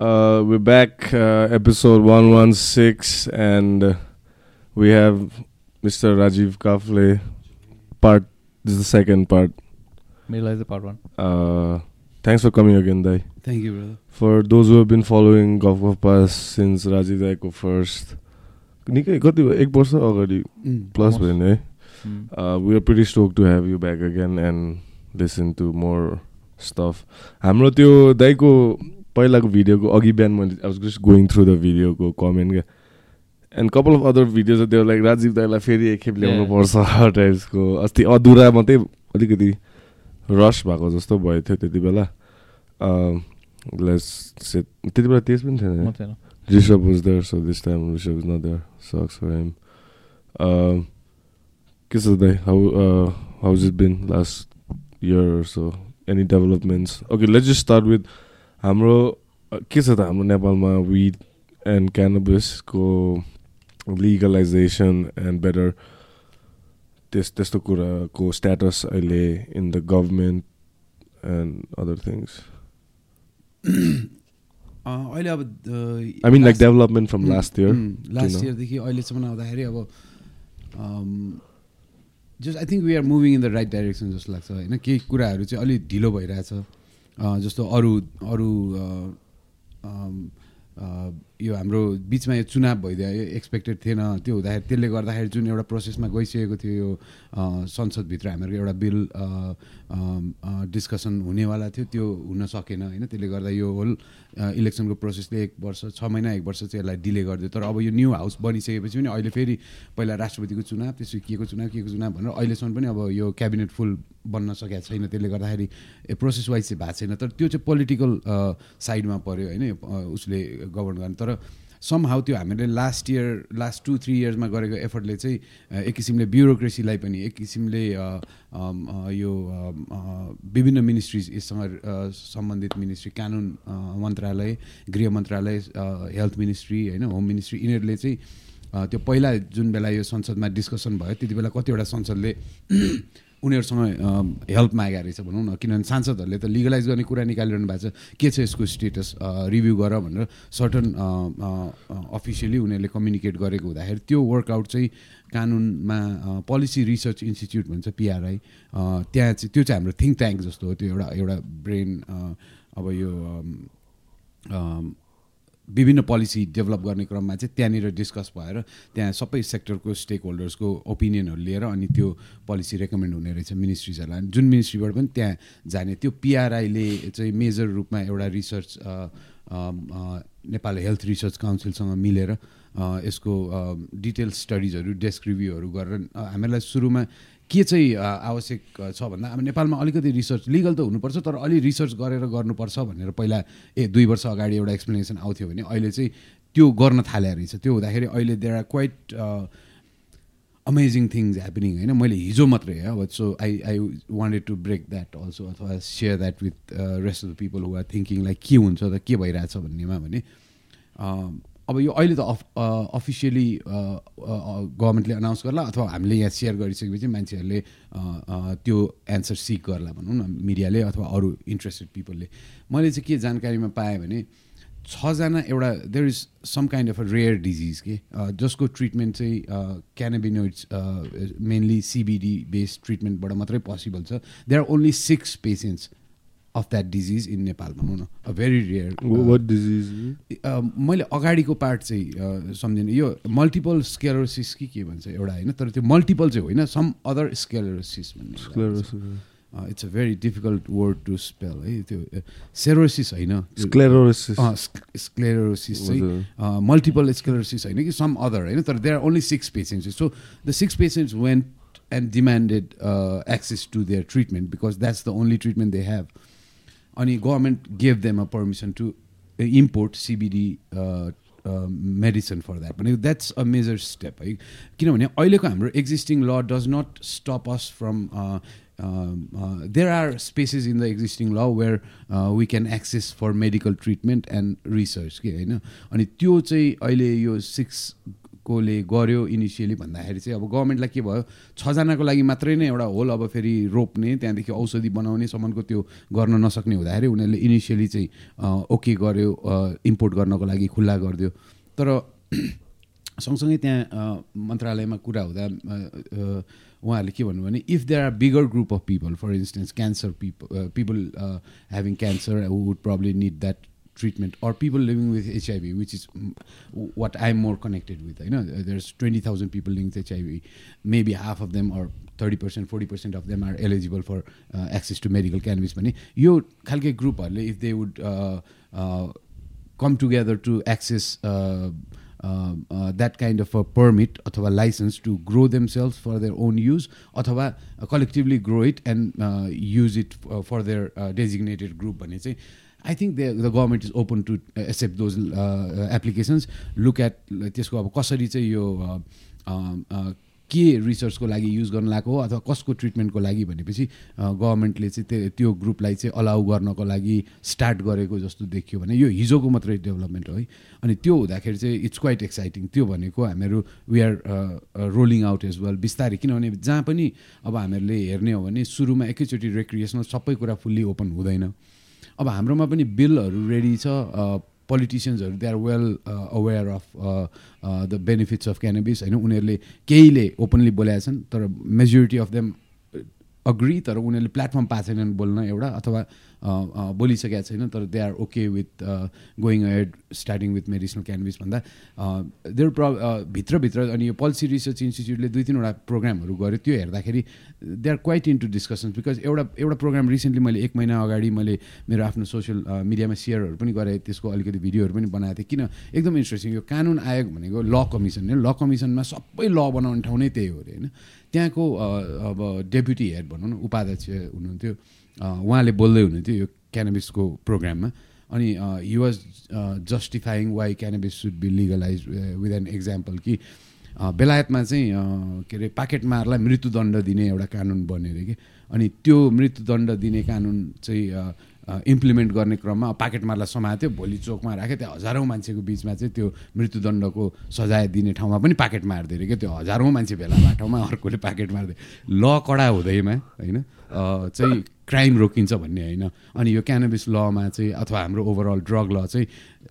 Uh, we're back, uh, episode 116, and uh, we have Mr. Rajiv Kafle. Part, this is the second part. मेरो चाहिँ part one Uh, thanks for coming again, Dai. Thank you brother For those who have been following Golf of Pass since Rajiv Daiko first, निकै कति भयो एक वर्ष अगाडि plus भयो नि है uh, we are pretty stoked to have you back again and listen to more stuff. हाम्रो त्यो दाइको पहिलाको भिडियोको अघि बिहान मैले I was just going through the भिडियोको comment क्या and couple of other videos त्यो लाइक राजीव दाईलाई फेरि एकखेप ल्याउनु पर्छ टाइप्सको अस्ति अधुरा मात्रै अलिकति रस भएको जस्तो भयो थियो त्यति बेला लेस त्यति बेला तेज पनि थिएन म थिएन Rishabh was there, so this time Rishabh is not there. Sucks for him. Um, के छ uh, how's it been last year or so? Any developments? Okay, let's just start with हाम्रो के छ त हाम्रो नेपालमा विथ एन्ड क्यानभसको legalisation and better त्यस त्यस्तो कुराको स्ट्याटस अहिले in the government and other things अहिले अब I mean like development from last year last इयरदेखि अहिलेसम्म आउँदाखेरि अब just I think we are moving in the right direction जस्तो लाग्छ होइन? केही कुराहरू चाहिँ अलिक ढिलो भइरहेछ। जस्तो अरू अरू यो हाम्रो बिचमा यो चुनाव भइदियो यो एक्सपेक्टेड थिएन त्यो हुँदाखेरि त्यसले गर्दाखेरि जुन एउटा प्रोसेसमा गइसकेको थियो यो संसदभित्र हाम्रो एउटा बिल डिस्कसन हुनेवाला थियो त्यो हुन सकेन होइन? त्यसले गर्दा यो होल इलेक्सनको प्रोसेसले एक वर्ष छ महिना एक वर्ष चाहिँ यसलाई डिले गरिदियो। तर अब यो न्यू हाउस बनिसकेपछि पनि अहिले फेरि पहिला राष्ट्रपतिको चुनाव त्यसपछि के को चुनाव के को चुनाव भनेर अहिलेसम्म पनि अब यो क्याबिनेट फुल बन्न सकेको छैन। त्यसले गर्दाखेरि प्रोसेस वाइज चाहिँ भएको छैन। तर त्यो चाहिँ पोलिटिकल साइडमा पऱ्यो होइन उसले गभर्न गर्ने। तर सम हाउ त्यो हामीले last year last two three इयर्समा गरेको एफर्टले चाहिँ एक किसिमले ब्युरोक्रेसीलाई पनि एक किसिमले यो विभिन्न मिनिस्ट्रिज यससँग सम्बन्धित मिनिस्ट्री कानुन मन्त्रालय गृह मन्त्रालय हेल्थ मिनिस्ट्री होइन होम मिनिस्ट्री यिनीहरूले चाहिँ त्यो पहिला जुन बेला यो संसदमा डिस्कसन भयो त्यति बेला कतिवटा संसदले उनीहरूसँग हेल्प मागेको रहेछ भनौँ न। किनभने सांसदहरूले त लिगलाइज गर्ने कुरा निकालिरहनु भएको छ। के छ यसको स्टेटस रिभ्यू गर भनेर सर्टन अफिसियली उनीहरूले कम्युनिकेट गरेको हुँदाखेरि त्यो वर्कआउट चाहिँ कानुनमा पोलिसी रिसर्च इन्स्टिच्युट भन्छ पिआरआई त्यहाँ चाहिँ त्यो चाहिँ हाम्रो थिङ्क ट्याङ्क जस्तो हो। त्यो एउटा एउटा ब्रेन अब यो विभिन्न पोलिसी डेभलप गर्ने क्रममा चाहिँ त्यहाँनिर डिस्कस भएर त्यहाँ सबै सेक्टरको स्टेक होल्डर्सको ओपिनियनहरू लिएर अनि त्यो पोलिसी रेकमेन्ड हुने रहेछ मिनिस्ट्रिजहरूलाई जुन मिनिस्ट्रीबाट पनि त्यहाँ जाने त्यो पिआरआईले चाहिँ मेजर रूपमा एउटा रिसर्च नेपाल हेल्थ रिसर्च काउन्सिलसँग मिलेर यसको डिटेल स्टडिजहरू डेस्क रिभ्यूहरू गरेर अ, हामीहरूलाई सुरुमा के चाहिँ आवश्यक छ भन्दा अब नेपालमा अलिकति रिसर्च लिगल त हुनुपर्छ तर अलि रिसर्च गरेर गर्नुपर्छ भनेर पहिला ए दुई वर्ष अगाडि एउटा एक्सप्लेनेसन आउँथ्यो भने अहिले चाहिँ त्यो गर्न थाले रहेछ। त्यो हुँदाखेरि अहिले there are quite amazing things happening होइन? मैले हिजो मात्रै अब so I I wanted to break that also अथवा share that with rest of the people who are thinking like के हुन्छ त के भइरहेछ भन्नेमा भने अब यो अहिले त अफ अफिसियली गभर्मेन्टले अनाउन्स गर्ला अथवा हामीले यहाँ सेयर गरिसकेपछि मान्छेहरूले त्यो एन्सर सिक गर्ला भनौँ न मिडियाले अथवा अरू इन्ट्रेस्टेड पिपलले मैले चाहिँ के जानकारीमा पाएँ भने छजना एउटा there is some kind of a rare disease के जसको ट्रिटमेन्ट चाहिँ क्यानाबिनोइड्स मेनली सिबिडी बेस्ड ट्रिटमेन्टबाट मात्रै पोसिबल छ। There are only six patients of that disease in Nepal भनौँ न a very rare Wh- What disease? अ, मैले अगाडिको पार्ट चाहिँ अ, सम्झिनँ यो मल्टिपल स्केलोसिस कि के भन्छ एउटा होइन तर त्यो मल्टिपल चाहिँ होइन सम अदर स्केलोसिस भन्ने Sclerosis. It's a very difficult word to spell है त्यो सेरोसिस होइन Sclerosis. स्क्लेरोसिस चाहिँ हजुर। मल्टिपल स्क्लेरोसिस होइन कि सम अदर होइन तर there are only six patients so the six patients went and demanded access to their treatment because that's the only treatment they have अनि government gave them a permission to import CBD medicine for that भनेको that's a major step है किनभने अहिलेको हाम्रो existing law does not stop us from there are spaces in the existing law where we can access for medical treatment and research के होइन? अनि त्यो चाहिँ अहिले यो सिक्स कोले गर्यो इनिसियली भन्दाखेरि चाहिँ अब गभर्मेन्टलाई के भयो? छजनाको लागि मात्रै नै एउटा होल अब फेरि रोप्ने त्यहाँदेखि औषधि बनाउनेसम्मको त्यो गर्न नसक्ने हुँदाखेरि उनीहरूले इनिसियली चाहिँ ओके गर्यो इम्पोर्ट गर्नको लागि खुल्ला गरिदियो। तर सँगसँगै त्यहाँ मन्त्रालयमा कुरा हुँदा उहाँहरूले के भन्नु भने if there are bigger group of people for instance cancer people people having cancer would probably need that treatment or people living with HIV, which is what I'm more connected with. You know, there's 20,000 people living with HIV. Maybe half of them or 30%, 40% of them are eligible for uh, access to medical cannabis. Pani yo khalke group if they would uh, uh, come together to access uh, uh, uh, that kind of a permit or license to grow themselves for their own use or collectively grow it and use it for their designated group I think the the government is open to accept those applications look at त्यसको अब कसरी चाहिँ यो uh, uh, uh, के रिसर्चको लागि use गर्न लगाएको हो अथवा कसको ट्रिटमेन्टको लागि भनेपछि गभर्मेन्टले चाहिँ त्यो त्यो ग्रुपलाई चाहिँ अलाउ गर्नको लागि स्टार्ट गरेको जस्तो देखियो भने यो हिजोको मात्रै डेभलपमेन्ट हो है। अनि त्यो हुँदाखेरि चाहिँ इट्स क्वाइट एक्साइटिङ त्यो भनेको हामीहरू we are rolling out as well बिस्तारै। किनभने जहाँ पनि अब हामीहरूले हेर्ने हो भने सुरुमा एकैचोटि रेक्रिएसनल सबै कुरा फुल्ली ओपन हुँदैन। अब हाम्रोमा पनि बिलहरू रेडी छ पोलिटिसियन्सहरू they are well aware of the benefits of cannabis होइन? उनीहरूले केहीले ओपनली बोलेका छन् तर मेजोरिटी अफ देम अग्री तर उनीहरूले प्लेटफर्म पाएको छैनन् बोल्न एउटा अथवा बोलिसकेका छैन तर they are okay with going ahead starting with medicinal cannabis भन्दा देयर प्र भित्रभित्र अनि यो पोलिसी रिसर्च इन्स्टिच्युटले दुई तिनवटा प्रोग्रामहरू गर्यो त्यो हेर्दाखेरि they are quite into discussions because एउटा एउटा प्रोग्राम रिसेन्टली मैले एक महिना अगाडि मैले मेरो आफ्नो सोसियल मिडियामा सेयरहरू पनि गरेँ त्यसको अलिकति भिडियोहरू पनि बनाएको थिएँ किन एकदम इन्ट्रेस्टिङ यो कानुन आयोग भनेको ल कमिसन ल कमिसनमा सबै ल बनाउने ठाउँ नै त्यही हो अरे होइन? त्यहाँको अब डेप्युटी हेड भनौँ न उपाध्यक्ष हुनुहुन्थ्यो। उहाँले बोल्दै हुनुहुन्थ्यो यो क्यानाबिसको प्रोग्राममा अनि he was justifying why cannabis should be legalise with an example कि बेलायतमा चाहिँ के अरे पाकेट मारलाई मृत्युदण्ड दिने एउटा कानुन बन्यो अरे कि। अनि त्यो मृत्युदण्ड दिने कानुन चाहिँ इम्प्लिमेन्ट गर्ने क्रममा पाकेट मारलाई समात्यो भोलि चोकमा राख्यो त्यहाँ हजारौँ मान्छेको बिचमा चाहिँ त्यो मृत्युदण्डको सजाय दिने ठाउँमा पनि पाकेट मारिदियो अरे क्या त्यो हजारौँ मान्छे भेला बाटोमा अर्कोले पाकेट मारिदियो। ल कडा हुँदैमा होइन चाहिँ क्राइम रोकिन्छ भन्ने होइन। अनि यो क्यानबिस लमा चाहिँ अथवा हाम्रो ओभरअल ड्रग ल चाहिँ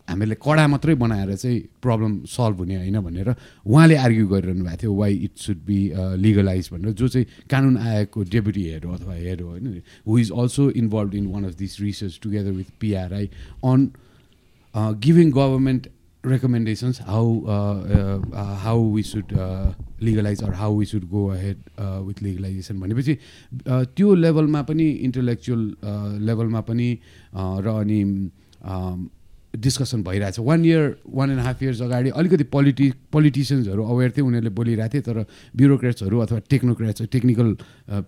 हामीले कडा मात्रै बनाएर चाहिँ प्रब्लम सल्भ हुने होइन भनेर उहाँले आर्ग्यु गरिरहनु भएको थियो why it should be legalise भनेर। जो चाहिँ कानुन आयोगको डेपुटी हेड अथवा हेड हो होइन who is also involve in one of this research together with PRI on giving government recommendations how uh, uh, how we should uh, legalize or how we should go ahead uh, with legalization भनेपछि त्यो लेभलमा पनि intellectual लेभलमा पनि र अनि discussion भइरहेछ. One year one and half years अगाडि अलिकति पोलिटि पोलिटिसियन्सहरू अवेर थिए उनीहरूले बोलिरहेको थिए तर ब्युरोक्रेट्सहरू अथवा technocrats technical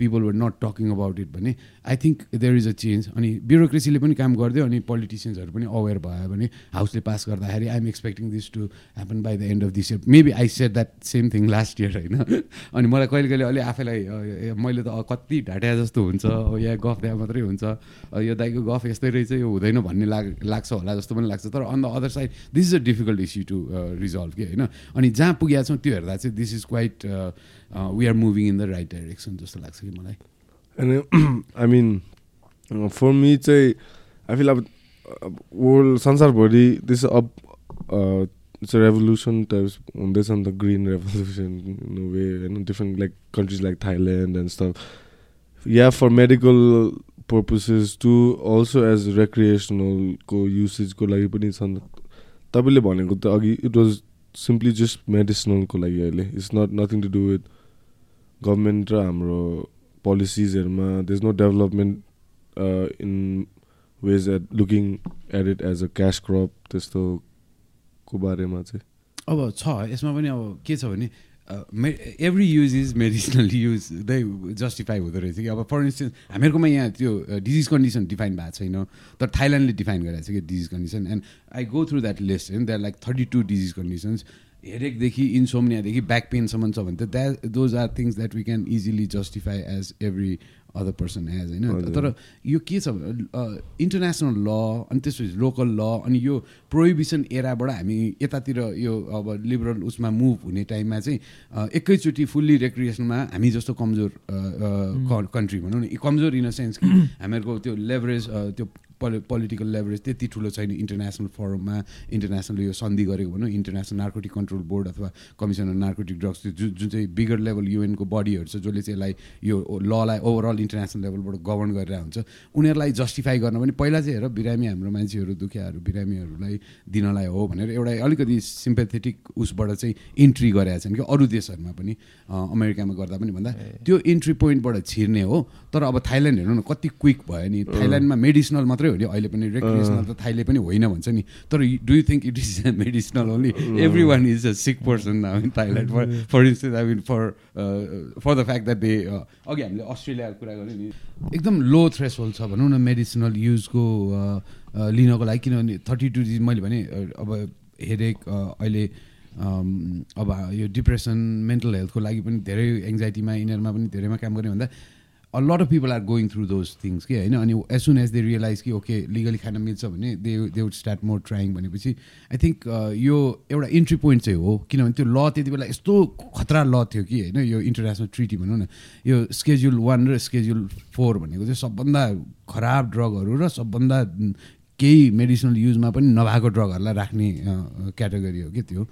people were not talking about it भने I think there is a change अनि ब्युरोक्रेसीले पनि काम गरिदियो अनि पोलिटिसियन्सहरू पनि अवेर भयो भने हाउसले पास गर्दाखेरि I'm expecting this to happen by the end of this year maybe I said that same thing last year होइन? अनि मलाई कहिले कहिले अलिक आफैलाई मैले त कति ढाट्या जस्तो हुन्छ या गफ त्यहाँ मात्रै हुन्छ यो दाइको गफ यस्तै रहेछ यो हुँदैन भन्ने लाग लाग्छ होला जस्तो पनि लाग्छ। तर on the other side this is a difficult issue to resolve कि होइन? अनि जहाँ पुगेका छौँ त्यो हेर्दा चाहिँ this is quite we are moving in the right direction जस्तो लाग्छ कि मलाई। अनि आई मिन फर मी चाहिँ आई फिल अब वर्ल्ड संसारभरि दिस अब इट्स रेभोल्युसन टाइप्स हुँदैछ नि त ग्रिन रेभोल्युसन वे होइन different like countries like Thailand and stuff yeah for medical purposes to also as रेक्रिएसनलको युसेजको लागि पनि छन् तपाईँले भनेको त अघि इट वाज सिम्पली जस्ट मेडिसनलको लागि अहिले। It's not nothing to do with government र हाम्रो पोलिसिजहरूमा they is no development in ways at looking at it as a cash crop त्यस्तोको बारेमा चाहिँ? अब छ यसमा पनि अब के छ भने every use is medicinal use though justify हुँदो रहेछ कि अब फर इन्स्टेन्स हामीहरूकोमा यहाँ त्यो डिजिज कन्डिसन डिफाइन भएको छैन तर थाइल्यान्डले डिफाइन गरेको छ कि disease condition and I go through that list होइन that like thirty two disease conditions हेरेकदेखि इन्सोमनियादेखि ब्याक पेनसम्म छ भने त that those are things that we can easily justify as every other person as होइन तर यो के छ इन्टरनेसनल ल अनि त्यसपछि लोकल ल अनि यो प्रोहिबिसन एराबाट हामी यतातिर यो अब लिबरल उसमा मुभ हुने टाइममा चाहिँ एकैचोटि फुल्ली रेक्रिएसनमा हामी जस्तो कमजोर कन्ट्री भनौँ न कमजोर इन अ सेन्स कि हामीहरूको त्यो लेभरेज त्यो पोलि पोलिटिकल लेभरेज त्यति ठुलो छैन इन्टरनेसनल फोरममा इन्टरनेसनल यो सन्धि गरेको भनौँ इन्टरनेसनल नार्कोटिक कन्ट्रोल बोर्ड अथवा कमिसन अफ नार्कोटिक ड्रग्स जुन जुन चाहिँ बिगर लेभल युएनको बडीहरू छ जसले चाहिँ यसलाई यो ललाई ओभरअल इन्टरनेसनल लेभलबाट गभर्न गरेर हुन्छ उनीहरूलाई जस्टिफाई गर्न पनि पहिला चाहिँ हेर बिरामी हाम्रो मान्छेहरू दुखियाहरू बिरामीहरूलाई दिनलाई हो भनेर एउटा अलिकति सिम्पेथेटिक उसबाट चाहिँ इन्ट्री गरेका छन् कि अरू देशहरूमा पनि अमेरिकामा गर्दा पनि भन्दा त्यो इन्ट्री पोइन्टबाट छिर्ने हो तर अब थाइल्यान्ड हेर्नु न कति क्विक भयो नि। थाइल्यान्डमा मेडिसनल मात्रै हो नि अहिले पनि रेक्रिएसनल त थाइले पनि होइन भन्छ नि। तर do you think it is medicinal only every one is a. Sick person I mean Thailand for for instance I mean for for the fact that they अघि हामीले अस्ट्रेलियाको कुरा गऱ्यौँ नि। एकदम लो थ्रेस होल्ड छ भनौँ न मेडिसिनल युजको लिनको लागि किनभने थर्टी टू मैले भने अब हेरेक अहिले अब यो डिप्रेसन मेन्टल हेल्थको लागि पनि धेरै एङ्जाइटीमा यिनीहरूमा पनि धेरैमा काम गर्ने भन्दा a lot of people are going through those things कि होइन अनि as soon as they realise कि ओके लिगली खान मिल्छ भने they they would start more trying भनेपछि आई थिङ्क यो एउटा इन्ट्री पोइन्ट चाहिँ हो किनभने त्यो ल त्यति बेला यस्तो खतरा ल थियो कि होइन यो इन्टरनेसनल ट्रिटी भनौँ न यो स्केड्युल वान र स्केड्युल फोर भनेको चाहिँ सबभन्दा खराब ड्रगहरू र सबभन्दा केही मेडिसिनल युजमा पनि नभएको ड्रगहरूलाई राख्ने क्याटेगोरी हो कि त्यो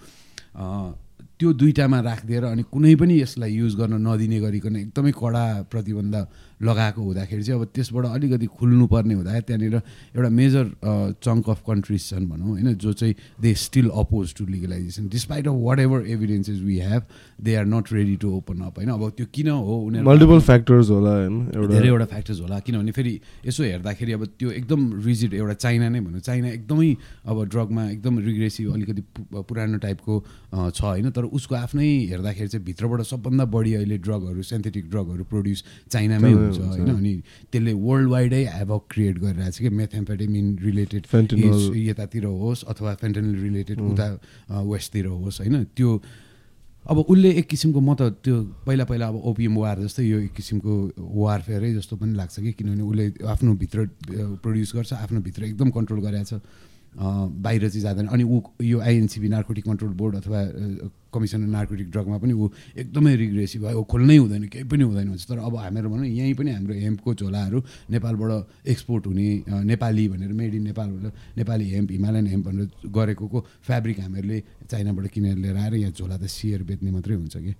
त्यो दुइटामा राखिदिएर अनि कुनै पनि यसलाई युज गर्न नदिने गरिकन एकदमै कडा प्रतिबन्ध लगाएको हुँदाखेरि चाहिँ अब त्यसबाट अलिकति खुल्नुपर्ने हुँदा त्यहाँनिर एउटा मेजर चङ्क अफ कन्ट्रिज छन् भनौँ होइन जो चाहिँ they still oppose to legalisation despite of whatever evidences we have they are not ready to open up होइन। अब त्यो किन हो? उनीहरू मल्टिपल फ्याक्टर्स होला होइन धेरैवटा फ्याक्टर्स होला किनभने फेरि यसो हेर्दाखेरि अब त्यो एकदम रिजिड एउटा चाइना नै भनौँ चाइना एकदमै अब ड्रगमा एकदम रिग्रेसिभ अलिकति पुरानो टाइपको छ होइन। तर उसको आफ्नै हेर्दाखेरि चाहिँ भित्रबाट सबभन्दा बढी अहिले ड्रगहरू सेन्थेटिक ड्रगहरू प्रड्युस चाइनामै हुन्छ होइन अनि त्यसले वर्ल्ड वाइडै हेभक क्रिएट गरिरहेको छ कि मेथेम्फेटेमिन रिलेटेड यतातिर होस् अथवा फेन्टेनल रिलेटेड उता वेस्टतिर होस् होइन त्यो अब उसले एक किसिमको म त त्यो पहिला पहिला अब ओपिएम वार जस्तै यो एक किसिमको वारफेयरै जस्तो पनि लाग्छ कि किनभने उसले आफ्नो भित्र प्रड्युस गर्छ आफ्नो भित्र एकदम कन्ट्रोल गरेको छ बाहिर चाहिँ जाँदैन। अनि ऊ यो आइएनसिबी नार्कोटिक कन्ट्रोल बोर्ड अथवा कमिसन नार्कोटिक ड्रगमा पनि ऊ एकदमै रिग्रेसिभ भयो। खोल्नै हुँदैन केही पनि हुँदैन भन्छ तर अब हामीहरू भनौँ यहीँ पनि हाम्रो हेम्पको झोलाहरू नेपालबाट एक्सपोर्ट हुने नेपाली भनेर मेड इन नेपाल भनेर नेपाली हेम्प हिमालयन हेम्प भनेर गरेको को फेब्रिक हामीहरूले चाइनाबाट किनेर लिएर आएर यहाँ झोला त सिएर बेच्ने मात्रै हुन्छ कि?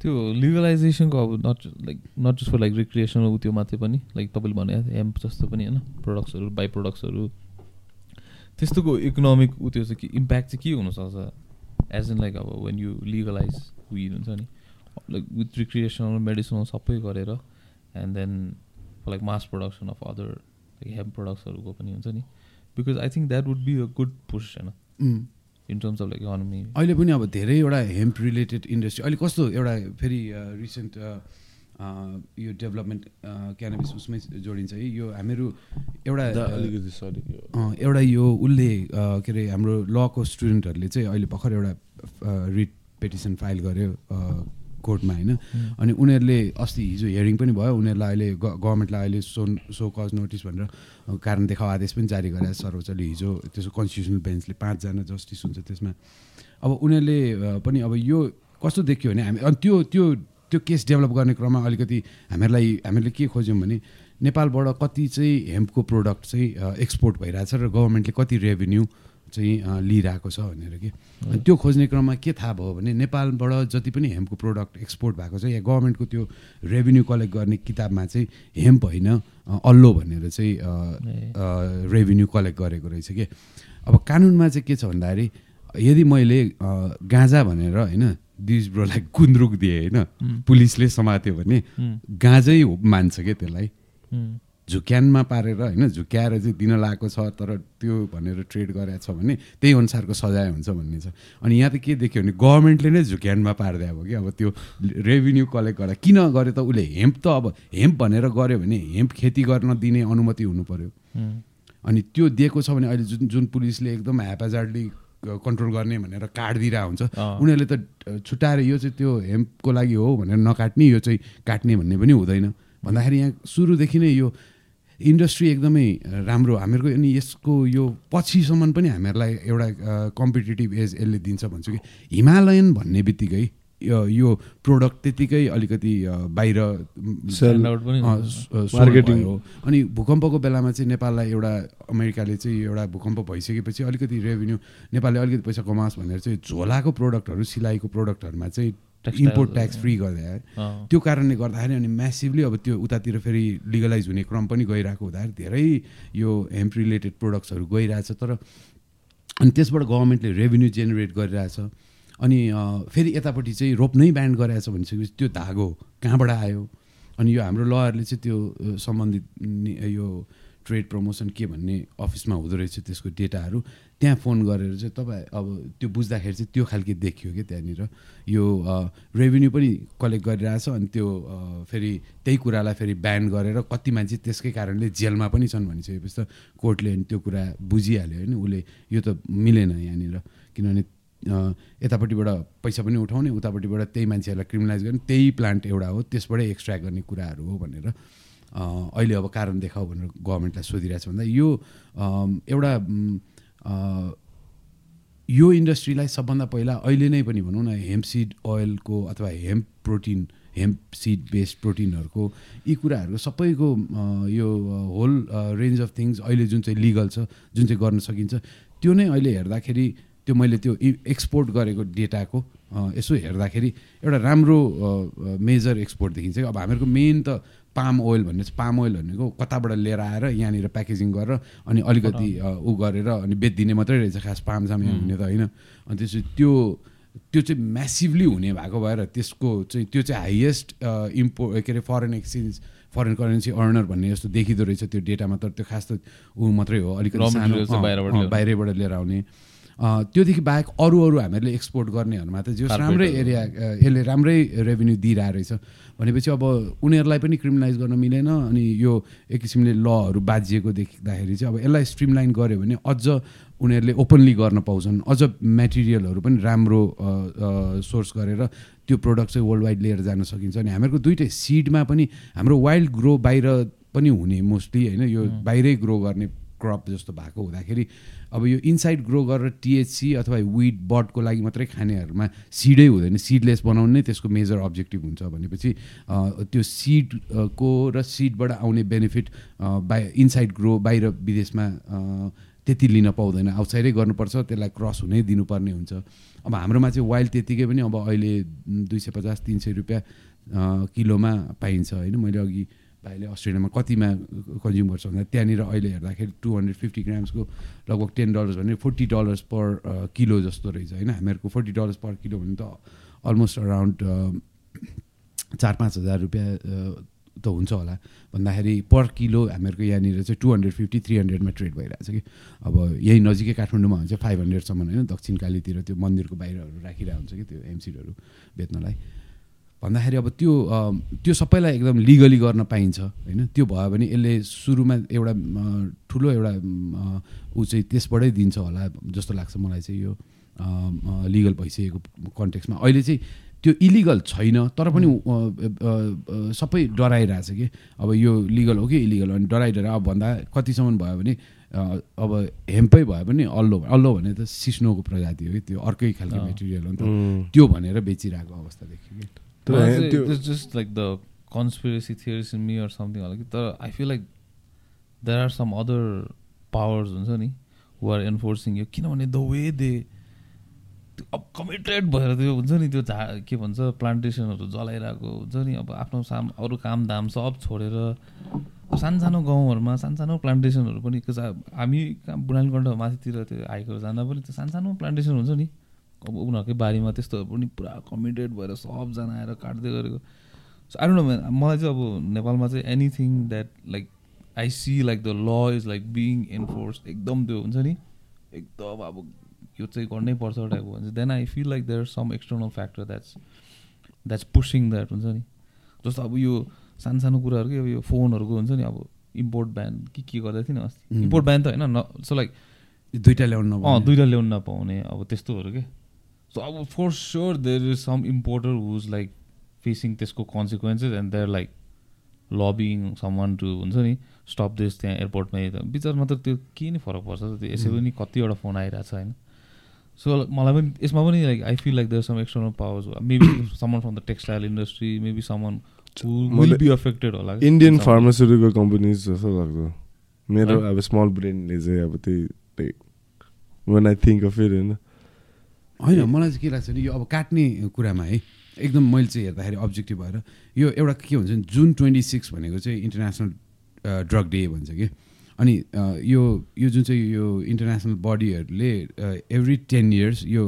त्यो लिगलाइजेसनको अब not like not just for like recreational त्यो मात्रै पनि लाइक तपाईँले भने हेम्प जस्तो पनि होइन प्रडक्ट्सहरू बाई प्रडक्ट्सहरू त्यस्तोको इकोनोमिक ऊ त्यो चाहिँ के इम्प्याक्ट चाहिँ के हुनसक्छ? एज इन लाइक अब वेन यु लिगलाइज विड हुन्छ नि लाइक विथ रिक्रिएसनल मेडिसिनल सबै गरेर and then like mass production of other like hemp प्रडक्ट्सहरूको पनि हुन्छ नि because I think that would be a good होइन in terms of like economy अहिले पनि अब धेरैवटा हेम्प रिलेटेड इन्डस्ट्री अहिले कस्तो एउटा फेरि रिसेन्ट यो डेभलपमेन्ट क्यानाबिस उसमै जोडिन्छ। है यो हामीहरू एउटा अलिकति सरी एउटा यो उसले के अरे हाम्रो लको स्टुडेन्टहरूले चाहिँ अहिले भर्खर एउटा रिट पेटिसन फाइल गर्यो कोर्टमा होइन? अनि उनीहरूले अस्ति हिजो हियरिङ पनि भयो। उनीहरूलाई अहिले गभर्मेन्टलाई अहिले सो सो कज नोटिस भनेर कारण देखाउ आदेश पनि जारी गरेर सर्वोच्चले हिजो त्यसको कन्स्टिट्युसनल बेन्चले पाँचजना जस्टिस हुन्छ त्यसमा। अब उनीहरूले पनि अब यो कस्तो देखियो भने हामी अनि त्यो त्यो त्यो केस डेभलप गर्ने क्रममा अलिकति हामीहरूलाई हामीले के खोज्यौँ भने नेपालबाट कति चाहिँ हेम्पको प्रडक्ट चाहिँ एक्सपोर्ट भइरहेछ र गभर्मेन्टले कति रेभेन्यू चाहिँ लिइरहेको छ भनेर कि? अनि त्यो खोज्ने क्रममा के थाहा भयो भने नेपालबाट जति पनि हेम्पको प्रडक्ट एक्सपोर्ट भएको छ या गभर्मेन्टको त्यो रेभेन्यू कलेक्ट गर्ने किताबमा चाहिँ हेम्प होइन अल्लो भनेर चाहिँ रेभेन्यू कलेक्ट गरेको रहेछ कि? अब कानुनमा चाहिँ के छ भन्दाखेरि यदि मैले गाँजा भनेर होइन दिस ब्रोलाई गुन्द्रुक दिएँ होइन पुलिसले समात्यो भने गाँजै मान्छ क्या त्यसलाई? झुक्यानमा पारेर होइन झुक्याएर चाहिँ दिन लागेको छ तर त्यो भनेर ट्रेड गरेको छ भने त्यही अनुसारको सजाय हुन्छ भन्ने छ। अनि यहाँ त के देख्यो भने गभर्मेन्टले नै झुक्यानमा पारिदियो अब कि? अब त्यो रेभिन्यू कलेक्ट गरेर किन गरे त उसले हेम्प त अब हेम्प भनेर गऱ्यो भने हेम्प खेती गर्न दिने अनुमति हुनु पऱ्यो अनि त्यो दिएको छ भने अहिले जुन जुन पुलिसले एकदम ह्यापाजार्डली कन्ट्रोल गर्ने भनेर कार्ड दिइरहेको हुन्छ उनीहरूले त छुट्याएर यो चाहिँ त्यो हेम्पको लागि हो भनेर नकाट्ने यो चाहिँ काट्ने भन्ने पनि हुँदैन। भन्दाखेरि यहाँ सुरुदेखि नै यो इन्डस्ट्री एकदमै राम्रो हामीहरूको अनि यसको यो पछिसम्म पनि हामीहरूलाई एउटा कम्पिटेटिभ एज यसले दिन्छ भन्छु कि। हिमालयन भन्ने बित्तिकै यो यो प्रोडक्ट त्यतिकै अलिकति बाहिर Marketing. हो अनि भूकम्पको बेलामा चाहिँ नेपाललाई एउटा अमेरिकाले चाहिँ एउटा भूकम्प भइसकेपछि अलिकति रेभेन्यू नेपालले अलिकति पैसा कमाओस् भनेर चाहिँ झोलाको प्रोडक्टहरू सिलाइको प्रोडक्टहरूमा चाहिँ इम्पोर्ट ट्याक्स फ्री गरिदियो अँ। त्यो कारणले गर्दाखेरि अनि म्यासिभली अब त्यो उतातिर फेरि लिगलाइज हुने क्रम पनि गइरहेको हुँदाखेरि धेरै यो हेम्प रिलेटेड प्रोडक्ट्सहरू गइरहेछ। तर अनि त्यसबाट गभर्मेन्टले रेभेन्यू जेनेरेट गरिरहेछ। अनि फेरि यतापट्टि चाहिँ रोप्नै ब्यान्ड गरिरहेछ भनिसकेपछि त्यो धागो कहाँबाट आयो? अनि यो हाम्रो लयरले चाहिँ त्यो सम्बन्धित नि- यो ट्रेड प्रमोसन के भन्ने अफिसमा हुँदो रहेछ त्यसको डेटाहरू त्यहाँ फोन गरेर चाहिँ तपाईँ अब त्यो बुझ्दाखेरि चाहिँ त्यो खालके देखियो क्या त्यहाँनिर? यो रेभेन्यू पनि कलेक्ट गरिरहेछ अनि त्यो फेरि त्यही कुरालाई फेरि ब्यान गरेर कति मान्छे त्यसकै कारणले जेलमा पनि छन् भनिसकेपछि त कोर्टले त्यो कुरा बुझिहाल्यो होइन उसले यो त मिलेन यहाँनिर। किनभने यतापट्टिबाट पैसा पनि उठाउने उतापट्टिबाट त्यही मान्छेहरूलाई क्रिमिनलाइज गर्ने त्यही प्लान्ट एउटा हो त्यसबाटै एक्सट्र्याक्ट गर्ने कुराहरू हो भनेर अहिले अब कारण देखाऊ भनेर गभर्मेन्टलाई सोधिरहेछ भन्दा यो एउटा यो इन्डस्ट्रीलाई सबभन्दा पहिला अहिले नै पनि भनौँ न हेम्प सिड ओइलको अथवा hemp protein hemp seed based प्रोटिनहरूको यी कुराहरूको सबैको यो होल रेन्ज अफ थिङ्स अहिले जुन चाहिँ लिगल छ जुन चाहिँ गर्न सकिन्छ त्यो नै अहिले हेर्दाखेरि त्यो मैले त्यो एक्सपोर्ट गरेको डेटाको यसो हेर्दाखेरि एउटा राम्रो मेजर एक्सपोर्ट देखिन्छ। अब हामीहरूको मेन त पाम ओइल भन्ने पाम ओइल भनेको कताबाट लिएर आएर यहाँनिर प्याकेजिङ गरेर अनि अलिकति उ गरेर अनि बेचिदिने मात्रै रहेछ खास पाम साम हुने त होइन। अनि त्यसपछि त्यो त्यो चाहिँ म्यासिभली हुने भएको भएर त्यसको चाहिँ त्यो चाहिँ हाइएस्ट इम्पो के अरे foreign exchange foreign currency earner भन्ने जस्तो देखिँदो रहेछ त्यो डेटामा तर त्यो खास त ऊ मात्रै हो। अलिकति बाहिरबाट लिएर आउने। त्योदेखि बाहेक अरू अरू हामीहरूले एक्सपोर्ट गर्नेहरूमा त जो राम्रै। एरिया यसले राम्रै रेभेन्यू दिइरहेको रहेछ। भनेपछि अब उनीहरूलाई पनि क्रिमिनलाइज गर्न मिलेन अनि यो एक किसिमले लहरू बाजिएको देख्दाखेरि चाहिँ अब यसलाई स्ट्रिमलाइन गऱ्यो भने अझ उनीहरूले ओपनली गर्न पाउँछन्। अझ मेटेरियलहरू पनि राम्रो सोर्स गरेर त्यो प्रडक्ट चाहिँ वर्ल्ड वाइड लिएर जान सकिन्छ। अनि हामीहरूको दुइटै सिडमा पनि हाम्रो वाइल्ड ग्रो बाहिर पनि हुने मोस्टली होइन। यो बाहिरै ग्रो गर्ने क्रप जस्तो भएको हुँदाखेरि अब यो इनसाइड ग्रो गरेर टिएचसी अथवा विड बडको लागि मात्रै खानेहरूमा सिडै हुँदैन सिडलेस बनाउनु नै त्यसको मेजर अब्जेक्टिभ हुन्छ भनेपछि त्यो सिडको र सिडबाट आउने बेनिफिट बाइ इनसाइड ग्रो बाहिर विदेशमा त्यति लिन पाउँदैन। आउटसाइडै गर्नुपर्छ त्यसलाई क्रस हुनै दिनुपर्ने हुन्छ। अब हाम्रोमा चाहिँ वाइल्ड त्यतिकै पनि अब अहिले दुई सय पचास तिन सय रुपियाँ किलोमा पाइन्छ होइन? मैले अघि भाइले अस्ट्रेलियामा कतिमा कन्ज्युम गर्छ भन्दा त्यहाँनिर अहिले हेर्दाखेरि टु हन्ड्रेड फिफ्टी ग्राम्सको लगभग टेन डलर्स भने फोर्टी डलर्स पर किलो जस्तो रहेछ होइन? हामीहरूको फोर्टी डलर्स पर किलो भने त अलमोस्ट अराउन्ड चार पाँच हजार रुपियाँ त हुन्छ होला। भन्दाखेरि पर किलो हामीहरूको यहाँनिर चाहिँ टु हन्ड्रेड फिफ्टी थ्री हन्ड्रेडमा ट्रेड भइरहेछ कि? अब यही नजिकै काठमाडौँमा हुन्छ फाइभ हन्ड्रेडसम्म होइन? दक्षिण कालीतिर त्यो मन्दिरको बाहिरहरू राखिरहेको हुन्छ कि त्यो एमसिडहरू बेच्नलाई। भन्दाखेरि अब त्यो त्यो सबैलाई एकदम लिगली गर्न पाइन्छ होइन? त्यो भयो भने यसले सुरुमा एउटा ठुलो एउटा ऊ चाहिँ त्यसबाटै दिन्छ होला जस्तो लाग्छ मलाई चाहिँ यो लिगल भइसकेको कन्टेक्समा अहिले चाहिँ त्यो इलिगल छैन तर पनि सबै डराइरहेछ कि। अब यो लिगल हो कि इलिगल अनि डराइडरा अब भन्दा कतिसम्म भयो भने अब हेम्पै भयो भने अल्लो अल्लो भने त सिस्नोको प्रजाति हो कि त्यो अर्कै खालको। मेटेरियल हो नि त. त्यो भनेर बेचिरहेको अवस्था देखियो कि। त्यो just like the conspiracy theories in me or something होला कि तर I feel like there are some other powers हुन्छ नि हु आर एन्फोर्सिङ यो किनभने द वे दे अब कमिटेड भएर त्यो हुन्छ नि त्यो झा के भन्छ प्लान्टेसनहरू जलाइरहेको हुन्छ नि अब आफ्नो साम अरू काम धाम सब छोडेर सानसानो गाउँहरूमा सानसानो प्लान्टेसनहरू पनि हामी कहाँ बुढालकण्ठ माथितिर त्यो हाइकहरू जाँदा पनि त्यो सानसानो प्लान्टेसन हुन्छ नि। अब उनीहरूकै बारीमा त्यस्तोहरू पनि पुरा कमिटेड भएर सबजना आएर काट्दै गरेको। सो आई डोन्ट नो मलाई चाहिँ अब नेपालमा चाहिँ anything that like I see like the law is like being enforce एकदम त्यो हुन्छ नि एकदम अब यो चाहिँ गर्नै पर्छ टाइपको भन्छ then I feel like there some external factor that's that's pushing that हुन्छ नि। जस्तो अब यो सानो सानो कुराहरू के अब यो फोनहरूको हुन्छ नि अब इम्पोर्ट ब्यान के के गर्दै थियो नि अस्ति. इम्पोर्ट ब्यान त होइन न सो लाइक दुइटा ल्याउनु अँ नपाउने। दुइटा ल्याउनु नपाउने अब त्यस्तोहरू के। अब for sure there is some importer who's like facing त्यसको consequences and there like lobbying सामान टु हुन्छ नि स्टप दिस त्यहाँ एयरपोर्टमै बिचमा त। त्यो के नै फरक पर्छ। त्यो यसै पनि कतिवटा फोन आइरहेको छ होइन सो मलाई पनि यसमा पनि like I feel like there some external powers maybe someone from the textile industry maybe someone will be affected होला इन्डियन फार्मास्युटिकल कम्पनीज जस्तो लाग्छ मेरो अब स्मल ब्रेनले चाहिँ अब त्यही one I think of it होइन। होइन मलाई चाहिँ के लाग्छ नि यो अब काट्ने कुरामा है एकदम मैले चाहिँ हेर्दाखेरि अब्जेक्टिभ भएर यो एउटा के हुन्छ नि जुन ट्वेन्टी सिक्स भनेको चाहिँ इन्टरनेसनल ड्रग डे भन्छ कि। अनि यो यो जुन चाहिँ यो इन्टरनेसनल बडीहरूले एभ्री टेन इयर्स यो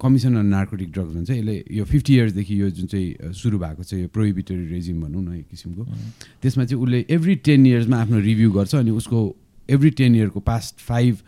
कमिसन अन नार्कोटिक ड्रग्स भन्छ यसले यो फिफ्टी इयर्सदेखि यो जुन चाहिँ सुरु भएको छ यो प्रोहिबिटरी रेजिम भनौँ न एक किसिमको। त्यसमा चाहिँ उसले एभ्री टेन इयर्समा आफ्नो रिभ्यू गर्छ अनि उसको एभ्री टेन इयरको पास्ट फाइभ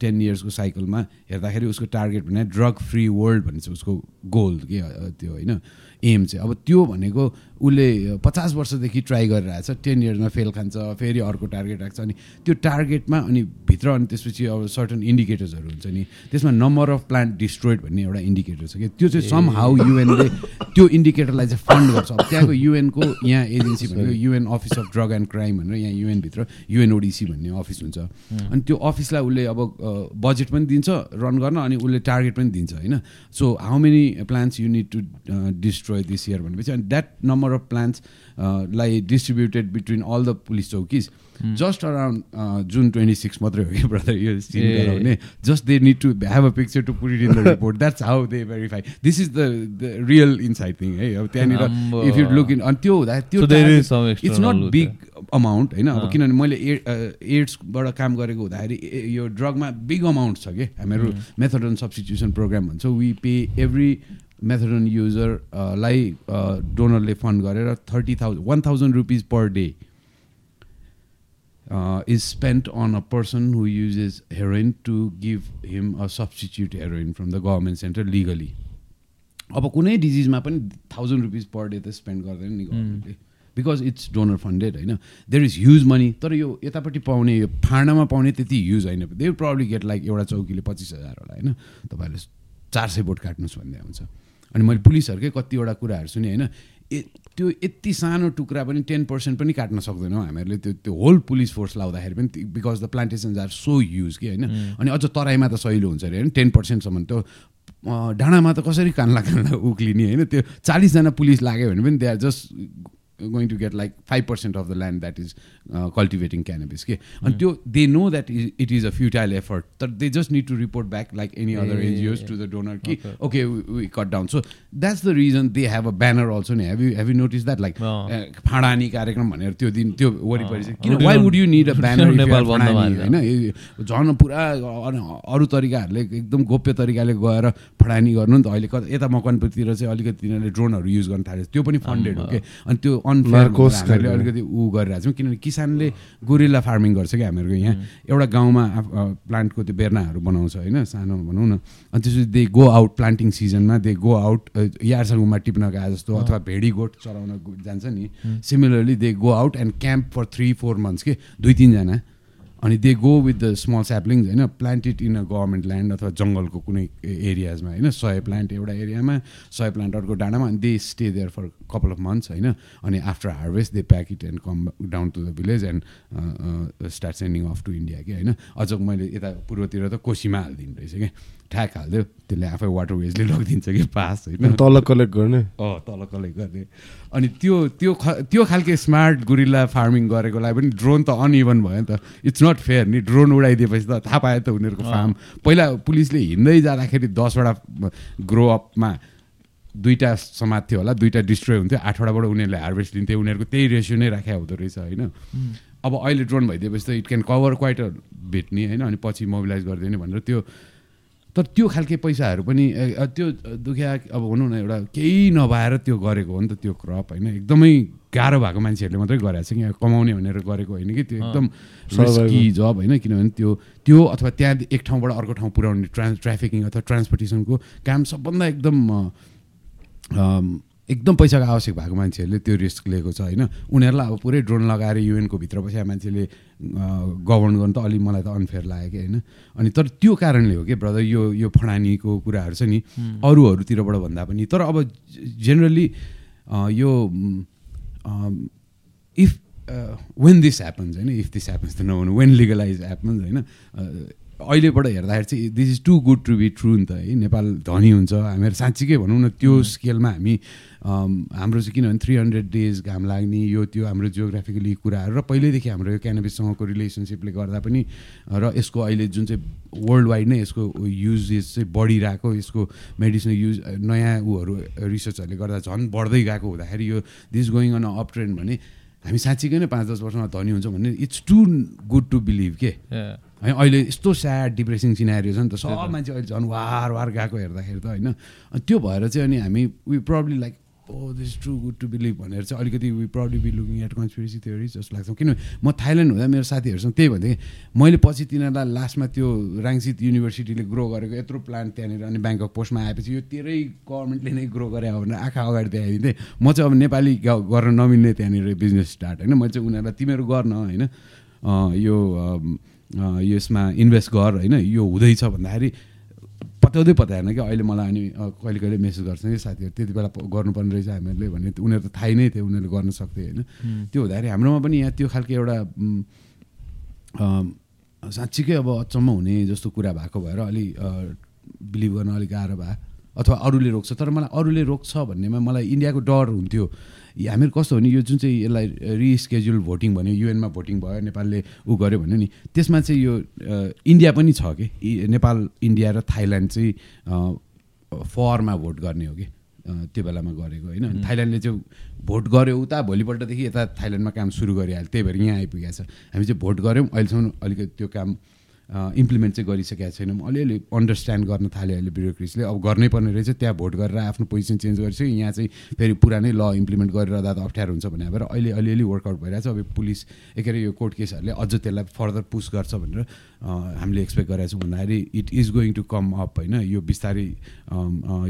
टेन इयर्सको साइकलमा हेर्दाखेरि उसको टार्गेट भने ड्रग फ्री वर्ल्ड भन्ने चाहिँ उसको गोल के त्यो होइन एम चाहिँ। अब त्यो भनेको उसले पचास वर्षदेखि ट्राई गरिरहेछ टेन इयर्समा फेल खान्छ फेरि अर्को टार्गेट राख्छ अनि त्यो टार्गेटमा अनि भित्र अनि त्यसपछि अब सर्टन इन्डिकेटर्सहरू हुन्छ नि त्यसमा नम्बर अफ प्लान्ट डिस्ट्रोइड भन्ने एउटा इन्डिकेटर छ कि त्यो चाहिँ सम हाउ युएनले त्यो इन्डिकेटरलाई चाहिँ फन्ड गर्छ। अब त्यहाँको युएनको यहाँ एजेन्सी भनेको UN office of drug and crime भनेर यहाँ युएनभित्र युएनओडिसी भन्ने अफिस हुन्छ। अनि त्यो अफिसलाई उसले अब बजेट पनि दिन्छ रन गर्न अनि उसले टार्गेट पनि दिन्छ होइन? So how many plants you need to destroy this year भनेपछि अनि that number uh, like distributed between all the police chowkis just around जुन ट्वेन्टी सिक्स मात्रै हो कि ब्रदर यो सिन गराउने। Just they need to have a picture to put it in the report that's how they verify this is the real inside thing है अब त्यहाँनिर इफ यु लुक इन अनि त्यो हुँदा त्यो इट्स नट बिग अमाउन्ट होइन अब किनभने मैले एड्सबाट काम गरेको हुँदाखेरि यो ड्रगमा बिग अमाउन्ट छ कि हामीहरू मेथड अन सब्सटिट्युसन प्रोग्राम भन्छ। वी पे एभ्री मेथडोन युजरलाई डोनरले फन्ड गरेर thirty thousand one thousand rupees per day is spent on a person who uses heroin to give him a substitute heroin from the government centre legally अब कुनै डिजिजमा पनि thousand rupees per day त spend गर्दैन नि गभर्मेन्टले because it's donor funded होइन? There is huge money तर यो यतापट्टि पाउने यो फाँडामा पाउने त्यति ह्युज होइन। दे प्रब्ली गेट लाइक एउटा चौकीले पच्चिस हजार होला होइन? तपाईँहरूले चार सय भोट काट्नुहोस् भन्ने हुन्छ अनि मैले पुलिसहरूकै कतिवटा कुराहरू सुने होइन? त्यो यति सानो टुक्रा पनि टेन पर्सेन्ट पनि काट्न सक्दैनौँ हामीहरूले। त्यो त्यो होल पुलिस फोर्स लाउँदाखेरि पनि because the plantations are so use कि होइन? अनि अझ तराईमा त सहिलो हुन्छ अरे होइन? टेन पर्सेन्टसम्म त्यो डाँडामा त कसरी कान्ला कान्ला उक्लिने होइन? त्यो चालिसजना पुलिस लाग्यो भने पनि they are just going to get like five percent of the land that is cultivating cannabis के अनि त्यो they know that is it is a futile effort तर they just need to report back like any other NGOs to the donor कि okay we cut down so that's the reason they have a banner also नि have you have you notice that like फाँडानी कार्यक्रम भनेर त्यो दिन त्यो वरिपरि चाहिँ किन why would you need a banner होइन झन् पुरा अरू तरिकाहरूले एकदम गोप्य तरिकाले गएर फडानी गर्नु नि त अहिले कता यता मकनपुरतिर चाहिँ अलिकति तिनीहरूले ड्रोनहरू युज गर्न थाल्यो त्यो पनि फन्डेड हो कि अनि त्यो अनफेयर हामीले अलिकति ऊ गरिरहेको छौँ किनभने किसानले गोरिल्ला फार्मिङ गर्छ कि हामीहरूको यहाँ। एउटा गाउँमा प्लान्टको त्यो बेर्नाहरू बनाउँछ होइन सानो भनौँ न। अनि त्यसपछि दे गो आउट प्लान्टिङ सिजनमा दे गो आउट यारसँगमा टिप्न गए जस्तो अथवा भेडी गोठ चलाउन जान्छ नि। Similarly they go out and camp for three four months के दुई तिनजना। अनि they go with the small saplings होइन plant it in a government land अथवा जङ्गलको कुनै एरियाजमा होइन सय प्लान्ट एउटा एरियामा सय प्लान्ट अर्को डाँडामा अनि they stay there for couple of months होइन अनि after harvest they pack it and come down to the village and start sending off to India कि होइन अझ मैले यता पूर्वतिर त कोसीमा हालिदिनु रहेछ कि ठ्याक हालिदियो त्यसले आफै वाटर वेजले लगिदिन्छ कि पास होइन। तल कलेक्ट गर्ने। अँ तल कलेक्ट गर्ने। अनि त्यो त्यो त्यो खालके स्मार्ट गुरिल्ला फार्मिङ गरेकोलाई पनि ड्रोन त अनइभन भयो नि त। इट्स नट फेयर नि ड्रोन उडाइदिएपछि त थाहा पायो त उनीहरूको फार्म पहिला पुलिसले हिँड्दै जाँदाखेरि दसवटा ग्रो अपमा दुईवटा समात्थ्यो होला दुईवटा डिस्ट्रोय हुन्थ्यो आठवटाबाट उनीहरूले हार्भेस्ट लिन्थ्यो उनीहरूको त्यही रेसियो नै राखेको हुँदो रहेछ होइन। अब अहिले ड्रोन भइदिएपछि त it can cover quite a भेट्ने होइन? अनि पछि मोबिलाइज गरिदिने भनेर त्यो तर त्यो खालके पैसाहरू पनि त्यो दुखिया अब भनौँ न एउटा केही नभएर त्यो गरेको हो नि त त्यो क्रप होइन। एकदमै गाह्रो भएको मान्छेहरूले मात्रै गरेको छ कि कमाउने भनेर गरेको होइन कि त्यो एकदम रिस्की जब होइन किनभने त्यो त्यो अथवा त्यहाँ एक ठाउँबाट अर्को ठाउँ पुऱ्याउने ट्रान्स ट्राफिकिङ अथवा ट्रान्सपोर्टेसनको काम सबभन्दा एकदम एकदम पैसाको आवश्यक भएको मान्छेहरूले त्यो रिस्क लिएको छ होइन? उनीहरूलाई अब पुरै ड्रोन लगाएर युएनको भित्र बसेका मान्छेले गभर्न गर्नु त अलिक मलाई त अनफेयर लाग्यो कि होइन? अनि तर त्यो कारणले हो कि ब्रदर यो यो फडानीको कुराहरू छ नि अरूहरूतिरबाट भन्दा पनि। तर अब जेनरली यो इफ वेन दिस ह्यापन्स होइन? इफ दिस ह्यापन्स त नभनु वेन लिगलाइज ह्यापन्स होइन? अहिलेबाट हेर्दाखेरि चाहिँ this is too good to be true नि त है। नेपाल धनी हुन्छ। हामीहरू साँच्चीकै भनौँ न त्यो स्केलमा हामी हाम्रो चाहिँ किनभने थ्री हन्ड्रेड डेज घाम लाग्ने यो त्यो हाम्रो जियोग्राफिकली कुराहरू र पहिल्यैदेखि हाम्रो यो क्यानाबिससँगको रिलेसनसिपले गर्दा पनि र यसको अहिले जुन चाहिँ वर्ल्ड वाइड नै यसको युजेस चाहिँ बढिरहेको यसको मेडिसिन युज नयाँ उहरू रिसर्चहरूले गर्दा झन् बढ्दै गएको हुँदाखेरि यो this going on up trend भने हामी साँच्चीकै नै पाँच दस वर्षमा धनी हुन्छ भने it's too good to believe के? है अहिले यस्तो स्याड डिप्रेसिङ सिनारी छ नि त सब मान्छे अहिले झन् वार वार गएको हेर्दाखेरि त होइन? त्यो भएर चाहिँ अनि हामी we probably like oh this true good to believe भनेर चाहिँ अलिकति we probably be looking at conspiracy theory जस्तो लाग्छ किनभने म थाइल्यान्ड हुँदा मेरो साथीहरूसँग त्यही भन्थेँ मैले पछि तिनीहरूलाई लास्टमा त्यो राङसित युनिभर्सिटीले ग्रो गरेको यत्रो प्लान्ट त्यहाँनिर अनि ब्याङ्कक पोस्टमा आएपछि यो तेरै गभर्मेन्टले नै ग्रो गरे हो भनेर आँखा अगाडि देखाइदिन्थेँ म चाहिँ अब नेपाली गर्न नमिल्ने त्यहाँनिर बिजनेस स्टार्ट होइन? मैले चाहिँ उनीहरूलाई तिमीहरू गर्न होइन? यो यसमा इन्भेस्ट गर होइन? यो हुँदैछ भन्दाखेरि पत्याउँदै पत्याएन कि अहिले मलाई अनि कहिले कहिले मेसेज गर्छ कि साथीहरू त्यति बेला गर्नुपर्ने रहेछ हामीहरूले। भने उनीहरू त थाहै नै थियो उनीहरूले गर्न सक्थे होइन? त्यो हुँदाखेरि हाम्रोमा पनि यहाँ त्यो खालको एउटा साँच्चीकै अब अचम्म हुने जस्तो कुरा भएको भएर अलि बिलिभ गर्न अलिक गाह्रो भयो अथवा अरूले रोक्छ। तर मलाई अरूले रोक्छ भन्नेमा मलाई इन्डियाको डर हुन्थ्यो। हामीहरू कस्तो हो नि यो जुन चाहिँ यसलाई रिस्केड्युल भोटिङ भन्यो युएनमा भोटिङ भयो नेपालले ऊ गर्यो भन्यो नि त्यसमा चाहिँ यो इन्डिया पनि छ कि? नेपाल इन्डिया र थाइल्यान्ड चाहिँ फरमा भोट गर्ने हो कि? त्यो बेलामा गरेको होइन। थाइल्यान्डले चाहिँ भोट गऱ्यो उता भोलिपल्टदेखि यता थाइल्यान्डमा काम सुरु गरिहाल्यो। त्यही भएर यहाँ आइपुगेको छ। हामी चाहिँ भोट गऱ्यौँ अहिलेसम्म अलिकति त्यो काम इम्प्लिमेन्ट चाहिँ गरिसकेका छैनौँ। अलिअलि अन्डरस्ट्यान्ड गर्न थाल्यो अहिले ब्युरोक्रेसीले अब गर्नै पर्ने रहेछ त्यहाँ भोट गरेर आफ्नो पोजिसन चेन्ज गरिसक्यो। यहाँ चाहिँ फेरि पुरानै ल इम्प्लिमेन्ट गरेर त अप्ठ्यारो हुन्छ भने भएर अहिले अलिअलि वर्कआउट भइरहेछ। अब पुलिस अरे यो कोर्ट केसहरूले अझ त्यसलाई फर्दर पुस गर्छ भनेर हामीले एक्सपेक्ट गरेका छौँ भन्दाखेरि it is going to come up होइन? यो बिस्तारै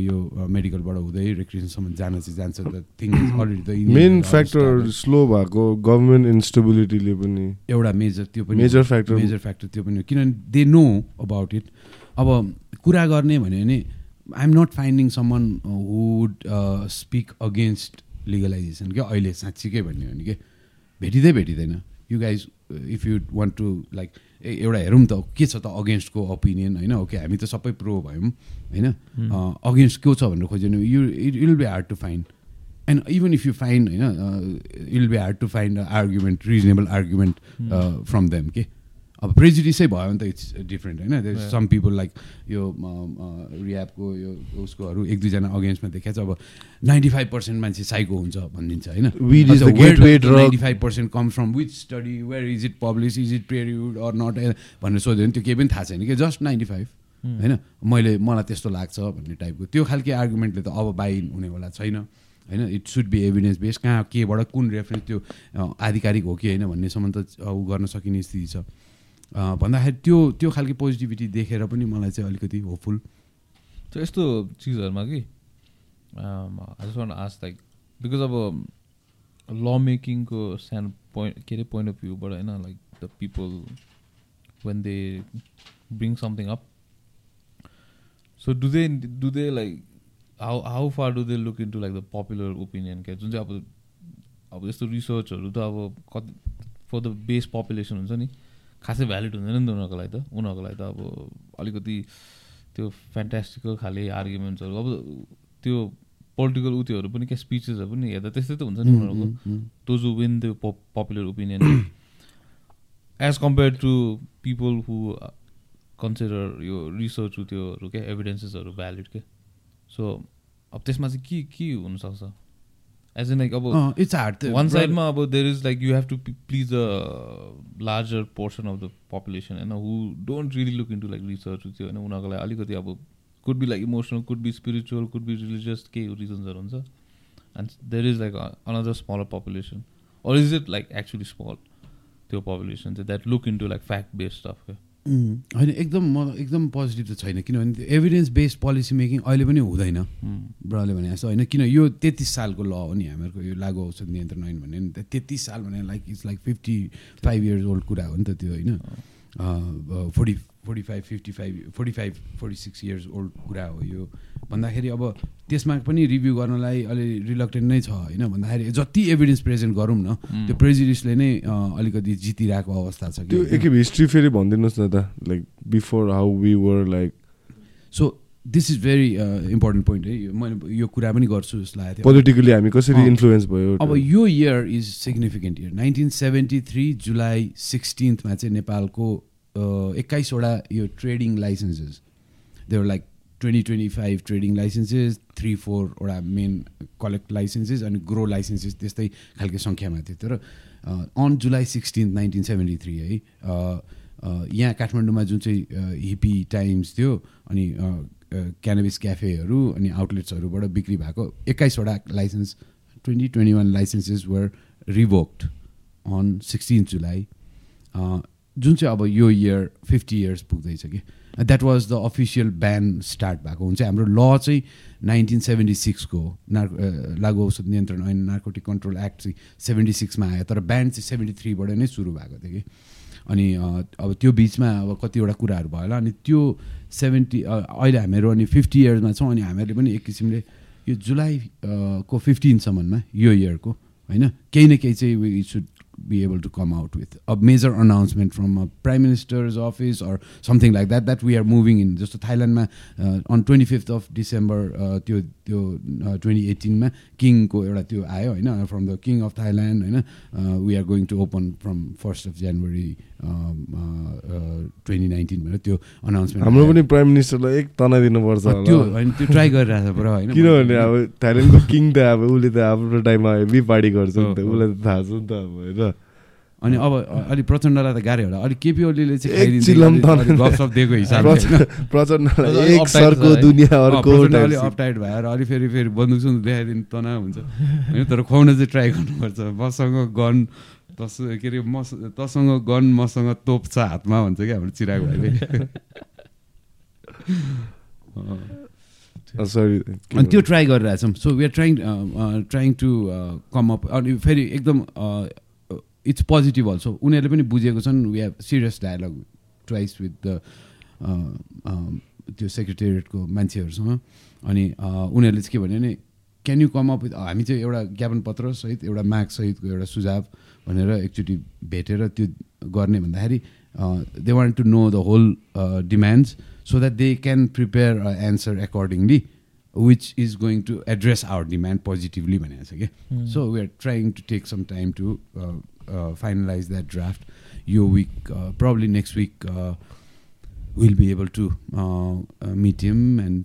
यो मेडिकलबाट हुँदै रेक्रिएसनसम्म जान चाहिँ जान्छ the thing already the main factor slow भएको गभर्मेन्ट इन्स्टेबिलिटीले पनि। एउटा मेजर त्यो पनि मेजर फ्याक्टर मेजर फ्याक्टर त्यो पनि किनभने दे नो अबाउट इट अब कुरा गर्ने भन्यो भने I am not finding someone would speak against legalisation क्या? अहिले साँच्चीकै भन्यो भने के भेटिँदै भेटिँदैन। You guys if you want to like एउटा हेरौँ त के छ त अगेन्स्टको ओपिनियन होइन? ओके हामी त सबै प्रो भयौँ होइन? अगेन्स्ट के छ भनेर खोज्यो भने you it will be hard to find. And even if you find होइन it will be hard to find argument reasonable argument from them के? अब प्रेजिडिसै भयो भने त इट्स डिफ्रेन्ट होइन? सम पिपल लाइक यो रियाबको यो उसकोहरू एक दुईजना अगेन्स्टमा देखाएको छ अब नाइन्टी फाइभ पर्सेन्ट मान्छे साइको हुन्छ भनिदिन्छ होइन? Ninety five percent comes from which study where is it publish is it peer reviewed or not भनेर सोध्यो भने त्यो केही पनि थाहा छैन कि जस्ट नाइन्टी फाइभ होइन? मैले मलाई त्यस्तो लाग्छ भन्ने टाइपको त्यो खालको आर्गुमेन्टले त अब बाई हुनेवाला छैन होइन? It should be evidence base कहाँ केबाट कुन रेफरेन्स त्यो आधिकारिक हो कि होइन भन्नेसम्म त ऊ गर्न सकिने स्थिति छ। भन्दाखेरि त्यो त्यो खालको पोजिटिभिटी देखेर पनि मलाई चाहिँ अलिकति होपफुल त्यो यस्तो चिजहरूमा कि आस लाइक बिकज अब ल मेकिङको सानो पोइन्ट के अरे पोइन्ट अफ भ्यूबाट होइन like the people when they bring something up so do they do they like how how far do they look in to like the popular opinion क्या जुन चाहिँ अब अब यस्तो रिसर्चहरू त अब कति फर द बेस पपुलेसन हुन्छ नि खासै भ्यालिड हुँदैन नि त उनीहरूको लागि त। उनीहरूको लागि त अब अलिकति त्यो फ्यान्टास्टिकल खाले आर्ग्युमेन्ट्सहरू अब त्यो पोलिटिकल उत्योहरू पनि क्या स्पिचेसहरू पनि हेर्दा त्यस्तै त हुन्छ नि उनीहरूको। हु विन त्यो popular opinion as compare to people who consider यो रिसर्च त्योहरू क्या एभिडेन्सेसहरू भ्यालिड क्या सो अब त्यसमा चाहिँ के के हुनसक्छ? एज इन लाइक अब इट्स हार्ड वान साइडमा अब there is like you have to please a larger portion of the population होइन who don't really look in to like research त्यो होइन उनीहरूको लागि अलिकति अब could be like emotional could be spiritual could be religious केही रिजन्सहरू हुन्छ and there is like another smaller population or is it like actually small त्यो पपुलेसन चाहिँ that look in to like fact based stuff क्या होइन एकदम म एकदम पोजिटिभ त छैन किनभने एभिडेन्स बेस्ड पोलिसी मेकिङ अहिले पनि हुँदैन। ब्रले भने जस्तो होइन किन यो तेत्तिस सालको ल हो नि हामीहरूको यो लागु औषध नियन्त्रण ऐन भन्ने नि तेत्तिस साल भने like it's like fifty five years old कुरा हो नि त त्यो होइन। Forty forty five fifty five forty five forty six years old कुरा हो यो। भन्दाखेरि अब त्यसमा पनि रिभ्यू गर्नलाई अलि रिलक्टेन्ट नै छ होइन? भन्दाखेरि जति एभिडेन्स प्रेजेन्ट गरौँ न त्यो प्रेजिडिसले नै अलिकति जितिरहेको अवस्था छ त्यो एकखेप हिस्ट्री फेरि भनिदिनुहोस् न त like before how we were like so this is very important point है। मैले यो कुरा पनि गर्छु जस्तो लागेको थियो। पोलिटिकली हामी कसरी। इन्फ्लुएन्स भयो अब यो year is significant year nineteen seventy three July सिक्सटिन्थमा चाहिँ नेपालको एक्काइसवटा यो trading licences they were like twenty twenty five trading licences three फोरवटा main collect licences अनि ग्रो लाइसेन्सेस त्यस्तै खालको सङ्ख्यामा थियो. तर on July sixteenth nineteen seventy three है अ, अ, यहाँ काठमाडौँमा जुन चाहिँ हिपी टाइम्स थियो अनि क्यानबिस क्याफेहरू अनि आउटलेट्सहरूबाट बिक्री भएको एक्काइसवटा licence twenty twenty one licences were revoked on sixteen July जुन चाहिँ अब यो इयर फिफ्टी इयर्स पुग्दैछ कि that was the official ban start भएको हुन्छ। हाम्रो ल चाहिँ नाइन्टिन सेभेन्टी सिक्सको अ, लागु औषध नियन्त्रण ऐन नार्कोटिक कन्ट्रोल एक्ट चाहिँ सेभेन्टी सिक्समा आयो। तर ब्यान चाहिँ सेभेन्टी थ्रीबाट नै सुरु भएको थियो कि। अनि अब त्यो बिचमा अब कतिवटा कुराहरू भयो होला। अनि त्यो सेभेन्टी अहिले हामीहरू अनि फिफ्टी इयर्समा छौँ। अनि हामीहरूले पनि एक किसिमले यो जुलाई अ, को फिफ्टिनसम्ममा यो इयरको होइन? केही न केही चाहिँ should be able to come out with a major announcement from a prime minister's office or something like that that we are moving in थाइल्यान्डमा on twenty fifth of December त्यो त्यो ट्वेन्टी एटिनमा किङको एउटा त्यो आयो होइन from the king of Thailand होइन we are going to open from first of January twenty nineteen भनेर त्यो अनाउन्समेन्ट हाम्रो पनि प्राइम मिनिस्टरलाई एक तना दिनुपर्छ त्यो होला। होइन त्यो ट्राई गरिरहेको छ पुरा होइन? किनभने अब थाइल्यान्डको किङ त अब उसले त आफ्नो टाइममा हेभी पार्टी गर्छ नि त उसलाई त थाहा छ नि त अब होइन? अनि अब अलि प्रचण्डलाई त गाह्रो होला। अलिक केपी ओलीले चाहिँ अलिक- तन- अलिक दिएको हिसाबले। प्रचण्डलाई अलिक एक सरको। दुनियाँ अर्को अलिक। अपटाइट भएर अलिक फेरि फेरि बन्दुक सुन्दुक देखाइदिनु तनाव हुन्छ होइन तर खुवाउन चाहिँ ट्राई गर्नुपर्छ। मसँग गन तस के अरे मस तसँग गन मसँग तोप छ हातमा भन्छ क्या हाम्रो चिराग भाइले अनि त्यो ट्राई गरिरहेछौँ so we are trying trying to come up अनि फेरि एकदम इट्स पोजिटिभ अल्सो उनीहरूले पनि बुझेको छन् we have serious dialogue twice with the त्यो सेक्रेटेरिएटको मान्छेहरूसँग। अनि उनीहरूले चाहिँ के भन्यो भने can you come up with हामी चाहिँ एउटा ज्ञापन पत्र सहित एउटा माग सहितको एउटा सुझाव भनेर एकचोटि भेटेर त्यो गर्ने भन्दाखेरि they want to know the whole demands so that they can prepare answer accordingly which is going to address our demand positively भनेको छ कि so we are trying to take some time to finalise that draft यो week probably next week will be able to meet him and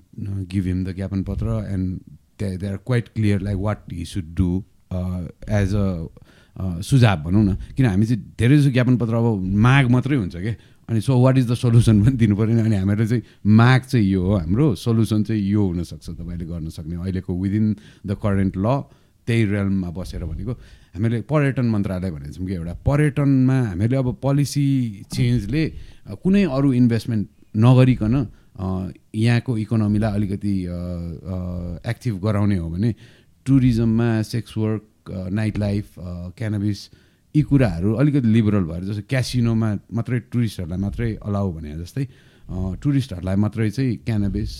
give him the ज्ञापन पत्र and they are quite clear like what he should do as a सुझाव भनौँ न। किन हामी चाहिँ धेरै जस्तो ज्ञापन पत्र अब माग मात्रै हुन्छ कि? अनि so what is the solution पनि दिनु पऱ्यो नि अनि हामीहरू चाहिँ माग चाहिँ यो हो हाम्रो। सल्युसन चाहिँ यो हुनसक्छ तपाईँले गर्न सक्ने अहिलेको विदिन द करेन्ट ल त्यही रेलममा बसेर भनेको। हामीले पर्यटन मन्त्रालय भनेको छौँ कि एउटा। पर्यटनमा हामीले अब पोलिसी चेन्जले कुनै अरू इन्भेस्टमेन्ट नगरिकन यहाँको इकोनोमीलाई अलिकति एक्टिभ गराउने हो भने टुरिज्ममा sex work night life cannabis यी कुराहरू अलिकति लिबरल भएर जस्तो क्यासिनोमा मात्रै टुरिस्टहरूलाई मात्रै अलाउ भने जस्तै टुरिस्टहरूलाई मात्रै चाहिँ क्यानबिस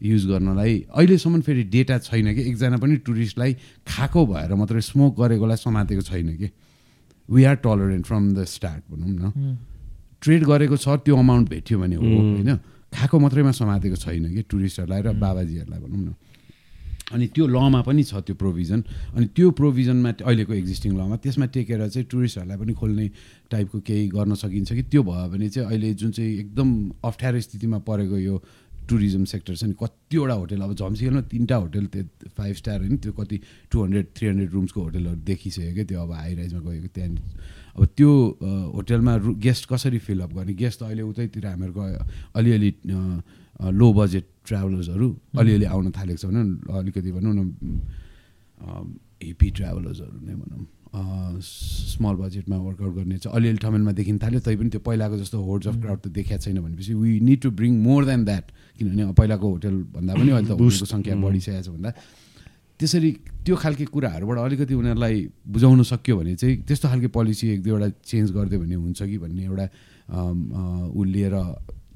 युज गर्नलाई अहिलेसम्म फेरि डेटा छैन कि एकजना पनि टुरिस्टलाई खाएको भएर मात्रै स्मोक गरेकोलाई समातेको छैन कि। We are tolerant from the start भनौँ न। ट्रेड गरेको छ त्यो अमाउन्ट भेट्यो भने हो होइन। खाएको मात्रैमा समातेको छैन कि टुरिस्टहरूलाई र बाबाजीहरूलाई भनौँ न। अनि त्यो लमा पनि छ त्यो प्रोभिजन। अनि त्यो प्रोभिजनमा अहिलेको एक्जिस्टिङ लमा त्यसमा टेकेर चाहिँ टुरिस्टहरूलाई पनि खोल्ने टाइपको केही गर्न सकिन्छ कि? त्यो भयो भने चाहिँ अहिले जुन चाहिँ एकदम अप्ठ्यारो स्थितिमा परेको यो टुरिज्म सेक्टर छ नि कतिवटा होटेल अब झम्सिकलमा तिनवटा होटेल त्यो फाइभ स्टार होइन त्यो कति टु हन्ड्रेड थ्री हन्ड्रेड रुम्सको होटेलहरू देखिसक्यो क्या त्यो अब हाई राइजमा गएको त्यहाँनिर। अब त्यो होटेलमा रु गेस्ट कसरी फिलअप गर्ने? गेस्ट अहिले उतैतिर हामीहरूको अलिअलि लो बजेट ट्राभलर्सहरू अलिअलि आउन थालेको छ भने अलिकति भनौँ न हिपी ट्राभलर्सहरू नै भनौँ। स्मल बजेटमा वर्कआउट गर्ने चाहिँ अलिअलि ठमेलमा देखिन थाल्यो तैपनि त्यो पहिलाको जस्तो होर्ड्स अफ क्राउड त देखिएको छैन भनेपछि we need to bring more than that किनभने पहिलाको होटेल भन्दा पनि अहिले त होटेलको सङ्ख्या बढिसकेको छ भन्दा। त्यसरी त्यो खालके कुराहरूबाट अलिकति उनीहरूलाई बुझाउन सक्यो भने चाहिँ त्यस्तो खालके पोलिसी एक दुईवटा चेन्ज गरिदियो भने हुन्छ कि भन्ने एउटा ऊ लिएर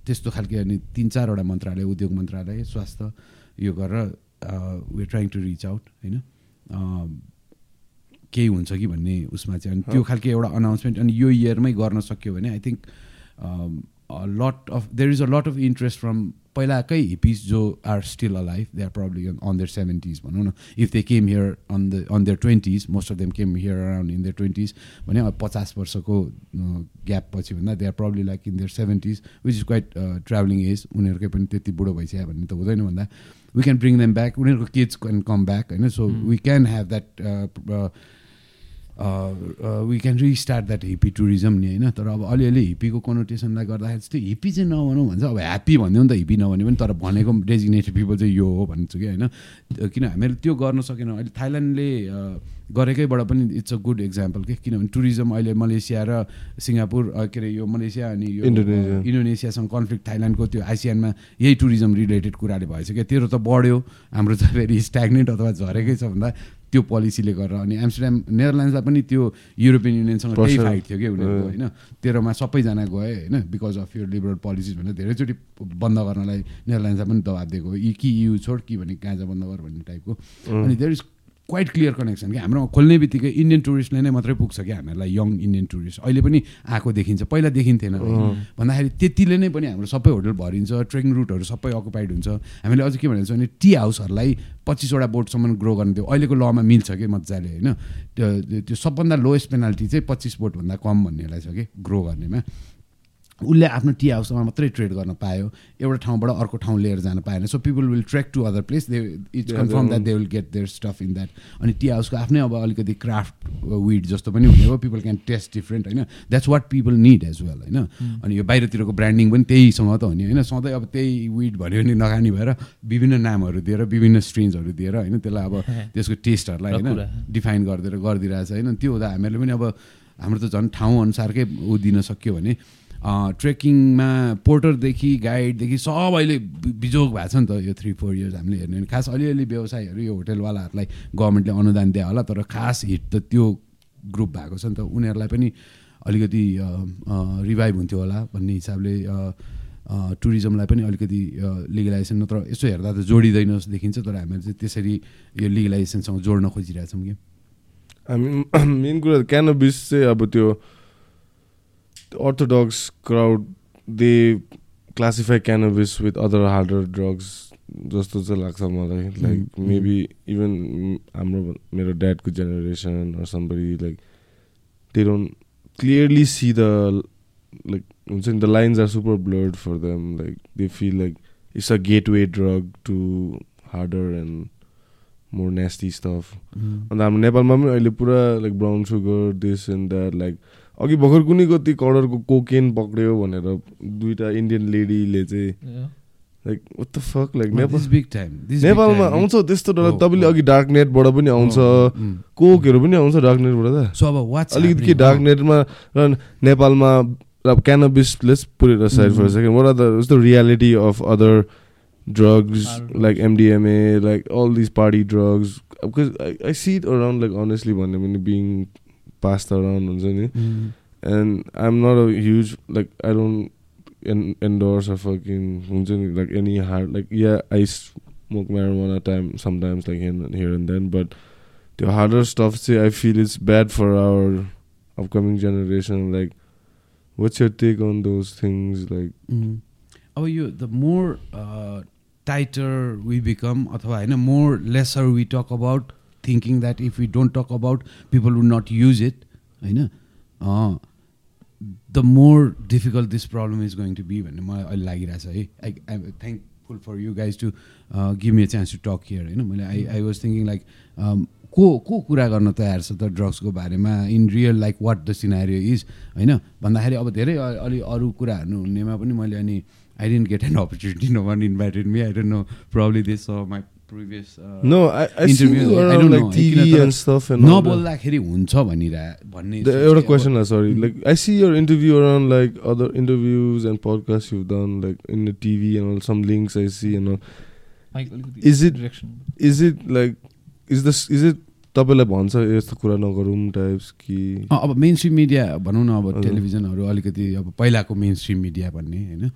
त्यस्तो खालके अनि तिन चारवटा मन्त्रालय उद्योग मन्त्रालय स्वास्थ्य यो गरेर we trying to reach out होइन? केही हुन्छ कि भन्ने उसमा चाहिँ अनि त्यो खालके एउटा अनाउन्समेन्ट अनि यो इयरमै गर्न सक्यो भने I think lot of there is a lot of interest from पहिलाकै हिपिस जो are still a life they are problem on their seventies भनौँ न। If they came here on the on their twenties most of them came here around in their twenties भने पचास वर्षको gap पछि भन्दा they are problem like in their seventies which is quite travelling as उनीहरूकै पनि त्यति बुढो भइसक्यो भन्ने त हुँदैन भन्दा। We can bring them back उनीहरूको किड्स क्यान कम ब्याक होइन? So we can have that we can restart that hippie tourism नि होइन? तर अब अलिअलि हिप्पीको कोनोटेसनलाई गर्दाखेरि चाहिँ त्यो हिप्पी चाहिँ नभनौँ भन्छ। अब ह्याप्पी भनिदिउँ नि त हिप्पी नभने पनि तर भनेको डेजिग्नेटेड पिपल चाहिँ यो हो भन्छु कि होइन? किन हामीले त्यो गर्न सकेन। अहिले थाइल्यान्डले गरेकैबाट पनि इट्स अ गुड इक्जाम्पल के किनभने टुरिज्म अहिले मलेसिया र सिङ्गापुर के अरे यो मलेसिया अनि यो इन्डोनेसियासँग कन्फ्लिक्ट थाइल्यान्डको त्यो आसियानमा यही टुरिज्म रिलेटेड कुराले भएछ क्या तेरो त बढ्यो हाम्रो त फेरि स्ट्याग्नेन्ट अथवा झरेकै छ भन्दा। त्यो पोलिसीले गरेर अनि एम्स्टरड्याम नेदरल्यान्ड्सलाई पनि त्यो युरोपियन युनियनसँग त्यही. फाइट थियो कि उनीहरूको होइन? तेह्रमा सबैजना गए होइन? बिकज अफ यो लिबरल पोलिसिज भनेर धेरैचोटि बन्द गर्नलाई नेदरल्यान्ड्सलाई पनि दबाब दिएको कि यु छोड कि भने गाँजा बन्द गर भन्ने टाइपको अनि there is quite clear connection कि हाम्रो खोल्ने बित्तिकै इन्डियन टुरिस्टले नै मात्रै पुग्छ कि हामीहरूलाई यङ इन्डियन टुरिस्ट अहिले पनि आएको देखिन्छ पहिला देखिन्थेन भन्दाखेरि त्यतिले नै पनि हाम्रो सबै होटल भरिन्छ ट्रेकिङ रुटहरू सबै अकुपाइड हुन्छ। हामीले अझ के भनेको छ भने टी हाउसहरूलाई पच्चिसवटा बोटसम्म ग्रो गर्न दियो अहिलेको लमा मिल्छ कि मजाले होइन? त्यो त्यो सबभन्दा लोएस्ट पेनाल्टी चाहिँ पच्चिस बोटभन्दा कम भन्नेलाई छ कि ग्रो गर्नेमा। उसले आफ्नो टी हाउसमा मात्रै ट्रेड गर्न पायो। एउटा ठाउँबाट अर्को ठाउँ लिएर जान पाएन। So people will trek to other place they it's confirm that they will get their stuff in that अनि टी हाउसको आफ्नै अब अलिकति क्राफ्ट विड जस्तो पनि हुने हो। पिपल क्यान टेस्ट डिफ्रेन्ट होइन? That's what people need as well होइन? अनि यो बाहिरतिरको ब्रान्डिङ पनि त्यहीसँग त हो नि होइन? सधैँ अब त्यही विड भन्यो भने नखाने भएर विभिन्न नामहरू दिएर विभिन्न स्ट्रिन्सहरू दिएर होइन? त्यसलाई अब त्यसको टेस्टहरूलाई होइन। डिफाइन गरिदिएर गरिदिरहेछ होइन? त्यो हुँदा हामीहरूले पनि अब हाम्रो त झन् ठाउँ अनुसारकै ऊ दिन सक्यो भने ट्रेकिङमा पोर्टरदेखि गाइडदेखि सब अहिले बिजोग भएको छ नि त यो थ्री फोर इयर्स हामीले हेर्ने खास अलिअलि व्यवसायहरू यो होटेलवालाहरूलाई गभर्मेन्टले अनुदान दिए होला तर खास हिट त त्यो ग्रुप भएको छ नि त। उनीहरूलाई पनि अलिकति रिभाइभ हुन्थ्यो होला भन्ने हिसाबले टुरिज्मलाई पनि अलिकति लिगलाइजेसन नत्र यसो हेर्दा त जोडिँदैन जस्तो देखिन्छ तर हामीले चाहिँ त्यसरी यो लिगलाइजेसनसँग जोड्न खोजिरहेछौँ कि। हामी मेन कुरा क्यानोबिस चाहिँ अब त्यो orthodox crowd they classify cannabis with other harder drugs जस्तो चाहिँ लाग्छ मलाई लाइक मेबी इभन हाम्रो मेरो ड्याडको generation or somebody like they don't clearly see the like हुन्छ नि the lines are super blurred for them like they feel like it's a gateway drug to harder and more nasty stuff अन्त हाम्रो नेपालमा पनि अहिले पुरा like brown sugar this and that like अघि भर्खर कुनै कति कलरको कोकेन पक्रियो भनेर दुइटा इन्डियन लेडीले चाहिँ लाइक लाइक नेपालमा आउँछ त्यस्तो डर हो, तपाईँले हो। अघि डार्क नेटबाट पनि आउँछ कोकहरू पनि आउँछ डार्क नेटबाट त। सो अलिकति के डार्क नेटमा र नेपालमा अब cannabis let's put it aside for second what are the the reality of other MDMA, like all these party drugs. Because I, I see it around, like honestly, when when being passed around, हुन्छ नि. and I'm not a huge like I don't en- endorse or fucking हुन्छ नि, like any hard like yeah I smoke marijuana time sometimes like here and, here and then but the harder stuff say I feel it's bad for our upcoming generation like what's your take on those things like अब यो the more tighter we become अथवा होइन more lesser we talk about thinking that if we don't talk about people would not use it होइन? The more difficult this problem is going to be भन्ने मलाई अहिले लागिरहेछ है I I thankful for you guys to give me chance to talk here होइन मैले I I was thinking like को को कुरा गर्न तयार छ त ड्रग्सको बारेमा? In real like what the scenario is होइन? भन्दाखेरि अब धेरै अलि अरू कुराहरू हुनेमा पनि मैले अनि I didn't get an opportunity no one invited me I don't know probably this my previous no I I I don't like TV and stuff and no बोल हुन्छ भनिरा भन्ने एउटा क्वेसन ला sorry like I see your interview around like other interviews and podcast you done like in the TV and some links I see you know is it is it like is the is it तपाईँलाई भन्छ यस्तो कुरा नगरौँ types कि? अब main stream media भनौँ न अब टेलिभिजनहरू अलिकति अब पहिलाको मेन स्ट्रिम मिडिया भन्ने होइन?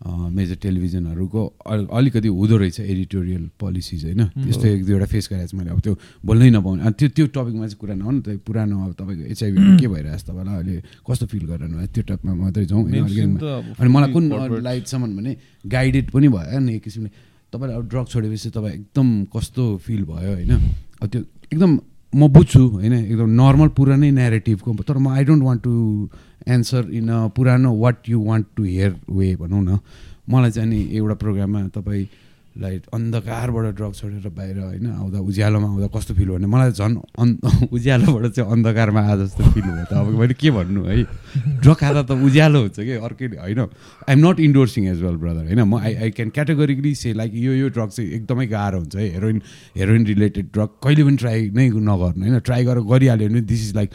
मेजर टेलिभिजनहरूको अल- अलिकति हुँदो रहेछ एडिटोरियल पोलिसिज होइन? त्यस्तो एक दुईवटा फेस गरेको छु मैले। अब त्यो बोल्नै नपाउने। अनि त्यो त्यो टपिकमा चाहिँ कुरा नहो न त। पुरानो अब तपाईँको एचआइभी के भइरहेको छ तपाईँलाई अहिले कस्तो फिल गरिरहनु भयो? त्यो टपिकमा मात्रै जाउँ अनि मलाई कुन लाइटसम्म भने गाइडेड पनि भयो नि एक किसिमले। तपाईँले अब ड्रग छोडेपछि तपाईँ एकदम कस्तो फिल भयो होइन? अब त्यो एकदम म बुझ्छु होइन? एकदम नर्मल पुरानै नेरेटिभको तर म I don't want to answer in a पुरानो what you want to hear way भनौँ न। मलाई चाहिँ नि एउटा प्रोग्राममा तपाईँलाई अन्धकारबाट ड्रग छोडेर बाहिर होइन आउँदा उज्यालोमा आउँदा कस्तो फिल भयो भने मलाई झन् अन् उज्यालोबाट चाहिँ अन्धकारमा आए जस्तो फिल भयो त। अब मैले के भन्नु है? ड्रग खाँदा त उज्यालो हुन्छ कि? अर्कै होइन। I am not endorsing as well brother होइन? म I I can categorically say like यो यो ड्रग चाहिँ एकदमै गाह्रो हुन्छ है। हेरोइन हेरोइन रिलेटेड ड्रग कहिले पनि ट्राई नै नगर्नु होइन? ट्राई गरेर गरिहाल्यो भने दिस इज लाइक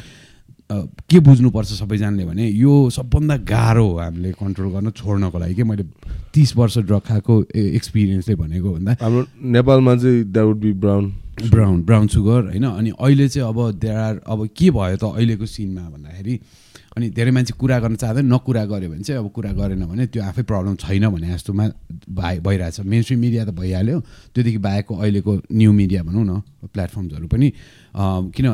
के बुझ्नुपर्छ सबैजनाले भने यो सबभन्दा गाह्रो हो हामीले कन्ट्रोल गर्न छोड्नको लागि के मैले तिस वर्ष ड्रग खाएको एक्सपिरियन्सले भनेको भन्दा। हाम्रो नेपालमा चाहिँ that would be brown brown brown sugar होइन? अनि अहिले चाहिँ अब देयर आर अब के भयो त अहिलेको सिनमा भन्दाखेरि अनि धेरै मान्छे कुरा गर्न चाहँदैन नकुरा गऱ्यो भने चाहिँ अब कुरा गरेन भने त्यो आफै प्रब्लम छैन भने जस्तोमा भइ भइरहेछ। मेन स्ट्रिम मिडिया त भइहाल्यो। त्योदेखि बाहेकको अहिलेको न्यू मिडिया भनौँ न प्लेटफर्म्सहरू पनि किन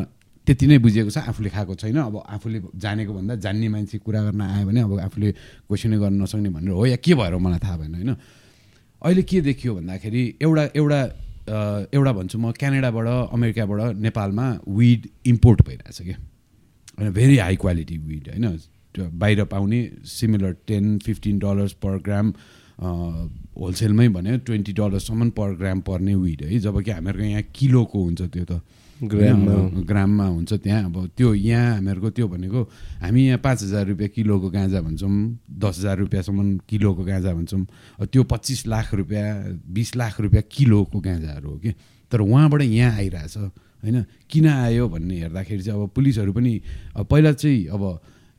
त्यति नै बुझेको छ। आफूले खाएको छैन। अब आफूले जानेको भन्दा जान्ने मान्छे कुरा गर्न आयो भने अब आफूले क्वेसनै गर्न नसक्ने भनेर हो या के भएर मलाई थाहा भएन होइन? अहिले के देखियो भन्दाखेरि एउटा एउटा एउटा भन्छु म क्यानाडाबाट अमेरिकाबाट नेपालमा विड इम्पोर्ट भइरहेछ क्या। होइन भेरी हाई क्वालिटी विड होइन? बाहिर पाउने similar ten fifteen dollars per gram होलसेलमै भने ट्वेन्टी डलर्ससम्म पर ग्राम पर्ने विड है। जबकि हामीहरूको यहाँ किलोको हुन्छ त्यो त। ग्राममा ग्राममा हुन्छ त्यहाँ। अब त्यो यहाँ हामीहरूको त्यो भनेको हामी यहाँ पाँच हजार रुपियाँ किलोको गाँजा भन्छौँ दस हजार रुपियाँसम्म किलोको गाँजा भन्छौँ। त्यो पच्चिस लाख रुपियाँ बिस लाख रुपियाँ किलोको गाँजाहरू हो कि? तर उहाँबाट यहाँ आइरहेछ होइन? किन आयो भन्ने हेर्दाखेरि चाहिँ अब पुलिसहरू पनि पहिला चाहिँ अब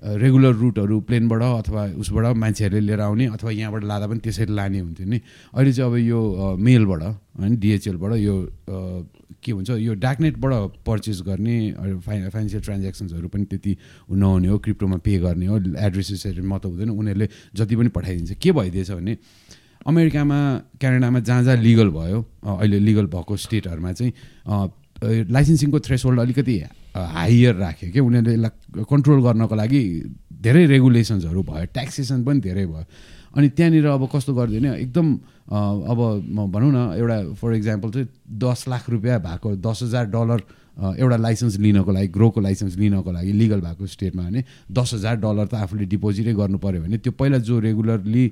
रेगुलर रुटहरू प्लेनबाट अथवा उसबाट मान्छेहरूले लिएर आउने अथवा यहाँबाट लाँदा पनि त्यसरी लाने हुन्थ्यो नि। अहिले चाहिँ अब यो मेलबाट होइन डिएचएलबाट यो के भन्छ यो डार्कनेटबाट परचेस गर्ने फाइ फाइनेन्सियल ट्रान्ज्याक्सन्सहरू पनि त्यति नहुने हो क्रिप्टोमा पे गर्ने हो एड्रेसेसहरू मात्र हुँदैन उनीहरूले जति पनि पठाइदिन्छ। के भइदिएछ भने अमेरिकामा क्यानाडामा जहाँ जहाँ लिगल भयो अहिले लिगल भएको स्टेटहरूमा चाहिँ लाइसेन्सिङको थ्रेसहोल्ड अलिकति हाइयर राख्यो क्या उनीहरूले यसलाई कन्ट्रोल गर्नको लागि धेरै रेगुलेसन्सहरू भयो ट्याक्सेसन पनि धेरै भयो। अनि त्यहाँनिर अब कस्तो गरिदियो भने एकदम अब भनौँ न एउटा फर इक्जाम्पल चाहिँ दस लाख रुपियाँ भएको दस हजार डलर एउटा लाइसेन्स लिनको लागि ग्रोको लाइसेन्स लिनको लागि लिगल भएको स्टेटमा भने दस हजार डलर त आफूले डिपोजिटै गर्नु पऱ्यो भने त्यो पहिला जो रेगुलरली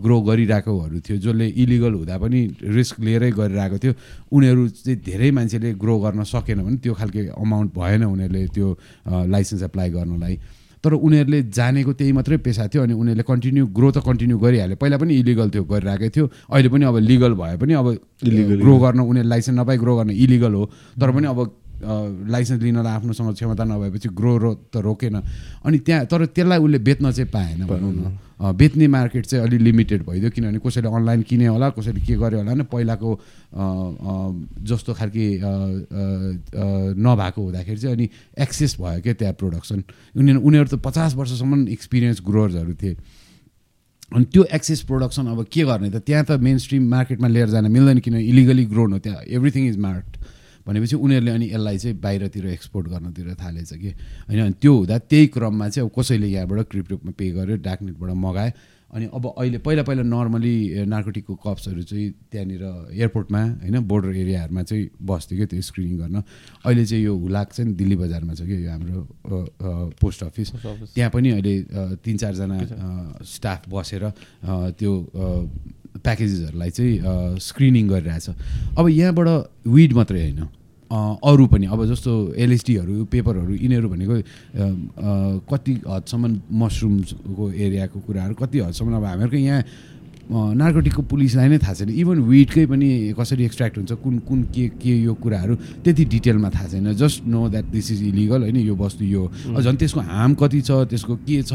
ग्रो गरिरहेकोहरू थियो जसले इलिगल हुँदा पनि रिस्क लिएरै गरिरहेको थियो उनीहरू चाहिँ धेरै मान्छेले ग्रो गर्न सकेन भने त्यो खालको अमाउन्ट भएन उनीहरूले त्यो लाइसेन्स एप्लाई गर्नलाई। तर उनीहरूले जानेको त्यही मात्रै पेसा थियो अनि उनीहरूले कन्टिन्यू ग्रो त कन्टिन्यू गरिहाल्यो पहिला पनि इलिगल थियो गरिरहेकै थियो। अहिले पनि अब लिगल भए पनि अब Illegal. ग्रो गर्न उनीहरूले लाइसेन्स नपाइ ग्रो गर्न इलिगल हो। तर पनि अब लाइसेन्स लिनलाई आफ्नोसँग क्षमता नभएपछि ग्रो रो त रोकेन। अनि त्यहाँ तर त्यसलाई उसले बेच्न चाहिँ पाएन भनौँ न। बेच्ने मार्केट चाहिँ अलि लिमिटेड भइदियो किनभने कसैले अनलाइन किने होला कसैले के गर्यो होला नि पहिलाको जस्तो खालके नभएको हुँदाखेरि चाहिँ अनि एक्सेस भयो क्या त्यहाँ प्रोडक्सन। उनीहरू उनीहरू त पचास वर्षसम्म एक्सपिरियन्स ग्रोवर्सहरू थिए। अनि त्यो एक्सेस प्रोडक्सन अब के गर्ने त? त्यहाँ त मेन स्ट्रिम मार्केटमा लिएर जान मिल्दैन किन? इलिगली ग्रोन हो त्यहाँ एभ्रिथिङ इज मार्क्ड भनेपछि उनीहरूले अनि यसलाई चाहिँ बाहिरतिर एक्सपोर्ट गर्नतिर थालेछ कि। होइन अनि त्यो हुँदा त्यही क्रममा चाहिँ अब कसैले यहाँबाट क्रिप्टोमा पे गर्यो डार्कनेटबाट मगायो। अनि अब अहिले पहिला पहिला नर्मली नार्कोटिकको कप्सहरू चाहिँ त्यहाँनिर एयरपोर्टमा होइन बोर्डर एरियाहरूमा चाहिँ बस्थ्यो क्या त्यो स्क्रिनिङ गर्न। अहिले चाहिँ यो हुलाक चाहिँ दिल्ली बजारमा छ क्या यो हाम्रो पोस्ट अफिस. त्यहाँ पनि अहिले तिन चारजना स्टाफ बसेर त्यो प्याकेजेसहरूलाई चाहिँ स्क्रिनिङ गरिरहेछ। अब यहाँबाट विड मात्रै होइन। अरू पनि अब जस्तो एलएसडीहरू पेपरहरू यिनीहरू भनेको कति हदसम्म मसरुम्सको एरियाको कुराहरू कति हदसम्म अब हामीहरूको यहाँ नार्कोटिकको पुलिसलाई नै थाहा छैन। इभन विडकै पनि कसरी एक्सट्र्याक्ट हुन्छ कुन कुन के के यो कुराहरू त्यति डिटेलमा थाहा छैन। Just know that this is illegal होइन? यो वस्तु यो। हो। झन् त्यसको हार्म कति छ त्यसको के छ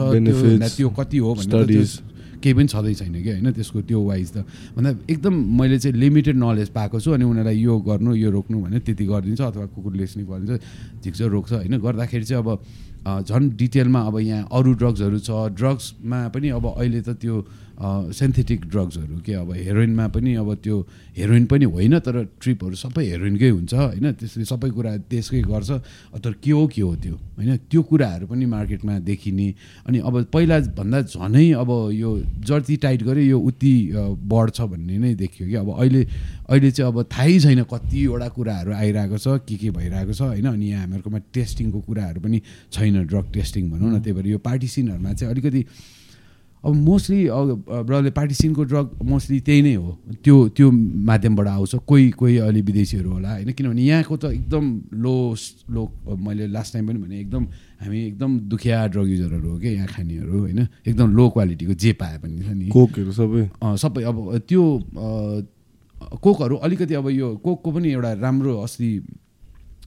त्यो कति हो studies. केही पनि छँदै छैन कि होइन? त्यसको त्यो वाइज त। भन्दा एकदम मैले चाहिँ लिमिटेड नलेज पाएको छु अनि उनीहरूलाई यो गर्नु यो रोक्नु भने त्यति गरिदिन्छ अथवा कुकुरले स्निफ गरिदिन्छ। झिक्छ रोक्छ होइन? गर्दाखेरि चाहिँ अब झन् डिटेलमा अब यहाँ अरू ड्रग्सहरू छ। ड्रग्समा पनि अब अहिले त त्यो सिन्थेटिक ड्रग्सहरू के? अब हेरोइनमा पनि अब त्यो हेरोइन पनि होइन तर ट्रिपहरू सबै हेरोइनकै हुन्छ होइन? त्यसले सबै कुरा त्यसकै गर्छ। तर के हो के हो त्यो? होइन? त्यो कुराहरू पनि मार्केटमा देखिने। अनि अब पहिला भन्दा झनै अब यो जति टाइट गऱ्यो यो उति बढ्छ भन्ने नै देखियो कि। अब अहिले अहिले चाहिँ अब थाहै छैन कतिवटा कुराहरू आइरहेको छ के के भइरहेको छ होइन? अनि यहाँ हामीहरूकोमा टेस्टिङको कुराहरू पनि छैन ड्रग टेस्टिङ भनौँ न त्यही भएर यो पार्टी सिनहरूमा चाहिँ अलिकति अब मोस्टली ब्रदरले पार्टी सिनको ड्रग मोस्टली त्यही नै हो। त्यो त्यो माध्यमबाट आउँछ। कोही कोही अलि विदेशीहरू होला होइन? किनभने यहाँको त एकदम लो लो मैले लास्ट टाइम पनि भने एकदम हामी एकदम दुखिया ड्रग युजरहरू हो क्या यहाँ खानेहरू होइन? एकदम लो क्वालिटीको जे पाए पनि छ नि। कोकहरू सबै। सबै। अब त्यो कोकहरू अलिकति अब यो कोकको पनि एउटा राम्रो अस्ति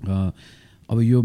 अब यो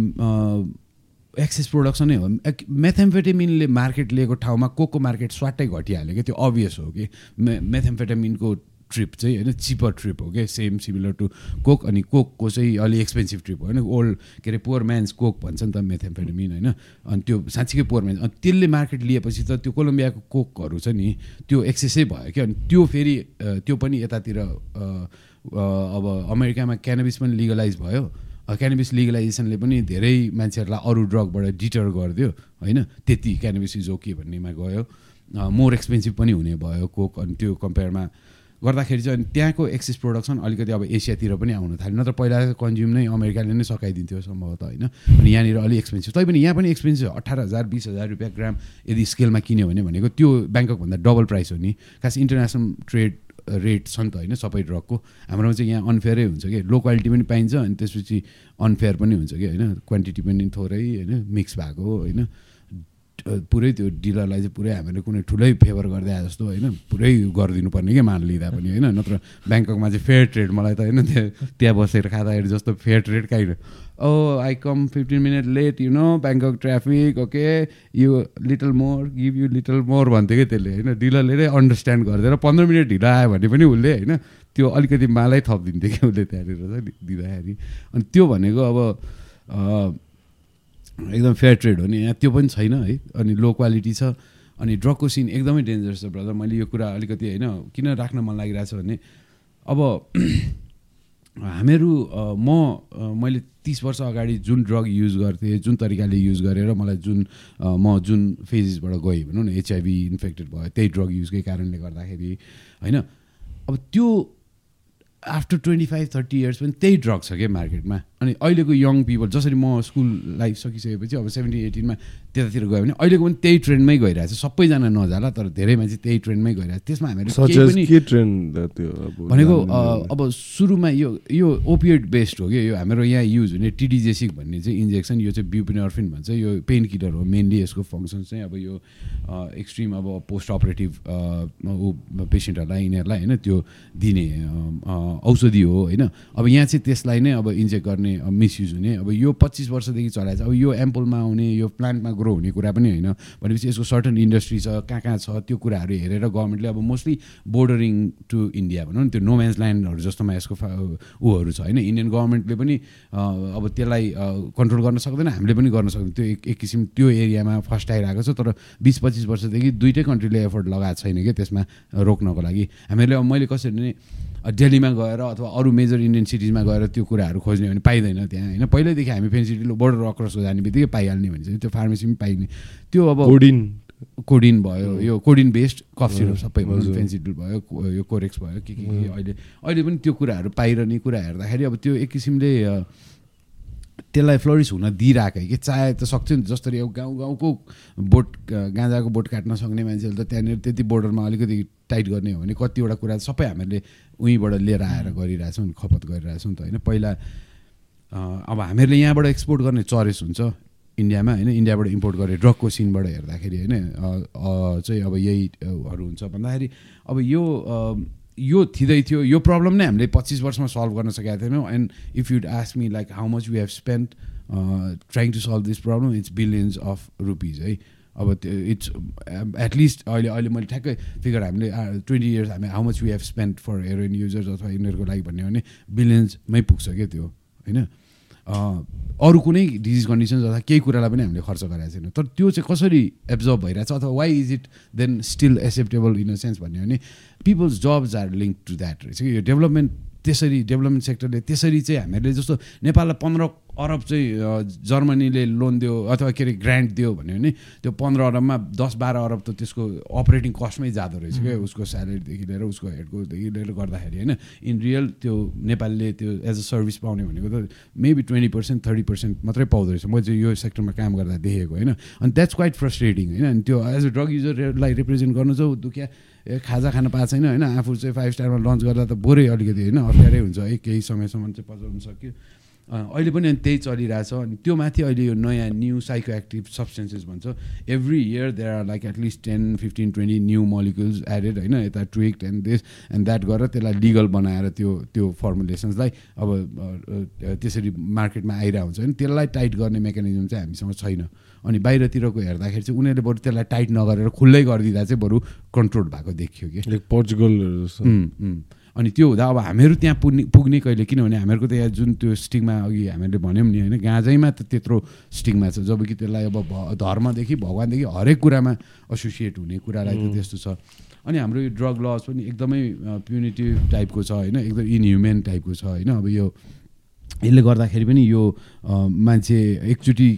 एक्सेस प्रोडक्सनै हो। मेथेम्फेटामिनले मार्केट लिएको ठाउँमा कोकको मार्केट स्वाटै घटिहाल्यो क्या त्यो अभियस हो कि। मे मेथेम्फेटामिनको ट्रिप चाहिँ होइन चिपर ट्रिप हो क्या सेम सिमिलर टु कोक अनि कोकको चाहिँ अलि एक्सपेन्सिभ ट्रिप हो। होइन ओल्ड के अरे पोर म्यान्स कोक भन्छ नि त मेथेम्फेटामिन होइन। अनि त्यो साँच्चीकै पोर म्यान्स अनि त्यसले मार्केट लिएपछि त त्यो कोलम्बियाको कोकहरू छ नि त्यो एक्सेसै भयो क्या। अनि त्यो फेरि त्यो पनि यतातिर अब अमेरिकामा क्यानबिस पनि लिगलाइज भयो। क्यानबिस लिगलाइजेसनले पनि धेरै मान्छेहरूलाई अरू ड्रगबाट डिटर गरिदियो होइन? त्यति क्यानबिस इज ओके भन्नेमा गयो। मोर एक्सपेन्सिभ पनि हुने भयो कोक अनि त्यो कम्पेयरमा गर्दाखेरि चाहिँ अनि त्यहाँको एक्सेस प्रोडक्सन अलिकति अब एसियातिर पनि आउन थाल्यो। नत्र पहिला कन्ज्युम नै अमेरिकाले नै सकाइदिन्थ्यो सम्भवतः होइन? अनि यहाँनिर अलिक एक्सपेन्सिभ तैपनि यहाँ पनि एक्सपेन्सिभ अठार हजार बिस हजार रुपियाँ ग्राम यदि स्केलमा किन्यो भने भनेको त्यो ब्याङ्ककभन्दा डबल प्राइस हो नि। खास इन्टरनेसनल ट्रेड रेट छ नि त होइन सबै ड्रगको हाम्रोमा चाहिँ यहाँ अनफेयरै हुन्छ कि। लो क्वालिटी पनि पाइन्छ अनि त्यसपछि अनफेयर पनि हुन्छ कि होइन। क्वान्टिटी पनि थोरै होइन मिक्स भएको होइन। पुरै त्यो डिलरलाई चाहिँ पुरै हामीले कुनै ठुलै फेभर गर्दै आए जस्तो होइन पुरै गरिदिनु पर्ने क्या माल लिँदा पनि होइन नत्र ब्याङ्ककमा चाहिँ फेयर ट्रेड मलाई त होइन त्यहाँ त्यहाँ बसेर खाँदाखेरि जस्तो fair trade kind oh I come fifteen minute late you know Bangkok traffic okay you little more give you little more भन्थ्यो कि त्यसले होइन डिलरले नै अन्डरस्ट्यान्ड गरिदिएर पन्ध्र मिनट ढिलो आयो भने पनि उसले होइन त्यो अलिकति मालै थपिदिन्थ्यो कि उसले त्यहाँनिर चाहिँ दिँदाखेरि। अनि त्यो भनेको अब एकदम फेयर ट्रेड हो नि। यहाँ त्यो पनि छैन है। अनि लो क्वालिटी छ। अनि ड्रगको सिन एकदमै डेन्जरस छ ब्रदर मैले यो कुरा अलिकति होइन किन राख्न मन लागिरहेछ भने अब हामीहरू म मैले तिस वर्ष अगाडि जुन ड्रग युज गर्थेँ जुन तरिकाले युज गरेर मलाई जुन म जुन फेजेसबाट गएँ भनौँ न एचआइभी इन्फेक्टेड भयो त्यही ड्रग युजकै कारणले गर्दाखेरि होइन। अब त्यो after twenty five thirty years पनि त्यही ड्रग छ क्या मार्केटमा अनि अहिलेको यङ पिपल जसरी म स्कुल लाइफ सकिसकेपछि अब सेभेन्टी एटिनमा त्यतातिर गयो भने अहिलेको पनि त्यही ट्रेन्डमै गइरहेछ। सबैजना नजाला तर धेरै मान्छे त्यही ट्रेन्डमै गइरहेछ। त्यसमा अब भनेको अब सुरुमा यो यो ओपिएड बेस्ड हो कि यो हाम्रो यहाँ युज हुने टिडिजेसिक भन्ने चाहिँ इन्जेक्सन यो चाहिँ ब्युपिनर्फिन भन्छ। यो पेन किलर हो मेनली यसको फङ्सन चाहिँ। अब यो एक्सट्रिम अब पोस्ट अपरेटिभ ऊ पेसेन्टहरूलाई यिनीहरूलाई होइन त्यो दिने औषधि हो होइन। अब यहाँ चाहिँ त्यसलाई नै अब इन्जेक्ट गर्ने मिसयुज हुने अब यो पच्चिस वर्षदेखि चलाएको छ। अब यो एम्पलमा आउने यो प्लान्टमा ग्रो हुने कुरा पनि होइन। भनेपछि यसको सर्टन इन्डस्ट्री छ कहाँ कहाँ छ त्यो कुराहरू हेरेर गभर्मेन्टले अब मोस्टली बोर्डरिङ टु इन्डिया भनौँ न त्यो नोम्यान्स ल्यान्डहरू जस्तोमा यसको ऊहरू छ होइन। इन्डियन गभर्मेन्टले पनि अब त्यसलाई कन्ट्रोल गर्न सक्दैन हामीले पनि गर्न सक्दैन। त्यो एक एक किसिम त्यो एरियामा फर्स्ट आइरहेको छ तर बिस पच्चिस वर्षदेखि दुइटै कन्ट्रीले एफोर्ट लगाएको छैन क्या त्यसमा रोक्नको लागि। हामीहरूले अब मैले कसरी नै दिल्लीमा गएर अथवा अरू मेजर इन्डियन सिटिजमा गएर त्यो कुराहरू खोज्ने भने पाइँदैन त्यहाँ होइन? पहिल्यैदेखि हामी फेन्सी बोर्डर अक्रस जाने बित्तिकै पाइहाल्ने भन्छ। त्यो फार्मेसी पनि पाइने। त्यो अब कोडिन। कोडिन भयो यो कोडिन बेस्ड कफ सिरप सबै भयो। फेन्सिडल भयो यो कोरेक्स भयो के के के अहिले अहिले पनि त्यो कुराहरू पाइरहने कुरा हेर्दाखेरि अब त्यो एक किसिमले त्यसलाई फ्लोरिस हुन दिइरहेको कि चाहे त सक्थ्यो नि त जसरी अब गाउँ गाउँको बोट गाँजाको बोट काट्न सक्ने मान्छेहरूले त त्यहाँनिर त्यति बोर्डरमा अलिकति टाइट गर्ने हो भने कतिवटा कुरा सबै हामीले उहीँबाट लिएर आएर गरिरहेछौँ नि खपत गरिरहेछौँ नि त होइन? पहिला अब हामीहरूले यहाँबाट एक्सपोर्ट गर्ने चरेस हुन्छ इन्डियामा होइन? इन्डियाबाट इम्पोर्ट गर्ने ड्रगको सिनबाट हेर्दाखेरि होइन? चाहिँ अब यही अ, हरू हुन्छ भन्दाखेरि अब यो यो थिँदै थियो यो प्रब्लम नै हामीले पच्चिस वर्षमा सल्भ गर्न सकेका थिएनौँ। And if you'd ask me like how much we have spend trying to solve this problem it's billions of rupees है। अब त्यो इट्स एटलिस्ट अहिले अहिले मैले ठ्याक्कै फिगर हामीले ट्वेन्टी इयर्स हामी how much we have spend for heroin users अथवा यिनीहरूको लागि भन्यो भने बिलियन्समै पुग्छ क्या त्यो होइन? अरू कुनै डिजिज कन्डिसन्स अथवा केही कुरालाई पनि हामीले खर्च गरेको छैन। तर त्यो चाहिँ कसरी एब्जर्भ भइरहेछ अथवा why is it then still acceptable in a sense भन्यो भने people's jobs are link to that रहेछ कि यो डेभलपमेन्ट त्यसरी डेभलपमेन्ट सेक्टरले त्यसरी चाहिँ हामीहरूले जस्तो नेपाललाई पन्ध्र अरब चाहिँ जर्मनीले लोन दियो अथवा के अरे ग्रान्ट दियो भन्यो भने त्यो पन्ध्र अरबमा दस बाह्र अरब त त्यसको अपरेटिङ कस्टमै जाँदो रहेछ क्या उसको स्यालेरीदेखि लिएर उसको हेडकोदेखि लिएर गर्दाखेरि होइन। इन रियल त्यो नेपालले त्यो एज अ सर्भिस पाउने भनेको त maybe twenty percent thirty percent मात्रै पाउँदो रहेछ। मैले चाहिँ यो सेक्टरमा काम गर्दा देखेको होइन। अनि द्याट्स क्वाइट फ्रस्ट्रेटिङ होइन। अनि त्यो एज अ ड्रग युजरलाई रिप्रेजेन्ट गर्नु चाहिँ दुखिया ए खाजा खान पाएको छैन होइन। आफू चाहिँ फाइभ स्टारमा लन्च गर्दा त बोरै अलिकति होइन अप्ठ्यारै हुन्छ। है केही समयसम्म चाहिँ पचाउनु सक्यो अहिले पनि अनि त्यही चलिरहेछ अनि त्यो माथि अहिले यो नयाँ न्यू साइको एक्टिभ सब्सटेन्सेस भन्छ every year there are like at least ten fifteen twenty new molecules added होइन यता tweaked and this and that गरेर त्यसलाई लिगल बनाएर त्यो त्यो फर्मुलेसन्सलाई अब त्यसरी मार्केटमा आइरहेको हुन्छ। होइन त्यसलाई टाइट गर्ने मेकानिजम चाहिँ हामीसँग छैन। अनि बाहिरतिरको हेर्दाखेरि चाहिँ उनीहरूले बरु त्यसलाई टाइट नगरेर खुल्लै गरिदिँदा चाहिँ बरु कन्ट्रोल भएको देखियो कि। पोर्चुगल अनि त्यो हुँदा अब हामीहरू त्यहाँ पुग्ने पुग्ने कहिले? किनभने हामीहरूको त यहाँ जुन त्यो स्टिङमा अघि हामीले भन्यौँ नि होइन गाँजैमा त त्यत्रो स्टिङमा छ। जब कि त्यसलाई अब धर्मदेखि भगवान्देखि हरेक कुरामा एसोसिएट हुने कुरालाई त त्यस्तो छ। अनि हाम्रो यो ड्रग लज पनि एकदमै प्युनिटिभ टाइपको छ होइन एकदम इनह्युमेन टाइपको छ होइन। अब यो यसले गर्दाखेरि पनि यो मान्छे एकचोटि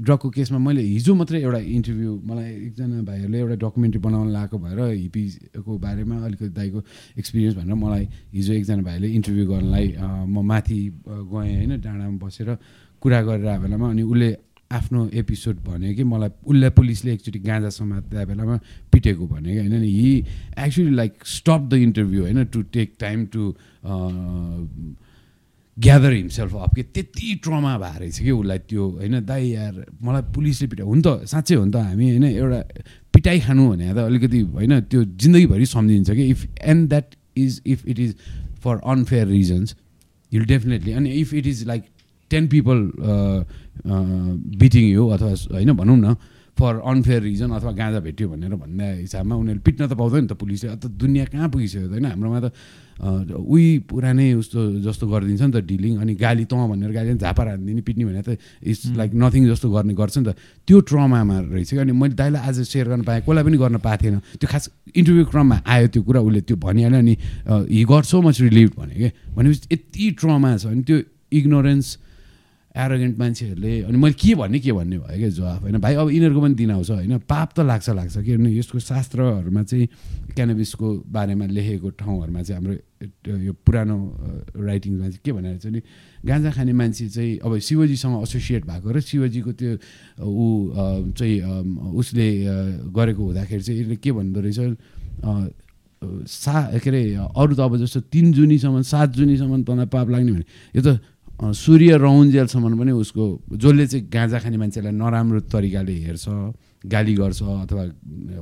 ड्रगको केसमा मैले हिजो मात्रै एउटा इन्टरभ्यू मलाई एकजना भाइहरूले एउटा डकुमेन्ट्री बनाउन लगाएको भएर हिपीको बारेमा अलिकति दाइको एक्सपिरियन्स भनेर मलाई हिजो एकजना भाइले इन्टरभ्यू गर्नलाई म माथि गएँ होइन डाँडामा बसेर कुरा गरेर बेलामा अनि उसले आफ्नो एपिसोड भन्यो कि मलाई उसलाई पुलिसले एकचोटि गाँजा समात्दा बेलामा पिटेको भन्यो कि होइन। He actually like stop the interview होइन to take time to gather himself up कि त्यति ट्रमा भएको रहेछ कि उसलाई त्यो होइन दाइ यार मलाई पुलिसले पिटायो। हुन त साँच्चै हो नि त हामी होइन एउटा पिटाइ खानु भने त अलिकति होइन त्यो जिन्दगीभरि सम्झिन्छ कि if and that is if it is for unfair reasons you'll definitely अनि if it is like ten people beating you अथवा होइन भनौँ न फर अनफेयर रिजन अथवा गाँजा भेट्यो भनेर भन्ने हिसाबमा उनीहरूले पिट्न त पाउँदैन त पुलिसले। त दुनियाँ कहाँ पुगिसक्यो होइन हाम्रोमा त उही पुरानै उस्तो जस्तो गरिदिन्छ नि त डिलिङ अनि गाली तँ भनेर गाली झापा हानिदिने पिट्ने भने त इट्स लाइक नथिङ जस्तो गर्ने गर्छ नि त। त्यो ट्रमामा रहेछ कि अनि मैले दाइलाई आज सेयर गर्न पाएँ कसलाई पनि गर्न पाएको थिएन। त्यो खास इन्टरभ्यू क्रममा आयो त्यो कुरा उसले त्यो भनिहाल्यो अनि he got so much relieve भने। कि भनेपछि यति ट्रमा छ अनि त्यो इग्नोरेन्स एरोगेन्ट मान्छेहरूले अनि मैले के भन्ने के भन्ने भयो क्या जवाफ? होइन भाइ अब यिनीहरूको पनि दिन आउँछ होइन? पाप त लाग्छ लाग्छ किनभने यसको शास्त्रहरूमा चाहिँ क्यानबिसको बारेमा लेखेको ठाउँहरूमा चाहिँ हाम्रो यो पुरानो राइटिङमा चाहिँ के भनेर चाहिँ गाँजा खाने मान्छे चाहिँ अब शिवजीसँग एसोसिएट भएको र शिवजीको त्यो ऊ चाहिँ उसले गरेको हुँदाखेरि चाहिँ यसले के भन्दो रहेछ? सा के अरे अरू त अब जस्तो तिन जुनीसम्म सात जुनीसम्म तँलाई पाप लाग्ने भने यो त सूर्य रहुन्जेलसम्म पनि उसको जसले चाहिँ गाँजा खाने मान्छेलाई नराम्रो तरिकाले हेर्छ गाली गर्छ अथवा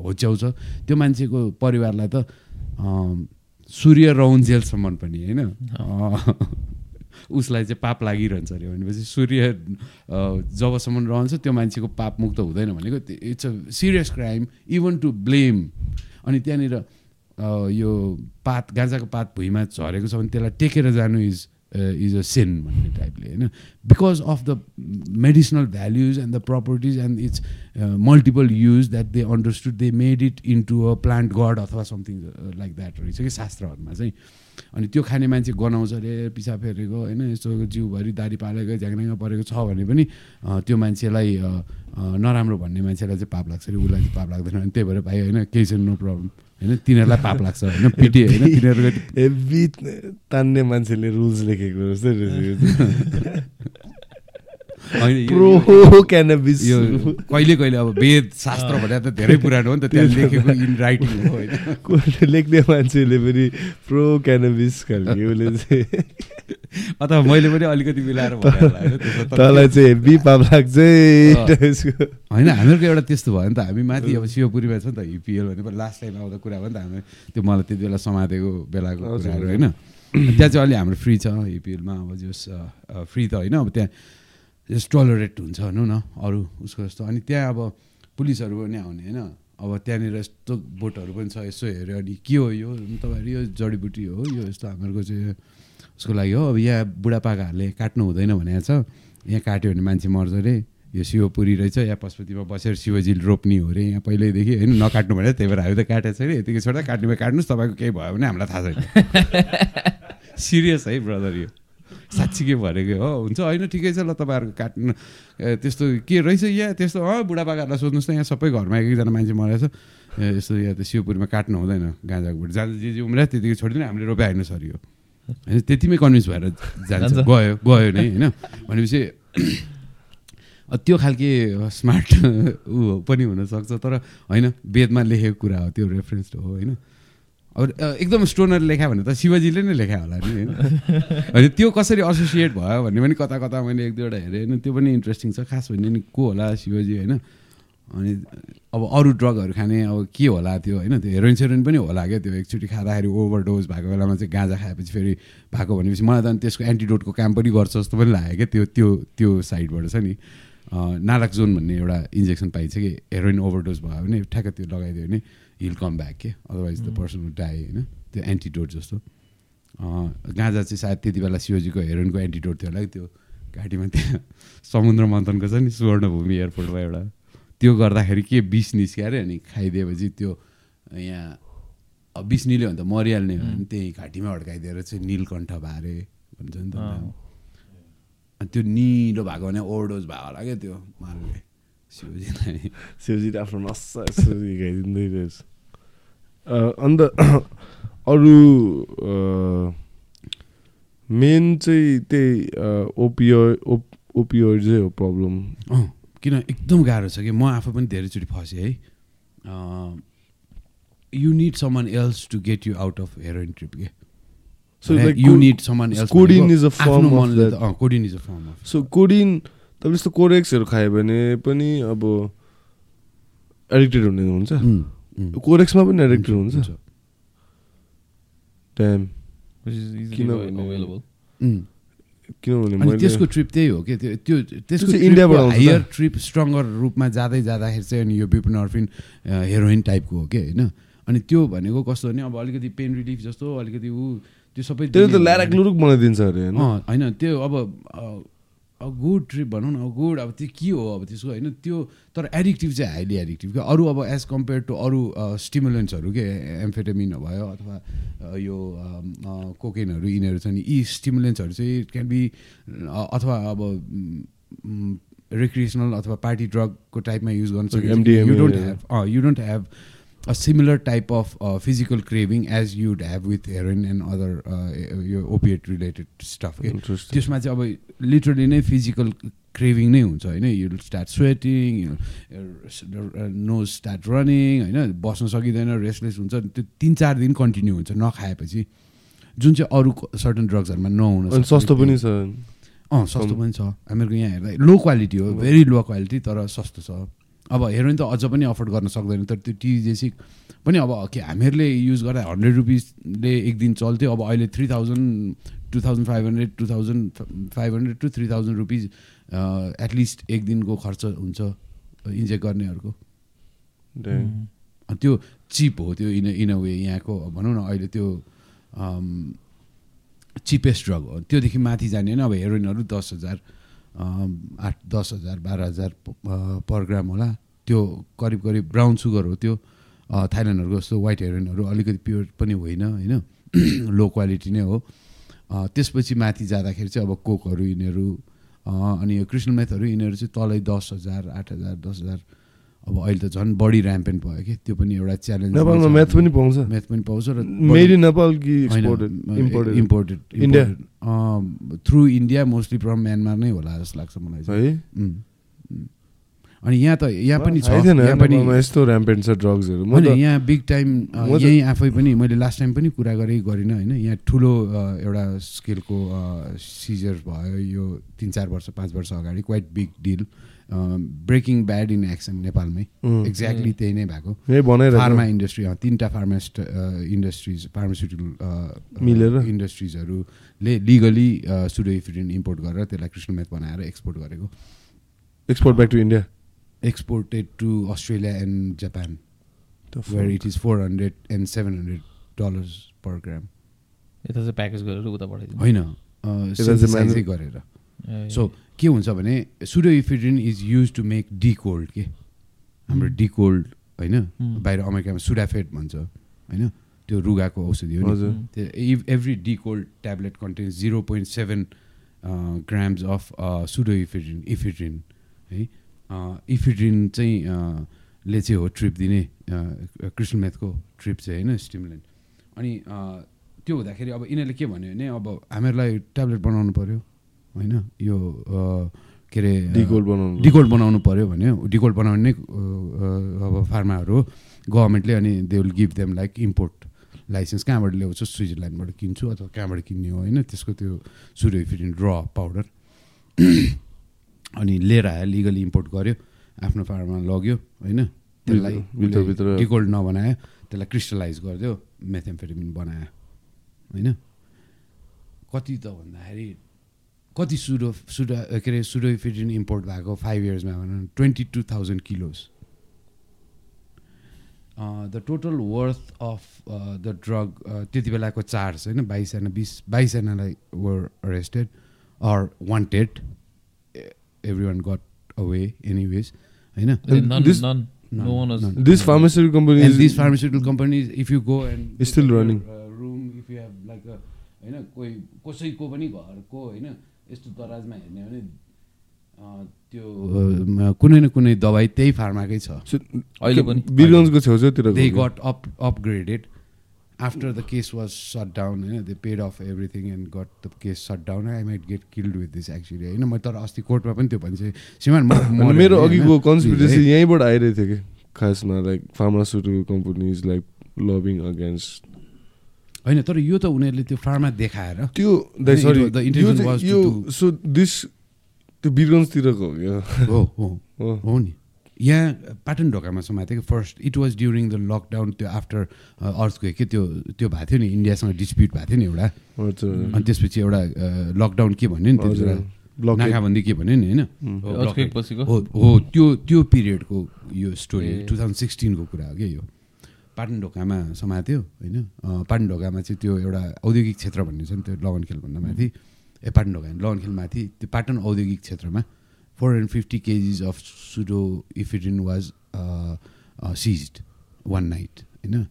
होच्याउँछ त्यो मान्छेको परिवारलाई त सूर्य रहुन्जेलसम्म पनि होइन? उसलाई चाहिँ पाप लागिरहन्छ अरे भनेपछि सूर्य जबसम्म रहन्छ त्यो मान्छेको पाप मुक्त हुँदैन भनेको it's a serious crime even to blame. अनि त्यहाँनिर यो पात गाँजाको पात भुइँमा झरेको छ भने त्यसलाई टेकेर जानु इज इज अ सिन भन्ने टाइपले होइन because of the medicinal values and the properties and it's multiple use that they understood they made it into a plant god अथवा समथिङ लाइक द्याट रहेछ कि शास्त्रहरूमा चाहिँ अनि त्यो खाने मान्छे गनाउँछ अरे पिसा फेरेको होइन? यस्तो जिउभरि दारी पालेको झ्याङड्याङ परेको छ भने पनि त्यो मान्छेलाई नराम्रो भन्ने मान्छेलाई चाहिँ पाप लाग्छ अरे उसलाई चाहिँ पाप लाग्दैन अनि त्यही भएर भाइ होइन? केही छैन नो प्रब्लम होइन? तिनीहरूलाई पाप लाग्छ होइन? पिटी होइन? तिनीहरूको हेभी तान्ने मान्छेले रुल्स लेखेको जस्तै कहिले कहिले अब वेद शास्त्र भनेर त धेरै पुरानो हो नि त त्यहाँ लेखेको इन राइटिङ हो होइन। लेख्ने मान्छेले पनि प्रो क्यानबिस खालको उसले चाहिँ अथवा मैले पनि अलिकति मिलाएर तँलाई चाहिँ हेभी पाप लाग्छ होइन हामीहरूको एउटा त्यस्तो भयो नि त हामी माथि अब शिवपुरीमा छ नि त हिपिएल भने लास्ट टाइम आउँदा कुरा भयो नि त हामी त्यो मलाई त्यति बेला समातेको बेलाको कुराहरू होइन। त्यहाँ चाहिँ अलि हाम्रो फ्री छ हिपिएलमा अब जस फ्री त होइन अब त्यहाँ टलरेट हुन्छ भनौँ न अरू उसको जस्तो। अनि त्यहाँ अब पुलिसहरू पनि आउने होइन। अब त्यहाँनिर यस्तो बोटहरू पनि छ यसो हेऱ्यो अनि के हो यो? तपाईँहरू यो जडीबुटी हो यो यस्तो हामीहरूको चाहिँ उसको लागि हो। अब यहाँ बुढापाकाहरूले काट्नु हुँदैन भनेको छ। यहाँ काट्यो भने मान्छे मर्छ अरे यो शिवपुरी रहेछ यहाँ पशुपतिमा बसेर शिवजी रोप्ने हो अरे यहाँ पहिल्यैदेखि होइन नकाट्नु भने त्यही भएर हामी त काटेको छैन। यतिकै छोड्दा काट्नु काट्नुहोस् तपाईँको केही भयो भने हामीलाई थाहा छैन। सिरियस है ब्रदर यो। साँच्ची के भनेको हो। हुन्छ होइन ठिकै छ ल तपाईँहरूको काट्नु त्यस्तो के रहेछ यहाँ? त्यस्तो अँ बुढापाकाहरूलाई सोध्नुहोस् त यहाँ सबै घरमा एक एकजना मान्छे मरेछ यस्तो यहाँ त शिवपुरीमा काट्नु हुँदैन गाँजाको बोट जहाँ जे जे उम्रियो त्यतिकै छोडिदिनु हामीले रोपाइहाल्नु सर यो होइन त्यतिमै कन्भिन्स भएर जान्छ। गयो गयो नै होइन। भनेपछि त्यो खालके स्मार्ट ऊ पनि हुनसक्छ तर होइन वेदमा लेखेको कुरा हो त्यो रेफरेन्स हो होइन। एकदम स्टोनर लेखा भने त शिवजीले नै लेखा होला नि होइन? होइन त्यो कसरी एसोसिएट भयो भन्ने पनि कता कता मैले एक दुईवटा हेरेँ होइन? त्यो पनि इन्ट्रेस्टिङ छ। खास भन्ने नि को होला शिवजी होइन? अनि अब अरू ड्रगहरू खाने अब के होला त्यो होइन? त्यो हेरोइन सेरोइन पनि होला क्या त्यो एकचोटि खाँदाखेरि ओभरडोज भएको बेलामा चाहिँ गाँजा खाएपछि फेरि भएको भनेपछि मलाई त त्यसको एन्टिडोटको काम पनि गर्छ जस्तो पनि लाग्यो क्या त्यो त्यो त्यो साइडबाट छ नि। नालाक्जोन भन्ने एउटा इन्जेक्सन पाइन्छ कि हेरोइन ओभरडोज भयो भने ठ्याक्क त्यो लगाइदियो भने। हिल कम ब्याक के अदरवाइज द पर्सन डाई होइन त्यो एन्टिडोट जस्तो गाँजा चाहिँ सायद त्यति बेला शिवजीको हेरोइनको एन्टिडोट थियो होला कि त्यो घाँटीमा त्यहाँ समुद्र मन्थनको छ नि सुवर्णभूमि एयरपोर्टमा एउटा त्यो गर्दाखेरि के बिस निस्क्यो अरे अनि खाइदिएपछि त्यो यहाँ बिस निल्यो भने त मरिहाल्ने हो भने त्यही घाँटीमा अड्काइदिएर चाहिँ निलकण्ठ बारे भन्छ नि त अनि त्यो निलो भएको भने ओभरडोज भयो होला क्या त्यो मालले। शिवजीलाई शिवजीले आफ्नो नसा यसो रहेछ अन्त अरू मेन चाहिँ त्यही ओपियो ओपियोइड हो प्रब्लम किन एकदम गाह्रो छ कि म आफू पनि धेरैचोटि फसेँ है। You need someone else to get you out of heroin trip के? So like you need someone else a form of that. Codeine is a form of so codeine तपाईँले यस्तो कोरेक्सहरू खायो भने पनि अब एडिक्टेड हुने हुन्छ। कोरेक्समा पनि एडिक्टेड हुन्छ। टाइम किनभने- त्यसको ट्रिप त्यही हो कि? त्यो त्यो त्यसको चाहिँ इन्डियाबाट? हायर ट्रिप स्ट्रङ्गर रूपमा जाँदै जाँदाखेरि चाहिँ अनि यो बिपनर्फिन हेरोइन टाइपको हो कि होइन? अनि त्यो भनेको कस्तो भने अब अलिकति पेन रिलिफ जस्तो अलिकति ऊ त्यो सबै त्यसले त ल्याराक लुरुक बनाइदिन्छ अरे होइन? त्यो अब अ गुड ट्रिप भनौँ न गुड अब त्यो के हो अब त्यसको होइन त्यो तर एडिक्टिभ चाहिँ हाइली एडिक्टिभ क्या अरू अब एज कम्पेयर टु अरू स्टिमुलेन्ट्सहरू के एम्फेटामिन भयो अथवा यो कोकेनहरू यिनीहरू छ नि यी स्टिमुलेन्ट्सहरू चाहिँ इट क्यान बी अथवा अब रिक्रिएसनल अथवा पार्टी ड्रगको टाइपमा युज गर्न सकिन्छ you don't. Have you don't have a similar type of uh, physical craving as you'd have with heroin and other uh, your opiate related stuff के Interesting. त्यसमा चाहिँ अब लिटरली नै फिजिकल क्रेभिङ नै हुन्छ होइन? You start sweating nose start running होइन? बस्न सकिँदैन रेस्टलेस हुन्छ। त्यो तिन चार दिन कन्टिन्यू हुन्छ नखाएपछि। जुन चाहिँ अरू सर्टन ड्रग्सहरूमा नहुन। सस्तो पनि छ। अँ सस्तो पनि छ। हामीहरूको यहाँ हेर्दा लो क्वालिटी हो भेरी लो क्वालिटी तर सस्तो छ। अब हेरोइन त अझ पनि अफोर्ड गर्न सक्दैन तर त्यो टिजेसिक पनि अब के हामीहरूले युज गर्दा हन्ड्रेड रुपिसले एक दिन चल्थ्यो अब अहिले three thousand two thousand five hundred two thousand five hundred to three thousand rupees at least एक दिनको खर्च हुन्छ इन्जेक्ट गर्नेहरूको। त्यो चिप हो त्यो इन इन अ वे यहाँको भनौँ न अहिले त्यो चिपेस्ट ड्रग हो। त्योदेखि माथि जाने होइन अब हेरोइनहरू दस हजार आठ दस हजार बाह्र हजार पर ग्राम होला। त्यो करिब करिब ब्राउन सुगर हो त्यो। थाइल्यान्डहरूको जस्तो व्हाइट हेरोइनहरू अलिकति प्योर पनि होइन होइन? लो क्वालिटी नै हो। त्यसपछि माथि जाँदाखेरि चाहिँ अब कोकहरू यिनीहरू अनि यो कृष्णमेथहरू यिनीहरू चाहिँ तलै दस हजार आठ हजार दस हजार अब अहिले त झन् बढी ऱ्याम्पेन्ट भयो कि। त्यो पनि एउटा च्यालेन्ज नेपालमा म्याथ पनि पाउँछ। म्याथ पनि पाउँछ र मेड इन नेपाल कि imported India? Through India mostly from Myanmar नै होला जस्तो लाग्छ मलाई है। अनि यहाँ त यहाँ पनि छ। यहाँ पनि यस्तो ऱ्याम्पेन्ट छ ड्रग्सहरू म होइन त यहाँ बिग टाइम यहीँ आफै पनि मैले लास्ट टाइम पनि कुरा गरेँ गरिनँ होइन। यहाँ ठुलो एउटा स्केलको सिजर भयो यो तिन चार वर्ष पाँच वर्ष अगाडि quite big deal Breaking Bad in action नेपालमै. एक्ज्याक्टली त्यही नै भएको। फार्मा इन्डस्ट्री तिनवटा फार्मास्ट इन्डस्ट्रिज फार्मास्युटिकल मिलेर? इन्डस्ट्रिजहरूले लिगली सुडोइफिडिन इम्पोर्ट गरेर त्यसलाई कृष्णमेथ बनाएर एक्सपोर्ट गरेको। Export back to India exported to Australia and Japan where it is four hundred and seven hundred dollars per gram यता चाहिँ प्याकेज गरेर उता पठाइदिनु होइन गरेर। सो के हुन्छ भने pseudoephedrine is use to make Decold के? हाम्रो डिकोल्ड होइन? Hmm. बाहिर अमेरिकामा सुडाफेड भन्छ होइन? त्यो रुगाको औषधि हो Hmm. त्यो every Decold tablet contains zero point seven grams of pseudoephedrine ephedrine है? इफिड्रिन चाहिँ ले चाहिँ हो ट्रिप दिने अ, कृष्णमेथको ट्रिप चाहिँ होइन? स्टिमुलेन्ट अनि त्यो हुँदाखेरि अब यिनीहरूले के भन्यो भने अब हामीहरूलाई ट्याब्लेट बनाउनु पऱ्यो होइन? यो के अरे अ, डिकोल्ड बनाउनु डिकोल्ड बनाउनु पऱ्यो भने डिकोल्ड बनाउने नै अब फार्माहरू गभर्मेन्टले अनि they will give them like import licence कहाँबाट ल्याउँछु? स्विजरल्यान्डबाट किन्छु अथवा कहाँबाट किन्ने हो होइन? त्यसको त्यो सुडोइफिडिन र पाउडर अनि लिएर आयो लिगली इम्पोर्ट गर्यो आफ्नो फार्ममा लग्यो होइन? त्यसलाई डिकोल्ड नबनायो त्यसलाई क्रिस्टलाइज गरिदियो मेथेम्फेटामिन बनायो होइन? कति त भन्दाखेरि कति सुडो सुडा के अरे सुडोइफिडिन इम्पोर्ट भएको फाइभ इयर्समा भनौँ twenty two thousand kilos the total worth of the drug त्यति बेलाको चार्ज होइन बाइसजना बिस बाइसजनालाई were arrested or wanted every one got away anyways होइन? One was- None. This pharmaceutical company And these pharmaceutical companies, if you go and It's still running. uh, room, if you have like a होइन कोही कसैको पनि घरको होइन यस्तो दराजमा हेर्ने हो भने अँ, त्यो कुनै न कुनै दबाई त्यही फार्माकै छ। अहिले पनि बिरगन्जको छेउछाउतिर they got up upgraded after the case was shut down होइन they paid off everything and got the case shut down I might get killed with this actually होइन म तर अस्ति कोर्टमा पनि त्यो भन्छ मऱ्यो मेरो अघिको कन्सपिरेसी। यहीँबाट आइरहेको थियो कि खासमा like pharmaceutical companies like lobbying against होइन तर यो त उनीहरूले त्यो फार्मा देखाएर त्यो यो सो दिस त्यो बिरगन्जतिरको हो हो हो हो। हो नि। यहाँ पाटन ढोकामा समातेको first it was during the lockdown त्यो आफ्टर अर्थ के त्यो त्यो भएको थियो नि इन्डियासँग डिस्प्युट भएको थियो नि एउटा। अनि त्यसपछि एउटा लकडाउन के भन्यो नि ब्लक नाकाबन्दी के भन्यो नि होइन. हो, Earthquake blockade। पछिको? हो हो त्यो त्यो पिरियडको यो स्टोरी। टु थाउजन्ड सिक्सटिनको कुरा हो क्या यो? पाटन ढोकामा समात्यो होइन? पाटन ढोकामा चाहिँ त्यो एउटा औद्योगिक क्षेत्र भन्ने छ नि त्यो लगनखेल भन्दा माथि। ए पाटन ढोका माथि त्यो पाटन औद्योगिक क्षेत्रमा four hundred fifty KGs of pseudoephedrine was seized one night होइन?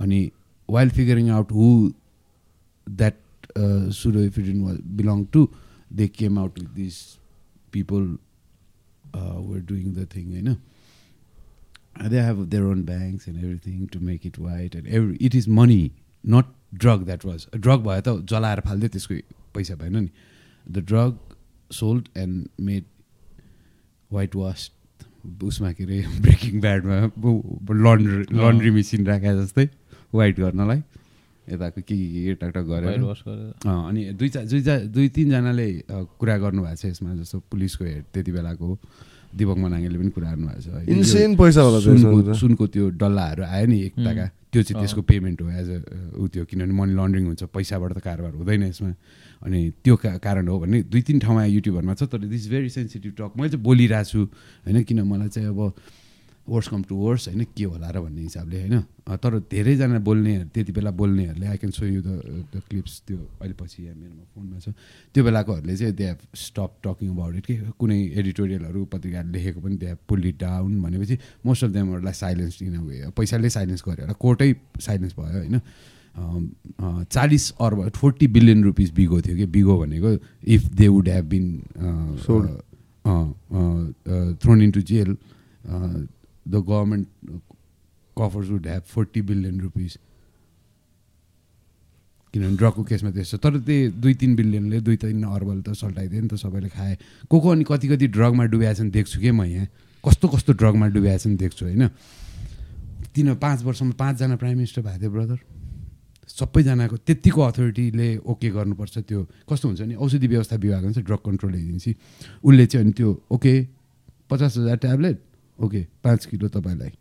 अनि while figuring out who that pseudoephedrine was belong to they came out with this people were doing the thing होइन? They have their own banks and everything to make it white and every it is money not drug that was. Drug भयो त जलाएर फाल्दै त्यसको पैसा भएन नि। The drug sold and made white wash उसमा के अरे ब्रेकिङ ब्याडमा लन्ड्री लन्ड्री मेसिन राखे जस्तै वाइट गर्नलाई। यताको के के टकटक गरेर। अनि दुई चार दुई चार दुई तिनजनाले कुरा गर्नुभएको छ यसमा जस्तो पुलिसको हेड त्यति बेलाको। दिपक मनाङ्गेले पनि कुरा गर्नुभएको छ इन्सेन पैसा होला सुनको। सुनको त्यो डल्लाहरू आयो नि एक। टाका त्यो चाहिँ। त्यसको पेमेन्ट हो एज अ ऊ त्यो किनभने मनी लन्ड्रिङ हुन्छ पैसाबाट त कारोबार हुँदैन यसमा अनि त्यो कारण हो भने दुई तिन ठाउँमा युट्युबहरूमा छ तर दिस भेरी सेन्सिटिभ टक मैले चाहिँ बोलिरहेको छु होइन किन मलाई चाहिँ अब वर्स कम टु वर्स होइन? के होला र भन्ने हिसाबले होइन? तर धेरैजना बोल्ने त्यति बेला बोल्नेहरूले I can show you the the clips त्यो अहिले पछि यहाँ मेरोमा फोनमा छ। त्यो बेलाकोहरूले चाहिँ they have stop talking about it के? कुनै एडिटोरियलहरू पत्रिकाले लेखेको पनि they have pull it down भनेपछि मोस्ट अफ देमहरूलाई साइलेन्स इन वे पैसाले साइलेन्स गर्यो होला कोर्टै साइलेन्स भयो होइन? चालिस अर्ब फोर्टी बिलियन रुपिस बिगो थियो कि? बिगो भनेको if they would have been. Thrown in to jail the government coffers would have forty billion rupees किनभने ड्रगको केसमा त्यस्तो तर त्यही दुई तिन बिलियनले दुई तिन अर्बल त सल्टाइदियो नि त सबैले खाए। को को अनि कति कति ड्रगमा डुबिया छन् देख्छु कि म यहाँ? कस्तो कस्तो ड्रगमा डुबिया छन् देख्छु होइन? तिन पाँच वर्षमा पाँचजना प्राइम मिनिस्टर भएको थियो ब्रदर। सबैजनाको त्यत्तिको अथोरिटीले ओके गर्नुपर्छ त्यो। कस्तो हुन्छ नि? औषधि व्यवस्था विभाग हुन्छ ड्रग कन्ट्रोल एजेन्सी उसले चाहिँ अनि त्यो ओके पचास हजार ट्याब्लेट ओके पाँच किलो तपाईँलाई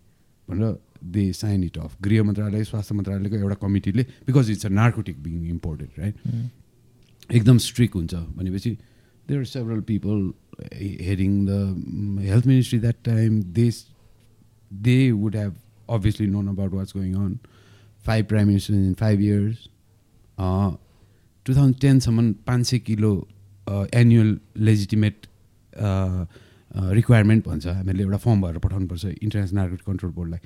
भनेर दे साइन इट अफ गृह मन्त्रालय स्वास्थ्य मन्त्रालयको एउटा कमिटीले because it's a narcotic being imported right एकदम स्ट्रिक हुन्छ भनेपछि there are several people heading the health ministry that time they they would have obviously known about what's going on. Five prime ministers in five years. Uh, 2010सम्म पाँच सय kilo annual legitimate requirement भन्छ। हामीले एउटा form भएर पठाउनुपर्छ international narcotic control बोर्डलाई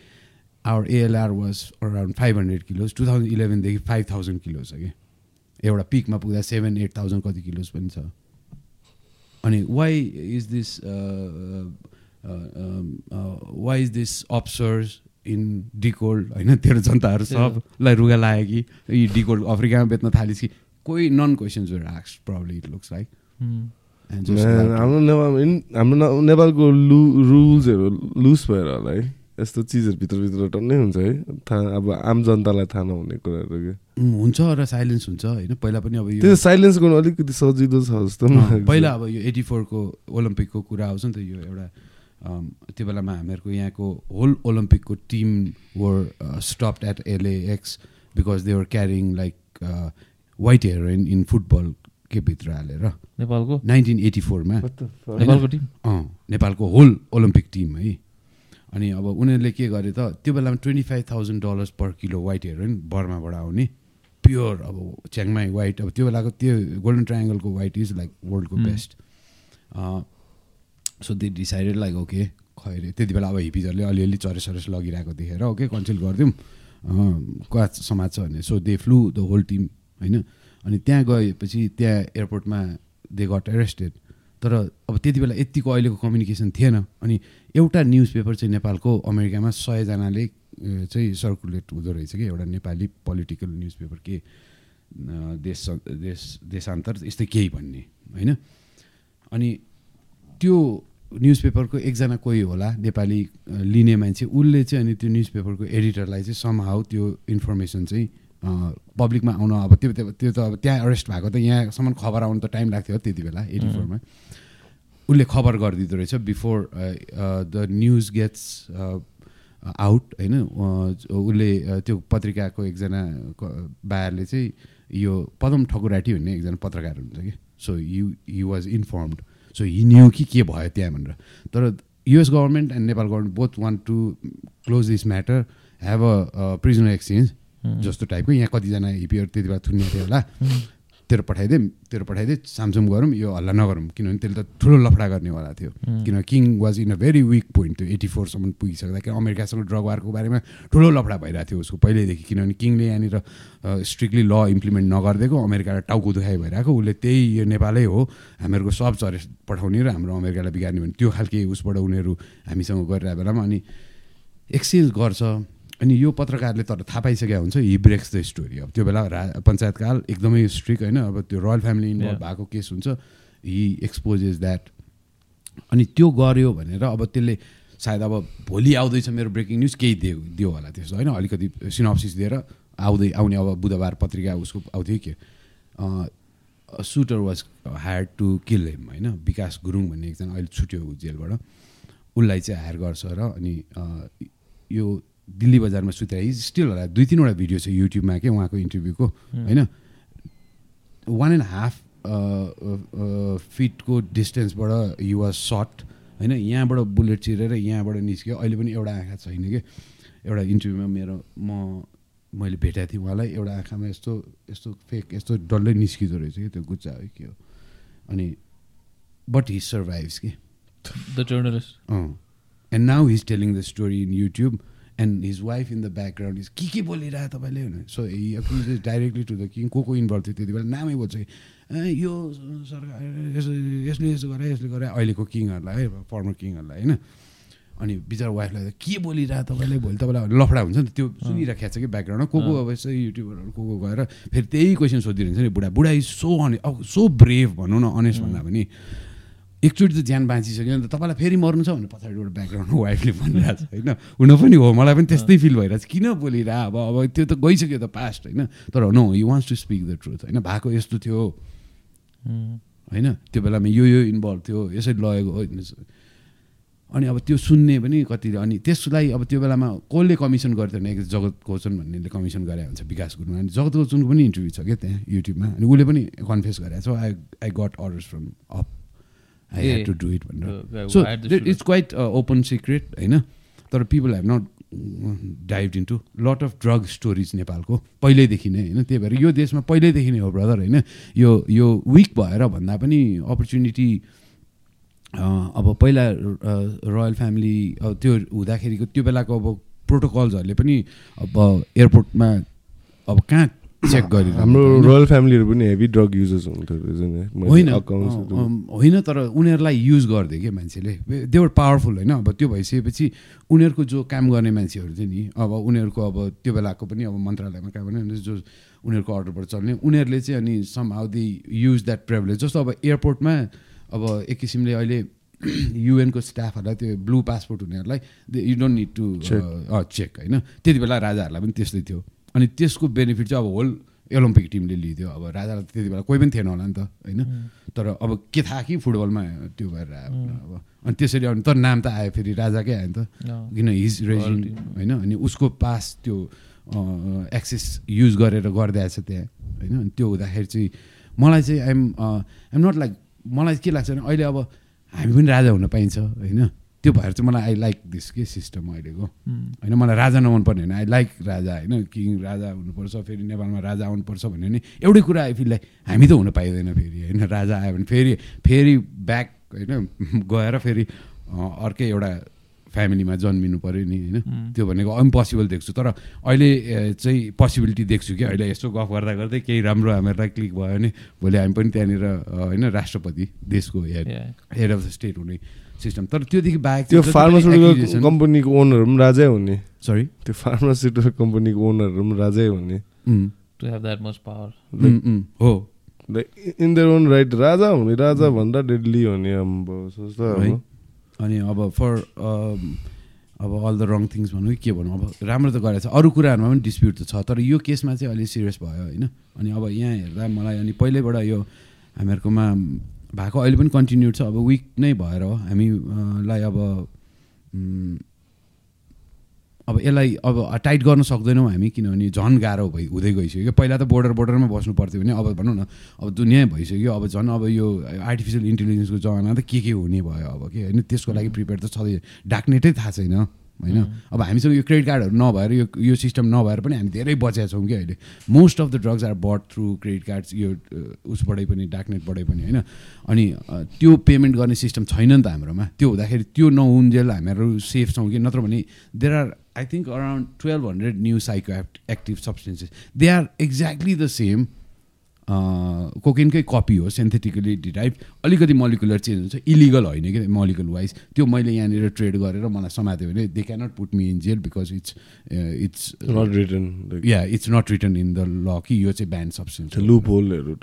our ALR was around five hundred kilos to thousand इलेभेनदेखि five thousand kilos छ कि। एउटा पिकमा पुग्दा सेभेन एट थाउजन्ड कति किलोज पनि छ। अनि why is this why is this अप्सर्स in डिकोल्ड होइन तेरो जनताहरू सबलाई रुगा लाग्यो कि यी डिकोल्ड अफ्रिकामा बेच्न थालिस् कि। कोही none questions asks problem it looks like हाम्रो हाम्रो नेपालको लु रुल्सहरू लुज भएर होला है। यस्तो चिजहरू भित्रभित्र टन्नै हुन्छ है। थाहा अब आम जनतालाई थाहा नहुने कुराहरू के। हुन्छ र साइलेन्स हुन्छ होइन? पहिला पनि अब त्यो साइलेन्स गर्नु अलिकति सजिलो छ जस्तो पहिला अब यो एटी फोरको ओलम्पिकको कुरा आउँछ नि त यो एउटा त्यो बेलामा हामीहरूको यहाँको whole ओलम्पिकको team were stopped at LAX because they were carrying like white heroin in football के भित्र हालेर। नेपालको? नाइन्टिन एटी फोरमा। नेपालको टिम? अँ नेपालको होल ओलम्पिक टिम है। अनि अब उनीहरूले के गरे त त्यो बेलामा twenty five thousand dollars per kilo white heroin बर्माबाट आउने। प्योर अब च्याङमाई वाइट अब त्यो बेलाको त्यो गोल्डन ट्राइङ्गलको वाइट इज लाइक वर्ल्डको best so they decided like okay Khaire त्यति बेला अब हिपिजहरूले अलिअलि चरेस चरेस लगिरहेको देखेर ओके कन्सल्ट गरिदिउँ। कहाँ समाज छ भने so they flew the whole team होइन? अनि त्यहाँ गएपछि त्यहाँ एयरपोर्टमा दे गट एरेस्टेड तर अब त्यति बेला यतिको अहिलेको कम्युनिकेसन थिएन। अनि एउटा न्युज पेपर चाहिँ नेपालको अमेरिकामा सयजनाले चाहिँ सर्कुलेट हुँदो रहेछ कि एउटा नेपाली पोलिटिकल न्युज पेपर के देश देश देशान्तर यस्तै केही भन्ने होइन? अनि त्यो न्युज पेपरको एकजना कोही होला नेपाली लिने मान्छे उसले चाहिँ अनि त्यो न्युज पेपरको एडिटरलाई चाहिँ समहाउ त्यो इन्फर्मेसन चाहिँ पब्लिकमा आउन अब त्यो त्यो त अब त्यहाँ अरेस्ट भएको त यहाँसम्म खबर आउनु त टाइम लाग्थ्यो त्यति बेला एटी फोरमा उसले खबर गरिदिँदो रहेछ before the news gets out होइन? उसले त्यो पत्रिकाको एकजना बायरले चाहिँ यो पदम ठकुराटी भन्ने एकजना पत्रकार हुन्छ कि? So you you was informed so he knew कि के भयो त्यहाँ भनेर। तर US government and Nepal government both want to close this matter have a prisoner exchange जस्तो टाइपको यहाँ कतिजना हिपीहरू त्यति बेला थुन्ने थियो होला। तेरो पठाइदिए तेरो पठाइदिए सामसुम गरौँ यो हल्ला नगरौँ किनभने त्यसले त ठुलो लफडा गर्नेवाला थियो। किनभने king was in a very weak point त्यो एटी फोरसम्म पुगिसक्दा किन अमेरिकासँग ड्रग वारको बारेमा ठुलो लफडा भइरहेको थियो उसको पहिल्यैदेखि किनभने किङले यहाँनिर स्ट्रिक्टली ल इम्प्लिमेन्ट नगरिदिएको अमेरिकालाई टाउको दुखाइ भइरहेको। उसले त्यही यो नेपालै हो हामीहरूको सब चरे पठाउने र हाम्रो अमेरिकालाई बिगार्ने भने त्यो खालके उसबाट उनीहरू हामीसँग गरिरहेको बेलामा अनि एक्सचेन्ज गर्छ। अनि यो पत्रकारले तर थाहा पाइसकेको हुन्छ हि ब्रेक्स द स्टोरी अब त्यो बेला रा पञ्चायतकाल एकदमै स्ट्रिक होइन अब त्यो रोयल फ्यामिली इन्भल्भ भएको केस हुन्छ हि एक्सपोजेस द्याट अनि त्यो गऱ्यो भनेर अब त्यसले सायद अब भोलि आउँदैछ मेरो ब्रेकिङ न्युज केही दियो दियो होला त्यसो होइन अलिकति सिनप्सिस दिएर आउँदै आउने अब बुधबार पत्रिका उसको आउँथ्यो कि। Shooter was hired to kill him होइन विकास गुरुङ भन्ने एकजना अहिले छुट्यो जेलबाट। उसलाई चाहिँ हायर गर्छ र अनि यो दिल्ली बजारमा सुत्या। स्टिल होला दुई तिनवटा भिडियो छ युट्युबमा के उहाँको इन्टरभ्यूको होइन? वान एन्ड हाफ फिटको डिस्टेन्सबाट यु वाज सर्ट होइन? यहाँबाट बुलेट चिरेर यहाँबाट निस्क्यो। अहिले पनि एउटा आँखा छैन कि? एउटा इन्टरभ्यूमा मेरो म मैले भेटाएको थिएँ उहाँलाई। एउटा आँखामा यस्तो यस्तो फेक यस्तो डल्लै निस्किँदो रहेछ कि? त्यो गुच्चा हो के हो? अनि बट हि सर्भाइभ्स कि? The journalist and now he's telling the story in YouTube and his wife in the background is के के बोलिरहेको तपाईँले? भने so he accuse is directly to the king को को इन्भल्भ थियो त्यति बेला नामै बोल्छ। कि यो सरकार यसो यसले यसो गरे यसले गरे। अहिलेको किङहरूलाई है फर्मर किङहरूलाई होइन? अनि बिचरा वाइफलाई त के बोलिरहेको तपाईँले? भोलि तपाईँलाई लफडा हुन्छ नि। त्यो सुनिराखेको छ कि ब्याकग्राउन्डमा को को अब यसो युट्युबरहरू को को गएर फेरि त्यही क्वेसन सोधिरहन्छ नि बुढा बुढा इज सो अनि सो ब्रेभ भनौँ न अनेस्ट भन्दा पनि। एकचोटि त ज्यान बाँचिसक्यो नि त। तपाईँलाई फेरि मर्नु छ भने पछाडिबाट ब्याकग्राउन्डमा वाइफले भनिरहेको छ होइन? हुन पनि हो मलाई पनि त्यस्तै फिल भइरहेको छ किन बोलिरह अब अब त्यो त गइसक्यो त पास्ट होइन? तर no you wants to speak the truth होइन? भएको यस्तो थियो होइन? त्यो बेलामा यो यो इन्भल्भ थियो यसरी लगेको हो अनि अब त्यो सुन्ने पनि कति अनि त्यसलाई अब त्यो बेलामा कसले कमिसन गर्थ्यो भने जगत कोचन भन्नेले कमिसन गरे हुन्छ विकास गुरुङ अनि जगत कोचनको पनि इन्टरभ्यू छ क्या त्यहाँ युट्युबमा अनि उसले पनि कन्फेस गरेको छ I I got orders from up I had to do it भनेर so it's quite open secret होइन तर people have not dive into lot of drug stories नेपालको पहिल्यैदेखि नै होइन त्यही भएर यो देशमा पहिल्यैदेखि नै हो ब्रदर होइन यो यो विक भएर भन्दा पनि अपर्च्युनिटी अब पहिला रोयल फ्यामिली अब त्यो हुँदाखेरिको त्यो बेलाको अब प्रोटोकल्सहरूले पनि अब एयरपोर्टमा अब कहाँ चेक गरे हाम्रो रोयल फ्यामिलीहरू पनि हेभी ड्रग युजर्स हुन्थ्यो होइन। होइन तर उनीहरूलाई युज गरिदियो क्या मान्छेले। देवर पावरफुल होइन। अब त्यो भइसकेपछि उनीहरूको जो काम गर्ने मान्छेहरू थियो नि अब उनीहरूको अब त्यो बेलाको पनि अब मन्त्रालयमा काम गर्ने जो उनीहरूको अर्डरबाट चल्ने उनीहरूले चाहिँ अनि some how they use that privilege जस्तो अब एयरपोर्टमा अब एक किसिमले अहिले युएनको स्टाफहरूलाई त्यो ब्लू पासपोर्ट हुनेहरूलाई you don't need to check होइन। त्यति बेला राजाहरूलाई पनि त्यस्तै थियो। अनि त्यसको बेनिफिट चाहिँ अब होल ओलम्पिक टिमले लिइदियो। अब राजालाई त्यति बेला कोही पनि थिएन होला नि त होइन? तर अब के थाहा कि फुटबलमा त्यो भएर आयो अब अनि त्यसरी अनि तर नाम त आयो फेरि राजाकै आयो नि त। किन हिज रेजिङ होइन? अनि उसको पास त्यो एक्सेस युज गरेर गरिदिएछ त्यहाँ होइन? अनि त्यो हुँदाखेरि चाहिँ मलाई चाहिँ आइएम आइम नट लाइक मलाई के लाग्छ भने अहिले अब हामी पनि राजा हुन पाइन्छ होइन? त्यो भएर चाहिँ मलाई आई लाइक दिस के सिस्टम अहिलेको? होइन मलाई राजा नमनपर्ने होइन आई लाइक राजा होइन किङ राजा हुनुपर्छ फेरि नेपालमा राजा आउनुपर्छ भन्यो भने एउटै कुरा आइफिललाई हामी त हुन पाइँदैन फेरि होइन राजा आयो भने फेरि फेरि ब्याक होइन गएर फेरि अर्कै एउटा फ्यामिलीमा जन्मिनु पऱ्यो नि होइन। त्यो भनेको इम्पोसिबल देख्छु। तर अहिले चाहिँ पोसिबिलिटी देख्छु कि अहिले यसो गफ गर्दा गर्दै केही राम्रो हामीहरूलाई क्लिक भयो भने भोलि हामी पनि त्यहाँनिर होइन राष्ट्रपति देशको head head of the state हुने सिस्टम तर त्योदेखि बाहेक त्यो फार्मास्युटिकल कम्पनीको ओनरहरू पनि राजै हुने। सरी त्यो फार्मास्युटिकल कम्पनीको ओनरहरू पनि राजै हुने। To have that much power हो। इन देयर ओन राइट राजा हुने राजा भन्दा डेडली हुने अब अनि अब फर अब अल द रङ थिङ्स भनौँ कि के भनौँ अब राम्रो त गरेको छ अरू कुराहरूमा पनि डिस्प्युट त छ तर यो केसमा चाहिँ अलिक सिरियस भयो होइन। अनि अब यहाँ हेर्दा मलाई अनि पहिल्यैबाट यो हामीहरूकोमा भएको अहिले पनि कन्टिन्यू छ अब विक नै भएर हो। हामीलाई अब अब यसलाई अब टाइट गर्न सक्दैनौँ हामी किनभने झन् गाह्रो भइ हुँदै गइसक्यो पहिला त बोर्डर बोर्डरमा बस्नु पर्थ्यो भने अब भनौँ न अब दुनियाँ भइसक्यो। अब झन् अब यो आर्टिफिसियल इन्टेलिजेन्सको जमाना त के के हुने भयो अब कि होइन? त्यसको लागि प्रिपेयर त छँदै डाक्नेटै थाहा छैन। होइन? अब हामीसँग यो क्रेडिट कार्डहरू नभएर यो यो सिस्टम नभएर पनि हामी धेरै बचेका छौँ कि अहिले। Most of the drugs are bought through credit cards यो उसबाटै पनि डार्कनेटबाटै पनि होइन? अनि त्यो पेमेन्ट गर्ने सिस्टम छैन नि त हाम्रोमा। त्यो हुँदाखेरि त्यो नहुन्जेल हामीहरू सेफ छौँ कि? नत्र भने there are I think around twelve hundred new psychoactive substances they are exactly the same कोकेनकै copy हो सेन्थेटिकली डिराइभ अलिकति मलिकुलर चेन्ज हुन्छ। इलिगल होइन कि मलिकुल वाइज त्यो मैले यहाँनिर ट्रेड गरेर मलाई समात्यो भने they cannot put me in jail because it's it's not written yeah it's not written in the law कि यो चाहिँ ब्यान्ड सब्सटेन्स लुप होलहरू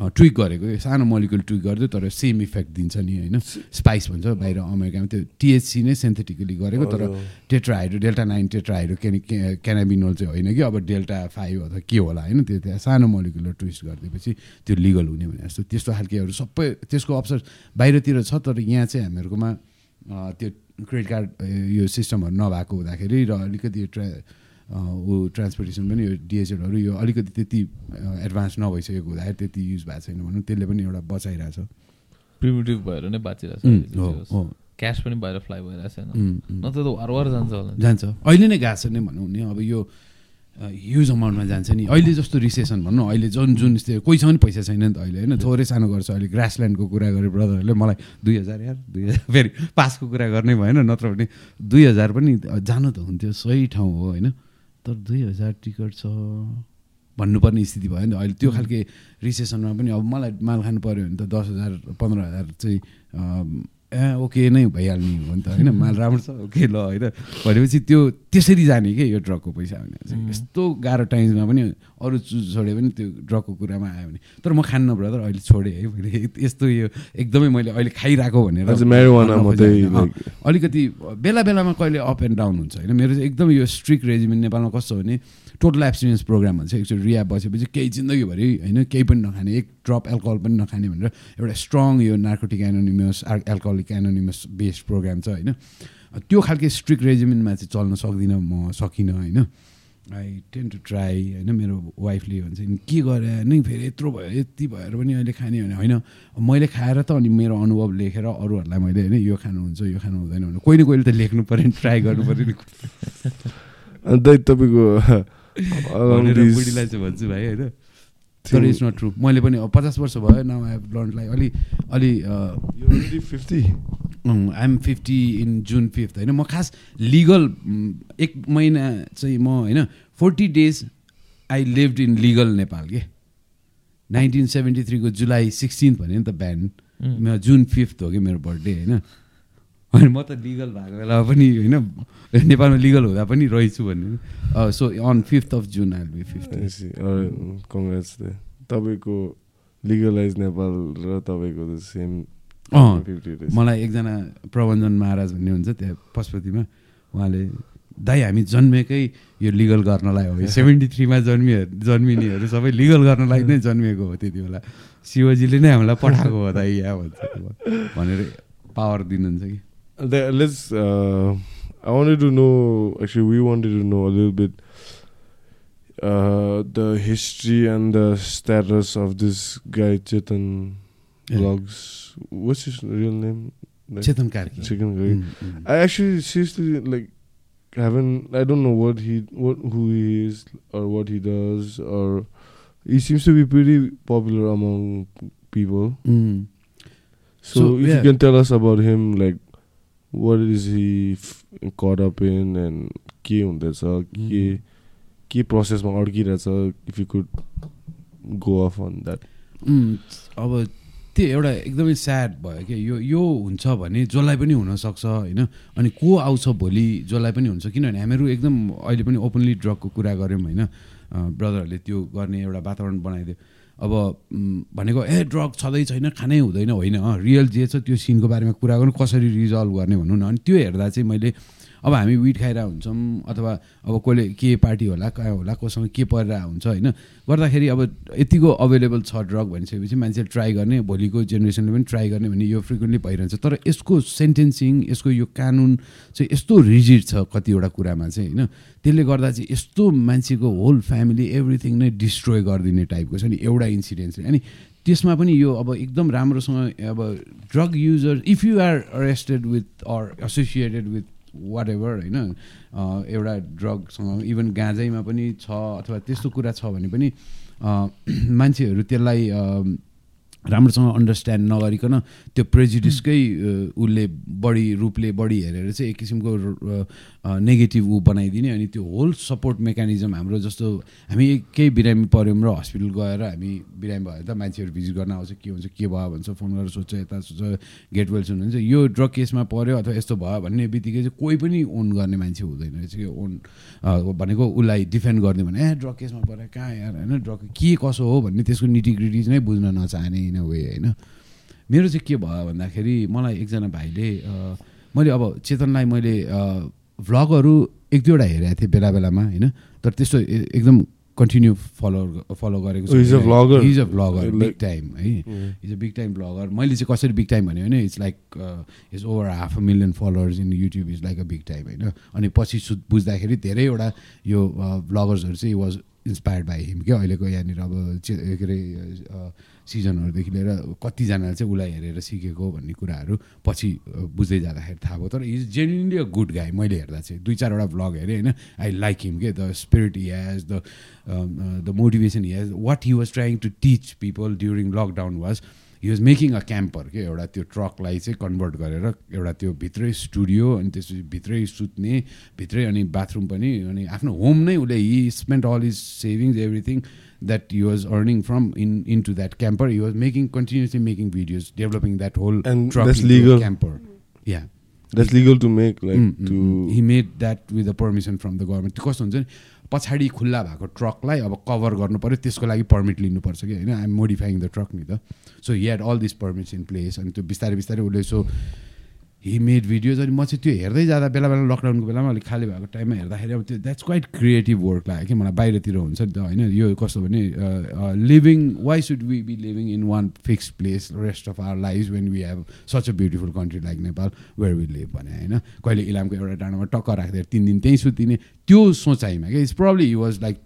ट्विक गरेको। सानो मलिकुल ट्विक गरिदियो तर सेम इफेक्ट दिन्छ नि होइन? स्पाइस भन्छ बाहिर अमेरिकामा त्यो टिएचसी नै सेन्थेटिकली गरेको तर tetrahydro delta nine tetrahydro canna cannabinol चाहिँ होइन कि? अब डेल्टा फाइभ अथवा के होला होइन? त्यो त्यहाँ सानो मलिकुलर ट्विस्ट गरिदिएपछि त्यो लिगल हुने भने जस्तो। त्यस्तो खालकेहरू सबै त्यसको अप्सन बाहिरतिर छ तर यहाँ चाहिँ हामीहरूकोमा त्यो क्रेडिट कार्ड यो सिस्टमहरू नभएको हुँदाखेरि र अलिकति ट्रा ऊ ट्रान्सपोर्टेसन पनि यो डिएचएलहरू यो अलिकति त्यति एडभान्स नभइसकेको हुँदाखेरि त्यति युज भएको छैन भनौँ त्यसले पनि एउटा बचाइरहेछ। प्रिमिटिभ भएर नै बाँचिरहेको छ क्यास पनि बाहिर फ्लाइ भइरहेको छैन नत्र त वार वार जान्छ होला जान्छ। अहिले नै गएको छ नै भनौँ नि अब यो ह्युज अमाउन्टमा जान्छ नि। अहिले जस्तो रिसेसन भनौँ अहिले जुन जुन कोहीसँग पनि पैसा छैन नि त अहिले होइन। थोरै सानो गर्छ अहिले। ग्रासल्यान्डको कुरा गरेँ ब्रदरहरूले मलाई दुई हजार यार दुई हजार फेरि पासको कुरा गर्ने भएन। नत्र भने दुई हजार पनि जानु त हुन्थ्यो। सही ठाउँ हो होइन। तर दुई हजार टिकट छ। भन्नुपर्ने स्थिति भयो नि त। अहिले त्यो खालके रिसेसनमा पनि अब मलाई माल खानु पऱ्यो भने त दस हजार पन्ध्र हजार चाहिँ ए ओके नै भइहाल्ने हो नि त होइन? माल राम्रो छ ओके ल होइन? भनेपछि त्यो त्यसरी जाने कि यो ड्रगको पैसा भने चाहिँ? यस्तो गाह्रो टाइममा पनि अरू चुज छोड्यो भने त्यो ड्रगको कुरामा आयो भने। तर म खान्न ब्रदर अहिले छोडेँ है मैले यस्तो यो एकदमै मैले अहिले खाइरहेको भनेर अलिकति बेला बेलामा कहिले अप एन्ड डाउन हुन्छ होइन? मेरो चाहिँ एकदम यो स्ट्रिक्ट रेजिमेन्ट नेपालमा कस्तो भने टोटल एब्सटिनेन्स प्रोग्राम भन्छ एकचोटि रिया बसेपछि केही जिन्दगीभरि होइन केही पनि नखाने एक ड्रप एल्कोहल पनि नखाने भनेर एउटा स्ट्रङ यो नार्कोटिक एनोनिमस एल्कोहल अलिक एनोनिमस बेस्ड प्रोग्राम छ होइन। त्यो खालको स्ट्रिक्ट रेजिमेन्टमा चाहिँ चल्न सक्दिनँ म सकिनँ होइन। आई टेन टु ट्राई होइन मेरो वाइफले भन्छ नि के गरे? नै फेरि यत्रो भयो यति भएर पनि अहिले खाने भने होइन मैले खाएर त अनि मेरो अनुभव लेखेर अरूहरूलाई मैले होइन यो खानुहुन्छ यो खानु हुँदैन भने कोही न कोहीले त लेख्नु पऱ्यो नि ट्राई गर्नु पऱ्यो नि। अन्त तपाईँको बुढीलाई चाहिँ भन्छु भाइ होइन? तर इट्स नट ट्रु मैले पनि पचास वर्ष भयो now I have learn like अलि अलि fifty I am fifty in June fifth होइन? म खास लिगल एक महिना चाहिँ म होइन? Forty days I lived in legal Nepal के? नाइन्टिन सेभेन्टी थ्रीको जुलाई सिक्सटिन्थ भने नि त बिहान जुन फिफ्थ हो कि मेरो बर्थडे होइन? अनि म त लिगल भएको बेला पनि होइन नेपालमा लिगल हुँदा पनि रहेछु भन्ने। So on fifth of June I be fifth congrats तपाईँको लिगलाइज नेपाल र तपाईँको सेम मलाई एकजना प्रबन्धन महाराज भन्ने हुन्छ त्यहाँ पशुपतिमा। उहाँले दाइ हामी जन्मेकै यो लिगल गर्नलाई हो। सेभेन्टी थ्रीमा जन्मिए जन्मिनेहरू सबै लिगल गर्नलाई नै जन्मिएको हो त्यति बेला। शिवजीले नै हामीलाई पठाएको हो दाइ यहाँ भन्छ। भनेर पावर दिनुहुन्छ कि? The, let's. Uh, I wanted to know. Actually, we wanted to know a little bit uh, the history and the status of this guy Chetan yeah. Vlogs. What's his real name? Like, Chetan Karki. Chetan Karki. Mm, I actually seriously like haven't. I don't know what he what who he is or what he does or he seems to be pretty popular among people. Mm. So, so, if yeah. you can tell us about him, like what is he caught up in and के हुँदैछ के के प्रोसेसमा अड्किरहेछ if you could go off on that अब त्यो एउटा एकदमै sad भयो कि यो यो हुन्छ भने जसलाई पनि हुनसक्छ होइन? अनि को आउँछ भोलि जसलाई पनि हुन्छ। किनभने हामीहरू एकदम अहिले पनि ओपनली ड्रगको कुरा गऱ्यौँ होइन? ब्रदरहरूले त्यो गर्ने एउटा वातावरण बनाइदियो। अब भनेको ए ड्रग छँदै छैन खानै हुँदैन। होइन रियल जे छ त्यो सिनको बारेमा कुरा गर्नु कसरी रिजल्भ गर्ने भन्नु न। अनि त्यो हेर्दा चाहिँ मैले अब हामी विट खाइरहेको हुन्छौँ अथवा अब कसले के पार्टी होला कहाँ होला कोसँग के परिरहेको हुन्छ होइन। गर्दाखेरि अब यतिको अभाइलेबल छ ड्रग भनिसकेपछि मान्छेले ट्राई गर्ने भोलिको जेनेरेसनले पनि ट्राई गर्ने भन्ने यो फ्रिक्वेन्टली भइरहन्छ। तर यसको सेन्टेन्सिङ यसको यो कानुन चाहिँ यस्तो रिजिड छ कतिवटा कुरामा चाहिँ होइन। त्यसले गर्दा चाहिँ यस्तो मान्छेको होल फ्यामिली एभ्रिथिङ नै डिस्ट्रोय गरिदिने टाइपको छ नि एउटा इन्सिडेन्ट अनि त्यसमा पनि यो अब एकदम राम्रोसँग अब drug user if you are arrested with or associated with whatever होइन एउटा ड्रगसँग इभन गाँजैमा पनि छ अथवा त्यस्तो कुरा छ भने पनि मान्छेहरू त्यसलाई राम्रोसँग अन्डरस्ट्यान्ड नगरिकन त्यो प्रेजिडिसकै उसले बढी रूपले बढी हेरेर चाहिँ एक किसिमको नेगेटिभ ऊ बनाइदिने अनि त्यो होल सपोर्ट मेकानिजम हाम्रो जस्तो हामी केही बिरामी पऱ्यौँ र हस्पिटल गएर हामी बिरामी भयो त मान्छेहरू भिजिट गर्न आउँछ के हुन्छ के भयो भन्छ फोन गरेर सोध्छ यता सोध्छ गेट वेल सुन्नुहुन्छ यो ड्रग केसमा पऱ्यो अथवा यस्तो भयो भन्ने बित्तिकै चाहिँ कोही पनि ओन गर्ने मान्छे हुँदैन रहेछ कि ओन भनेको उसलाई डिफेन्ड गरिदियो भने ए ड्रग केसमा पऱ्यो कहाँ यार होइन ड्रग के कसो हो? भन्ने त्यसको निटिग्रिटिज नै बुझ्न नचाहने इन वे होइन। मेरो चाहिँ के भयो भन्दाखेरि मलाई एकजना भाइले मैले अब चेतनलाई मैले भ्लगहरू एक दुईवटा हेरेको थिएँ बेला बेलामा होइन? तर त्यस्तो एकदम कन्टिन्यू फलो फलो गरेको छु। Is a vlogger is a vlogger big time है? Is a big time vlogger मैले चाहिँ कसरी बिग टाइम भन्यो भने it's like is over half a million followers in YouTube is like a big time होइन? अनि पछि सु बुझ्दाखेरि धेरैवटा यो भ्लगर्सहरू चाहिँ वाज इन्सपायर्ड बाई हिम क्या? अहिलेको यहाँनिर अब के अरे सिजनहरूदेखि लिएर कतिजनाले चाहिँ उसलाई हेरेर सिकेको भन्ने कुराहरू पछि बुझ्दै जाँदाखेरि थाहा भयो। तर इज जेन्युनली अ गुड गाई मैले हेर्दा चाहिँ। दुई चारवटा भ्लग हेरेँ होइन? आई लाइक हिम के? The spirit he has the the motivation he has what he was trying to teach people during lockdown was he was making a camper के एउटा त्यो ट्रकलाई चाहिँ कन्भर्ट गरेर एउटा त्यो भित्रै स्टुडियो अनि त्यसपछि भित्रै सुत्ने भित्रै अनि बाथरुम पनि अनि आफ्नो होम नै उसले he spend all his savings everything that he was earning from in into that camper. He was making continuously making videos, developing that whole and truck that's legal camper. Yeah. That's legal to make like mm, to mm, he made that with the permission from the government. कस्तो हुन्छ नि पछाडि खुल्ला भएको ट्रकलाई अब cover गर्नु पऱ्यो त्यसको लागि पर्मिट लिनुपर्छ कि होइन? आइएम मोडिफाइङ द ट्रक नि त। So he had all this permits in place अनि त्यो बिस्तारै बिस्तारै उसले सो हि मेड भिडियोज अनि म चाहिँ त्यो हेर्दै जाँदा बेला बेला लकडाउनको बेलामा अलिक खाली भएको टाइममा हेर्दाखेरि अब त्यो द्याट्स क्वाइट क्रिएटिभ वर्क लाग्यो कि मलाई बाहिरतिर हुन्छ नि त होइन। यो कस्तो भने living why should we be living in one fix place rest of our life when we have such a beautiful country like Nepal where we live भने होइन? कहिले इलामको एउटा डाँडामा टक्क राखिदिएर तिन दिन त्यहीँ सुत्तिने त्यो सोचाइमा क्या it's problem he was like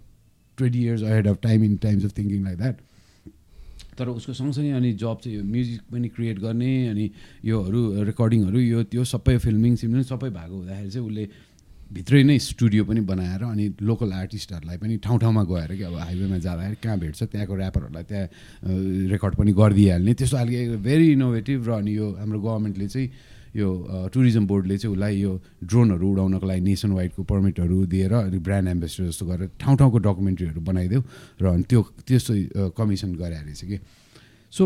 twenty years ahead of time in times of thinking like that तर उसको सँगसँगै अनि जब चाहिँ यो म्युजिक पनि क्रिएट गर्ने अनि योहरू रेकर्डिङहरू यो त्यो सबै फिल्मिङ सिल्मिङ सबै भएको हुँदाखेरि चाहिँ उसले भित्रै नै स्टुडियो पनि बनाएर अनि लोकल आर्टिस्टहरूलाई पनि ठाउँ ठाउँमा गएर कि अब हाइवेमा जाँदाखेरि कहाँ भेट्छ त्यहाँको ऱ्यापरहरूलाई त्यहाँ रेकर्ड पनि गरिदिइहाल्ने। त्यस्तो खालको भेरी इनोभेटिभ र अनि यो हाम्रो गभर्मेन्टले चाहिँ यो टुरिज्म बोर्डले चाहिँ उसलाई यो ड्रोनहरू उडाउनको लागि नेसन वाइडको पर्मिटहरू दिएर अनि ब्रान्ड एम्बेसडर जस्तो गरेर ठाउँ ठाउँको डकुमेन्ट्रीहरू बनाइदेऊ र अनि त्यो त्यस्तो कमिसन गरे रहेछ कि। So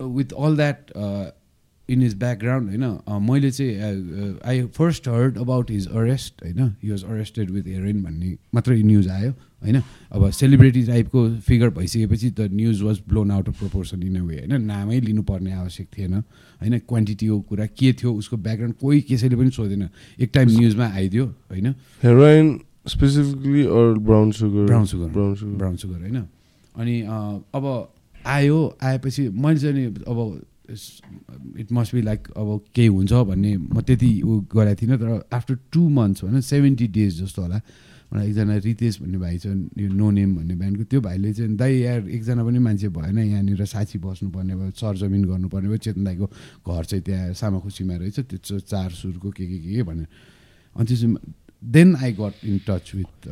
with all that in his background होइन मैले चाहिँ I first heard about his arrest होइन? He was arrested with heroin भन्ने मात्रै न्युज आयो होइन? अब सेलिब्रेटी टाइपको फिगर भइसकेपछि त news was blown out of proportion in a way होइन? नामै लिनुपर्ने आवश्यक थिएन होइन? क्वान्टिटीको कुरा के थियो उसको ब्याकग्राउन्ड कोही कसैले पनि सोधेन। एक टाइम न्युजमा आइदियो होइन? Heroin specifically brown sugar brown sugar brown sugar brown sugar होइन? अनि अब आयो आएपछि मैले चाहिँ अब इट मस्ट बी लाइक अब केही हुन्छ भन्ने म त्यति ऊ गरेको थिइनँ तर आफ्टर टु मन्थ्स भनौँ सेभेन्टी डेज जस्तो होला। मलाई एकजना रितेश भन्ने भाइ छ यो नो नेम भन्ने ब्यान्डको त्यो भाइले चाहिँ दाइ यार एकजना पनि मान्छे भएन यहाँनिर साथी बस्नुपर्ने भयो सरजमिन गर्नुपर्ने भयो चेतन दाईको घर चाहिँ त्यहाँ सामाखुसीमा रहेछ त्यो चार सुरको के के के भनेर। अनि त्यसमा then I got in touch with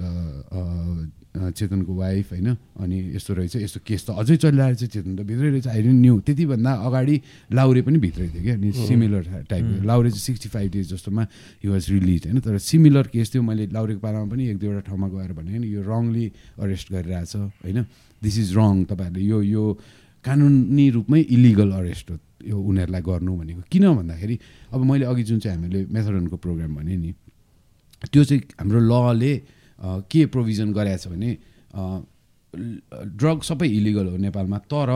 चेतनको wife होइन? अनि यस्तो रहेछ यस्तो केस त अझै चलिरहेको छ चेतन त भित्रै रहेछ। आइडेन्ट न्यू त्यतिभन्दा अगाडि लाउरे पनि भित्रै थियो क्या अनि सिमिलर टाइपको लाउरे चाहिँ सिक्सटी फाइभ डेज जस्तोमा हि वाज रिलिज होइन? तर सिमिलर केस थियो मैले लाउरेको पालामा पनि एक दुईवटा ठाउँमा गएर भने यो रङली अरेस्ट गरिरहेछ होइन? दिस इज रङ तपाईँहरूले यो यो कानुनी रूपमै इलिगल अरेस्ट हो यो उनीहरूलाई गर्नु भनेको। किन भन्दाखेरि अब मैले अघि जुन चाहिँ हामीले मेथडनको प्रोग्राम भने नि त्यो चाहिँ हाम्रो लले के प्रोभिजन गरेको छ भने ड्रग सबै इलिगल हो नेपालमा तर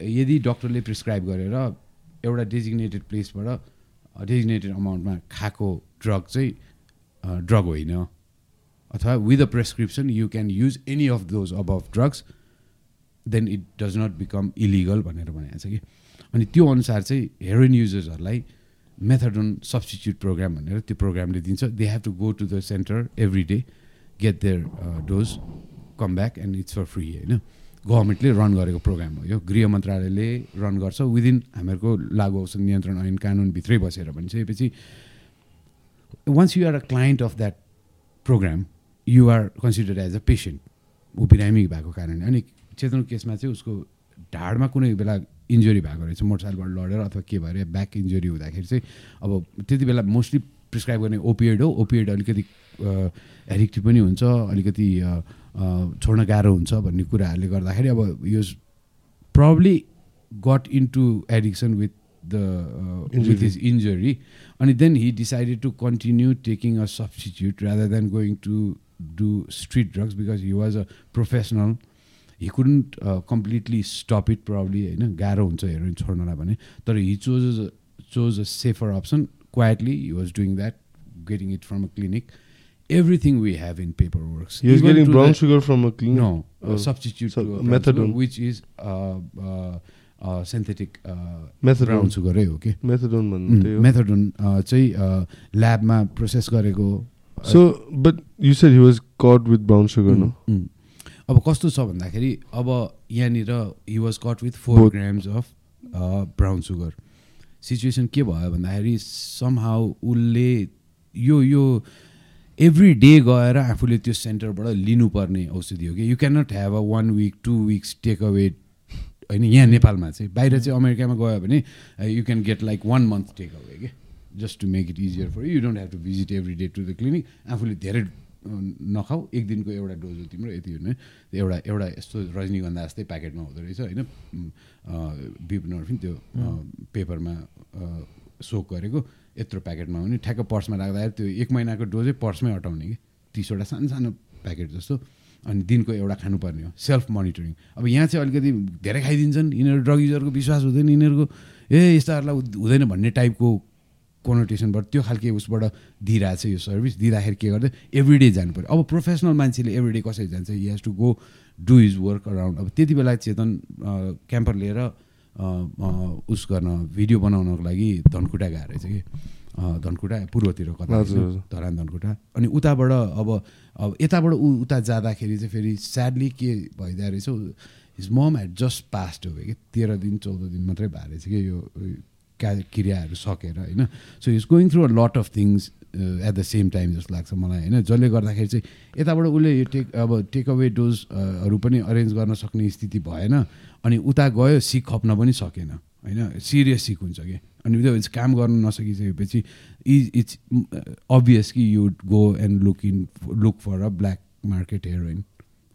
यदि डक्टरले प्रिस्क्राइब गरेर एउटा डेजिग्नेटेड प्लेसबाट डेजिग्नेटेड अमाउन्टमा खाएको ड्रग चाहिँ ड्रग होइन। अथवा with a prescription you can use any of those above drugs then it does not become illegal भनेर भनेको छ कि। अनि त्यो अनुसार चाहिँ हेरोइन युजर्सहरूलाई मेथडोन सब्सटिट्युट प्रोग्राम भनेर त्यो प्रोग्रामले दिन्छ। They have to go to the centre every day get their dose come back and it's for free होइन? गभर्मेन्टले रन गरेको प्रोग्राम हो यो। गृह मन्त्रालयले रन गर्छ। विदिन हामीहरूको लागु औषध नियन्त्रण ऐन कानुनभित्रै बसेर भनिसकेपछि once you are a client of that programme you are consider as a patient ऊ बिरामी भएको कारणले। अनि चेतन केसमा चाहिँ उसको ढाडमा कुनै बेला इन्जुरी भएको रहेछ मोटरसाइकलबाट लडेर अथवा के भएर ब्याक इन्जुरी हुँदाखेरि चाहिँ अब त्यति बेला मोस्टली प्रिस्क्राइब गर्ने ओपिएड हो। ओपिएड अलिकति एडिक्टिभ पनि हुन्छ अलिकति छोड्न गाह्रो हुन्छ भन्ने कुराहरूले गर्दाखेरि अब यो probably got into addiction with the with his injury अनि then he decided to continue taking a substitute rather than going to do street drugs because he was a professional he couldn't completely stop it probably होइन गाह्रो हुन्छ heroin छोड्नलाई भने तर he chose chose a safer option quietly he was doing that getting it from a clinic everything we have in paperwork. He's getting brown sugar from a clinic. No, a uh, substitute so to methadone, which is uh, uh, uh, synthetic uh, methadone. brown sugar कि methadone भन्नु methadone चाहिँ ल्याबमा process गरेको so but you said he was caught with brown sugar no अब कस्तो छ भन्दाखेरि अब यहाँनिर he was caught with four grams of brown sugar situation के भयो भन्दाखेरि सम हाउ उसले यो यो एभ्री डे गएर आफूले त्यो सेन्टरबाट लिनुपर्ने औषधि हो कि? You can not have a one week two weeks take away होइन यहाँ नेपालमा चाहिँ। बाहिर चाहिँ अमेरिकामा गयो भने you can get like one month take away कि? Just to make it easier for you don't have to visit every day to the clinic आफूले धेरै नखाऊ एक दिनको एउटा डोज हो तिम्रो यति होइन एउटा एउटा यस्तो रजनीगन्धा जस्तै प्याकेटमा हुँदो रहेछ होइन? बिपनर्फिन त्यो पेपरमा सोक गरेको यत्रो प्याकेटमा हुने। ठ्याक्क पर्समा राख्दाखेरि त्यो एक महिनाको डोजै पर्समै अटाउने कि? तिसवटा सानो सानो प्याकेट जस्तो। अनि दिनको एउटा खानुपर्ने हो। Self monitoring. अब यहाँ चाहिँ अलिकति धेरै खाइदिन्छन्। यिनीहरू ड्रग युजरको विश्वास हुँदैन। यिनीहरूको ए यस्ताहरूलाई हुँदैन भन्ने टाइपको कोनोटेसनबाट त्यो खालके उसबाट दिइरहेछ यो सर्भिस दिँदाखेरि के गर्दै एभ्रिडे जानु पऱ्यो। अब प्रोफेसनल मान्छेले एभ्रिडे कसरी जान्छ? He has to go do his work around अब त्यति बेला चेतन क्याम्पर लिएर उस गर्न भिडियो बनाउनको लागि धनकुटा गएको रहेछ कि? धनकुटा पूर्वतिर कता धरान धनकुटा। अनि उताबाट अब अब यताबाट ऊ उता जाँदाखेरि चाहिँ फेरि स्याडली के भइदिएको रहेछ? His mom had just passed हो कि तेह्र दिन चौध दिन मात्रै भएको रहेछ कि यो क्या क्रियाहरू सकेर होइन? So is going through a lot of things at the same time जस्तो लाग्छ मलाई होइन? जसले गर्दाखेरि चाहिँ यताबाट उसले यो टेक अब टेक अवे डोजहरू पनि अरेन्ज गर्न सक्ने स्थिति भएन अनि उता गयो सिक खप्न पनि सकेन होइन? सिरियस सिक हुन्छ कि? अनि त्यो काम गर्न नसकिसकेपछि इज इट्स अभियस कि you go and look in look for a black market heroin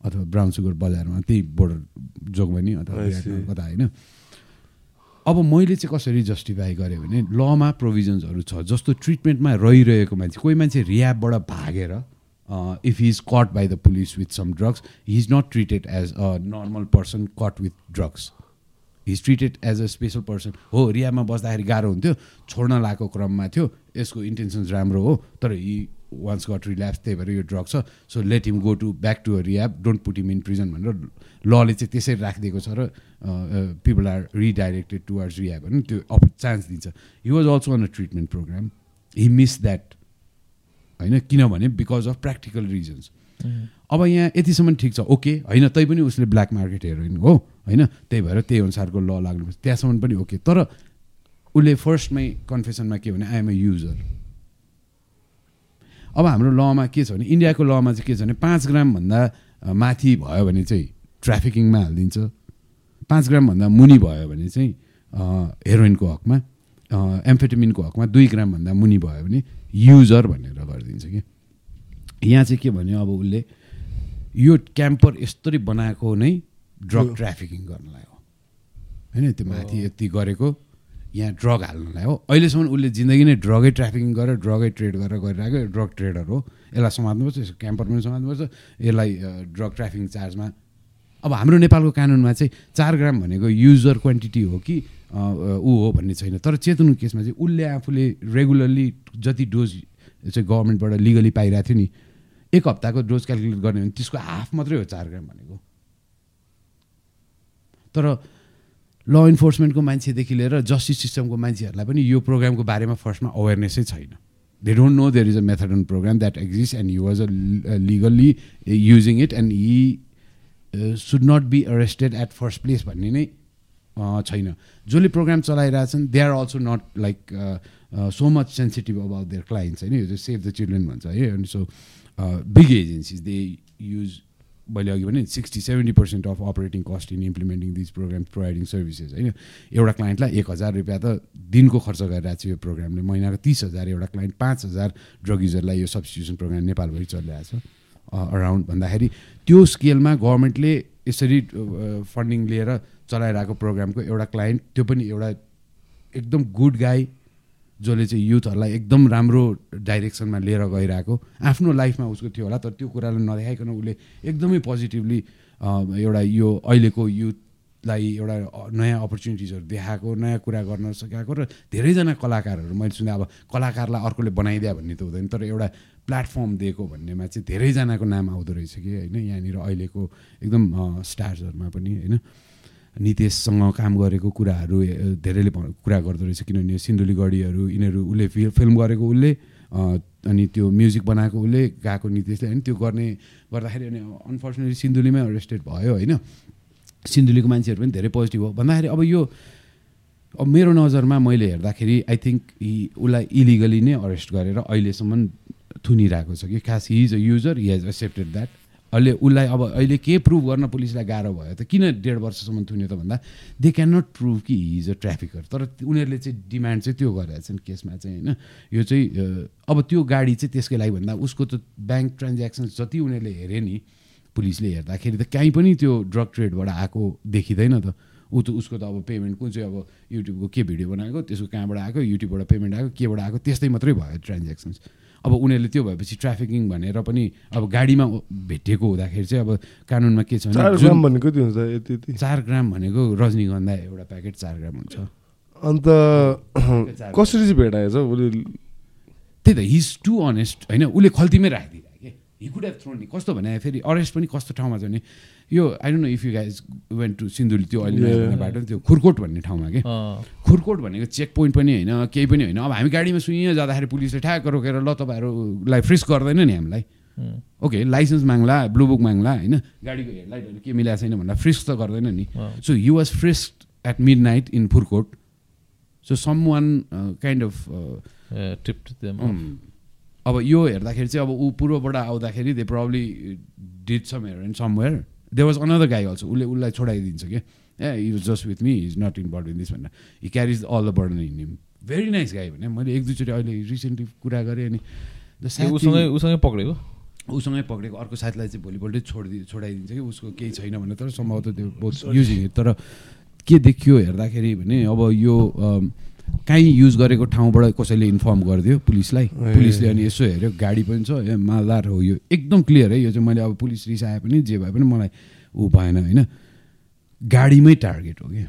अथवा ब्राउन सुगर बजारमा त्यही बोर्डर जोगबनी अथवा कता होइन? अब मैले चाहिँ कसरी जस्टिफाई गरेँ भने लमा प्रोभिजन्सहरू छ जस्तो ट्रिटमेन्टमा रहिरहेको मान्छे कोही मान्छे रियाबबाट भागेर if he is caught by the police with some drugs he is not treated as a normal person caught with drugs he is treated as a special person हो रियाबमा बस्दाखेरि गाह्रो हुन्थ्यो छोड्न लगाएको क्रममा थियो यसको इन्टेन्सन्स राम्रो हो तर हि वान्स गट रिल्याप्स त्यही भएर यो ड्रग छ so let him go to back to rehab don't put him in prison भनेर लले चाहिँ त्यसरी राखिदिएको छ र people are redirected towards rehab होइन त्यो अप चान्स दिन्छ he was also on a treatment program he miss that होइन? किनभने बिकज अफ प्र्याक्टिकल रिजन्स अब यहाँ यतिसम्म ठिक छ। ओके होइन तै पनि उसले ब्ल्याक मार्केट हेरोइन हो होइन? त्यही भएर त्यही अनुसारको ल लाग्नुपर्छ त्यहाँसम्म पनि ओके तर उसले फर्स्टमै कन्फेसनमा के भने आइएम अ युजर अब हाम्रो लमा के छ भने इन्डियाको लमा चाहिँ के छ भने पाँच ग्रामभन्दा माथि भयो भने चाहिँ ट्राफिकिङमा हालिदिन्छ। पाँच ग्रामभन्दा मुनि भयो भने चाहिँ हेरोइनको हकमा एम्फेटेमिनको हकमा दुई ग्रामभन्दा मुनि भयो भने युजर भनेर गरिदिन्छ कि। यहाँ चाहिँ के भन्यो अब उसले यो क्याम्पर यस्तरी बनाएको नै ड्रग ट्राफिकिङ गर्नलाई हो होइन त्यो माथि यति गरेको यहाँ ड्रग हाल्नलाई हो अहिलेसम्म उसले जिन्दगी नै ड्रगै ट्राफिकिङ गरेर ड्रगै ट्रेड गरेर गरिरहेको ड्रग ट्रेडर हो। यसलाई समात्नुपर्छ यसको क्याम्पर पनि समात्नुपर्छ। यसलाई ड्रग ट्राफिकिङ चार्जमा अब हाम्रो नेपालको कानुनमा चाहिँ चार ग्राम भनेको युजर क्वान्टिटी हो कि ऊ हो भन्ने छैन। तर चेतनको केसमा चाहिँ उसले आफूले रेगुलरली जति डोज चाहिँ गभर्मेन्टबाट लिगली पाइरहेको थियो नि एक हप्ताको डोज क्यालकुलेट गर्ने भने त्यसको हाफ मात्रै हो चार ग्राम भनेको। तर ल इन्फोर्समेन्टको मान्छेदेखि लिएर जस्टिस सिस्टमको मान्छेहरूलाई पनि यो प्रोग्रामको बारेमा फर्स्टमा अवेरनेसै छैन। They don't know there is a method and program that exist and you was a legally using it and यी should not be arrested at first place भन्ने नै छैन। जसले programme चलाइरहेछन् they are also not like so much sensitive about their clients होइन? यो Save the children भन्छ है? अनि so big agencies they use मैले अघि भने sixty seventy percent of operating cost in implementing these program providing services होइन? एउटा क्लाइन्टलाई एक हजार रुपियाँ त दिनको खर्च गरिरहेको छ यो प्रोग्रामले। महिनाको तिस हजार एउटा क्लाइन्ट पाँच हजार ड्रग युजरलाई यो सब्सटिट्युसन प्रोग्राम नेपालभरि चलिरहेको छ अराउन्ड भन्दाखेरि त्यो स्केलमा गभर्मेन्टले यसरी फन्डिङ लिएर चलाइरहेको प्रोग्रामको एउटा क्लाइन्ट त्यो पनि एउटा एकदम गुड गाई जसले चाहिँ युथहरूलाई एकदम राम्रो डाइरेक्सनमा लिएर गइरहेको आफ्नो लाइफमा उसको थियो होला तर त्यो कुरालाई नदेखाइकन उसले एकदमै पोजिटिभली एउटा यो अहिलेको युथलाई एउटा नयाँ अपर्च्युनिटिजहरू देखाएको नयाँ कुरा गर्न सकेको र धेरैजना कलाकारहरू मैले सुने अब कलाकारलाई अर्कोले बनाइदिया भन्ने त हुँदैन तर एउटा प्लेटफर्म दिएको भन्नेमा चाहिँ धेरैजनाको नाम आउँदो रहेछ कि होइन? यहाँनिर अहिलेको एकदम स्टार्सहरूमा पनि होइन? नितेशसँग काम गरेको कुराहरू धेरैले कुरा गर्दो रहेछ। किनभने सिन्धुली गढीहरू यिनीहरू उसले फिल्म गरेको उसले अनि त्यो म्युजिक बनाएको उसले गएको नितेशले होइन? त्यो गर्ने गर्दाखेरि अनि अनफर्चुनेटली सिन्धुलीमै अरेस्टेड भयो होइन? सिन्धुलीको मान्छेहरू पनि धेरै पोजिटिभ हो। भन्दाखेरि अब यो अब मेरो नजरमा मैले हेर्दाखेरि आई थिङ्क उसलाई इलिगली नै अरेस्ट गरेर अहिलेसम्म थुनिरहेको छ कि खास he is a user he has accepted that अहिले उसलाई अब अहिले के प्रुभ गर्न पुलिसलाई गाह्रो भयो त? किन डेढ वर्षसम्म थुन्यो त भन्दा? दे क्यान नट प्रुभ कि हि इज अ ट्राफिकर तर उनीहरूले चाहिँ डिमान्ड चाहिँ त्यो गरेका छन् केसमा चाहिँ होइन? यो चाहिँ अब त्यो गाडी चाहिँ त्यसकै लागि भन्दा उसको त ब्याङ्क ट्रान्ज्याक्सन जति उनीहरूले हेरे नि पुलिसले हेर्दाखेरि त कहीँ पनि त्यो ड्रग ट्रेडबाट आएको देखिँदैन त। ऊ त उसको त अब पेमेन्ट कुन चाहिँ अब युट्युबको के भिडियो बनाएको त्यसको कहाँबाट आएको युट्युबबाट पेमेन्ट आएको केबाट आएको त्यस्तै मात्रै भयो ट्रान्ज्याक्सन्स अब उनीहरूले त्यो भएपछि ट्राफिकिङ भनेर पनि अब गाडीमा भेटिएको हुँदाखेरि चाहिँ अब कानुनमा के छ भने भनेको चार ग्राम भनेको रजनीगन्धा एउटा प्याकेट चार ग्राम हुन्छ। अन्त कसरी चाहिँ भेटाएछ उसले? त्यही त हिज टु अनेस्ट होइन उसले खल्तीमै राखिदिएर कि हि कुड हेभ थ्रोन नि कस्तो भने फेरि अरेस्ट पनि कस्तो ठाउँमा छ भने यो I don't know if you guys went to Sindhuli त्यो अहिले बाटो त्यो खुरकोट भन्ने ठाउँमा कि? खुरकोट भनेको चेक पोइन्ट पनि होइन केही पनि होइन। अब हामी गाडीमा सुइँ जाँदाखेरि पुलिसले ठ्याक्क रोकेर ल तपाईँहरूलाई फ्रिस गर्दैन नि हामीलाई। ओके लाइसेन्स माग्ला ब्लू बुक माग्ला होइन? गाडीको हेडलाइटहरू के मिलाएको छैन भनेर फ्रिस त गर्दैन नि। So you was frisked at midnight in Furkot so some one kind of a, अब यो हेर्दाखेरि चाहिँ अब ऊ पूर्वबाट आउँदाखेरि they probably did some here and somewhere they was another guy also उसले उसलाई छोडाइदिन्छ क्या। He was just with me is not involve in this भनेर he carries all the burden in him very nice guy भने मैले एक दुईचोटि अहिले recently कुरा गरेँ अनि उसँगै उसँगै पक्रेको? उसँगै पक्रेको अर्को साथीलाई चाहिँ भोलिपल्टै छोडिदिए छोडाइदिन्छ कि उसको केही छैन भने तर सम्भवतः त्यो बहुत युजिङ तर के देखियो हेर्दाखेरि भने अब यो अम, काहीँ युज गरेको ठाउँबाट कसैले इन्फर्म गरिदियो पुलिसलाई। पुलिसले अनि यसो हेऱ्यो गाडी पनि छ ए मालदार हो यो। एकदम क्लियर है यो चाहिँ मैले अब पुलिस रिसाए पनि जे भए पनि मलाई ऊ भएन होइन। गाडीमै टार्गेट हो कि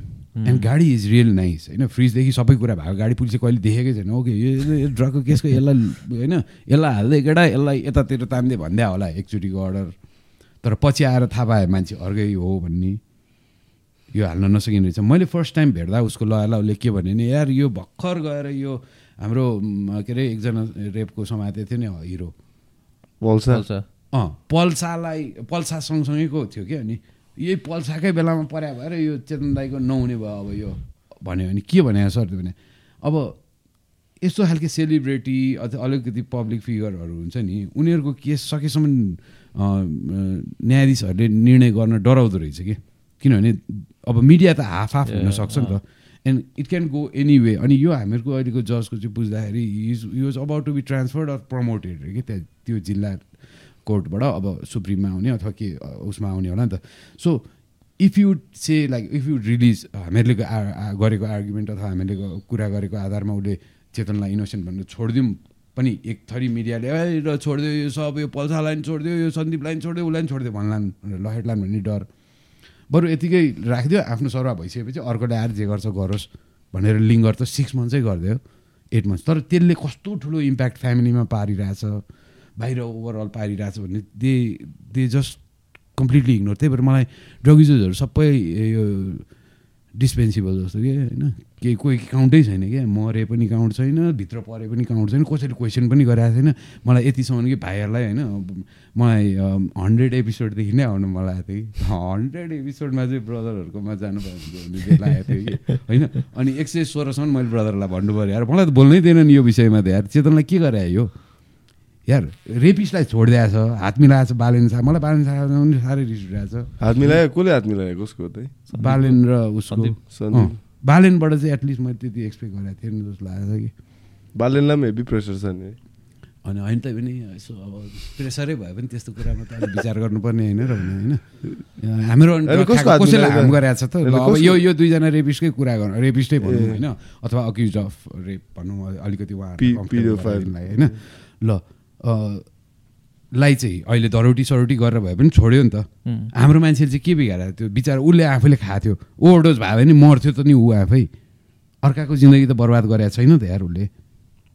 एन्ड गाडी इज रियल नाइस होइन। फ्रिजदेखि सबै कुरा भएको गाडी पुलिसले कहिले देखेकै छैन। ओके यो यो ड्रगको केसको यसलाई होइन यसलाई हाल्दै केटा यसलाई यतातिर तान्दै भन्दै होला एकचोटिको अर्डर तर पछि आएर थाहा पाएँ मान्छे अर्कै हो भन्ने। यो हाल्न नसकिने रहेछ। मैले फर्स्ट टाइम भेट्दा उसको लयला उसले के भने नि यार यो भर्खर गएर यो हाम्रो के अरे एकजना रेपको समातेको थियो नि हिरो। पल्सा। अँ पल्सालाई पल्सा सँगसँगैको थियो कि अनि यही पल्साकै बेलामा पर्या भएर यो चेतन दाईको नहुने भयो अब यो भन्यो। भने के भने सर? त्यो भने अब यस्तो खालके सेलिब्रेटी अथवा अलिकति पब्लिक फिगरहरू हुन्छ नि उनीहरूको केस सकेसम्म न्यायाधीशहरूले निर्णय गर्न डराउँदो रहेछ कि? किनभने अब मिडिया त हाफ हाफ हुनसक्छ नि त। And it can go any way अनि यो हामीहरूको अहिलेको जजको चाहिँ बुझ्दाखेरि is use about to be transferred or promoted अरे कि? त्यहाँ त्यो जिल्ला कोर्टबाट अब सुप्रिममा आउने अथवा के उसमा आउने होला नि त। So if you say like if you release हामीहरूले गरेको आर्गुमेन्ट अथवा हामीले कुरा गरेको आधारमा उसले चेतनलाई इनोसेन्ट भनेर छोडिदिउँ पनि एक थरी मिडियाले ए र छोडिदियो यो सब यो पल्सालाई पनि छोडिदियो यो सन्दीपलाई पनि छोडिदियो उसलाई पनि छोडिदियो भन्लान् ल हेडलान् भन्ने डर। बरु यतिकै राखिदियो। आफ्नो सरुवा भइसकेपछि अर्कोले आएर जे गर्छ गरोस् भनेर लिङ्क गर्छ सिक्स मन्थ्सै गरिदियो एट मन्थ्स तर त्यसले कस्तो ठुलो इम्प्याक्ट फ्यामिलीमा पारिरहेछ बाहिर ओभरअल पारिरहेछ भन्ने they they just completely ignore त्यही भएर मलाई ड्रग युजर्सहरू सबै यो डिस्पेन्सिबल जस्तो कि होइन? केही कोही काउन्टै छैन क्या। मरे पनि काउन्ट छैन भित्र परे पनि काउन्ट छैन। कसैले क्वेसन पनि गरेको छैन। मलाई यतिसम्म कि भाइहरूलाई होइन मलाई हन्ड्रेड एपिसोडदेखि नै आउनु मलाई आएको थियो कि। हन्ड्रेड एपिसोडमा चाहिँ ब्रदरहरूकोमा जानु भयो भने चाहिँ लागेको थियो कि। होइन? अनि एक सय सोह्रसम्म मैले ब्रदरलाई भन्नु पऱ्यो। यार मलाई त बोल्नै दिएन नि यो विषयमा त यार। चेतनलाई के गरे यो? यार रेपिसलाई छोडिदिएको छ हात मिलाएको छ बालेन शाह मलाई बालेन शाह पनि साह्रै रिस उठिरहेको छ। हात मिलायो कसले हात मिलायो कसको त्यही बालेन र उसको। बालेनबाट चाहिँ एटलिस्ट मैले त्यति एक्सपेक्ट गरेको थिएँ नि जस्तो लागेको छ कि। बाल्यलाई पनि हेभी प्रेसर छ नि अनि होइन त पनि यसो अब प्रेसरै भए पनि त्यस्तो कुरामा त अलिक विचार गर्नुपर्ने होइन र भने होइन। हाम्रो कसैलाई मिलाएर? हार्म गरेको छ त? अब यो यो दुईजना रेपिस्टकै कुरा गर्नु रेपिस्टै भनौँ। होइन अथवा अक्युज अफ रेप भनौँ अलिकति पि- उहाँ pedophile। होइन। ल लाई चाहिँ अहिले धरौटी सरौटी गरेर भए पनि छोड्यो नि त। हाम्रो मान्छेले चाहिँ के बिगारेको थियो बिचरा उसले आफैले खाएको थियो। ओभरडोज भयो भने मर्थ्यो त नि ऊ आफै। अर्काको जिन्दगी त बर्बाद गरेको छैन त यार उसले।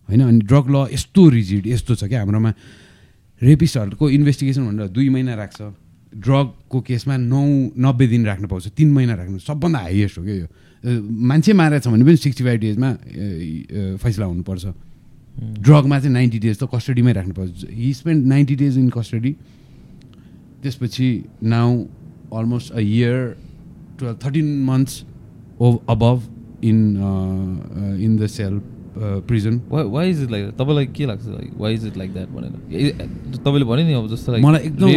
होइन? अनि ड्रग ल यस्तो रिजिड यस्तो छ क्या हाम्रोमा। रेपिस्टहरूको इन्भेस्टिगेसन भनेर दुई महिना राख्छ। ड्रगको केसमा नौ नब्बे दिन राख्नु पाउँछ। तिन महिना राख्नु। सबभन्दा हाइएस्ट हो क्या यो। मान्छे मारेको छ भने पनि सिक्सटी फाइभ डेजमा फैसला हुनुपर्छ। ड्रगमा चाहिँ नाइन्टी डेज त कस्टडीमै राख्नु पर्छ he spend ninety days in custody त्यसपछि now almost a year twelve thirteen months or above in in the cell prison Why- why is it like that? तपाईँलाई के लाग्छ? Like, why is it like that भनेर? तपाईँले भन्यो नि अब जस्तो मलाई एकदम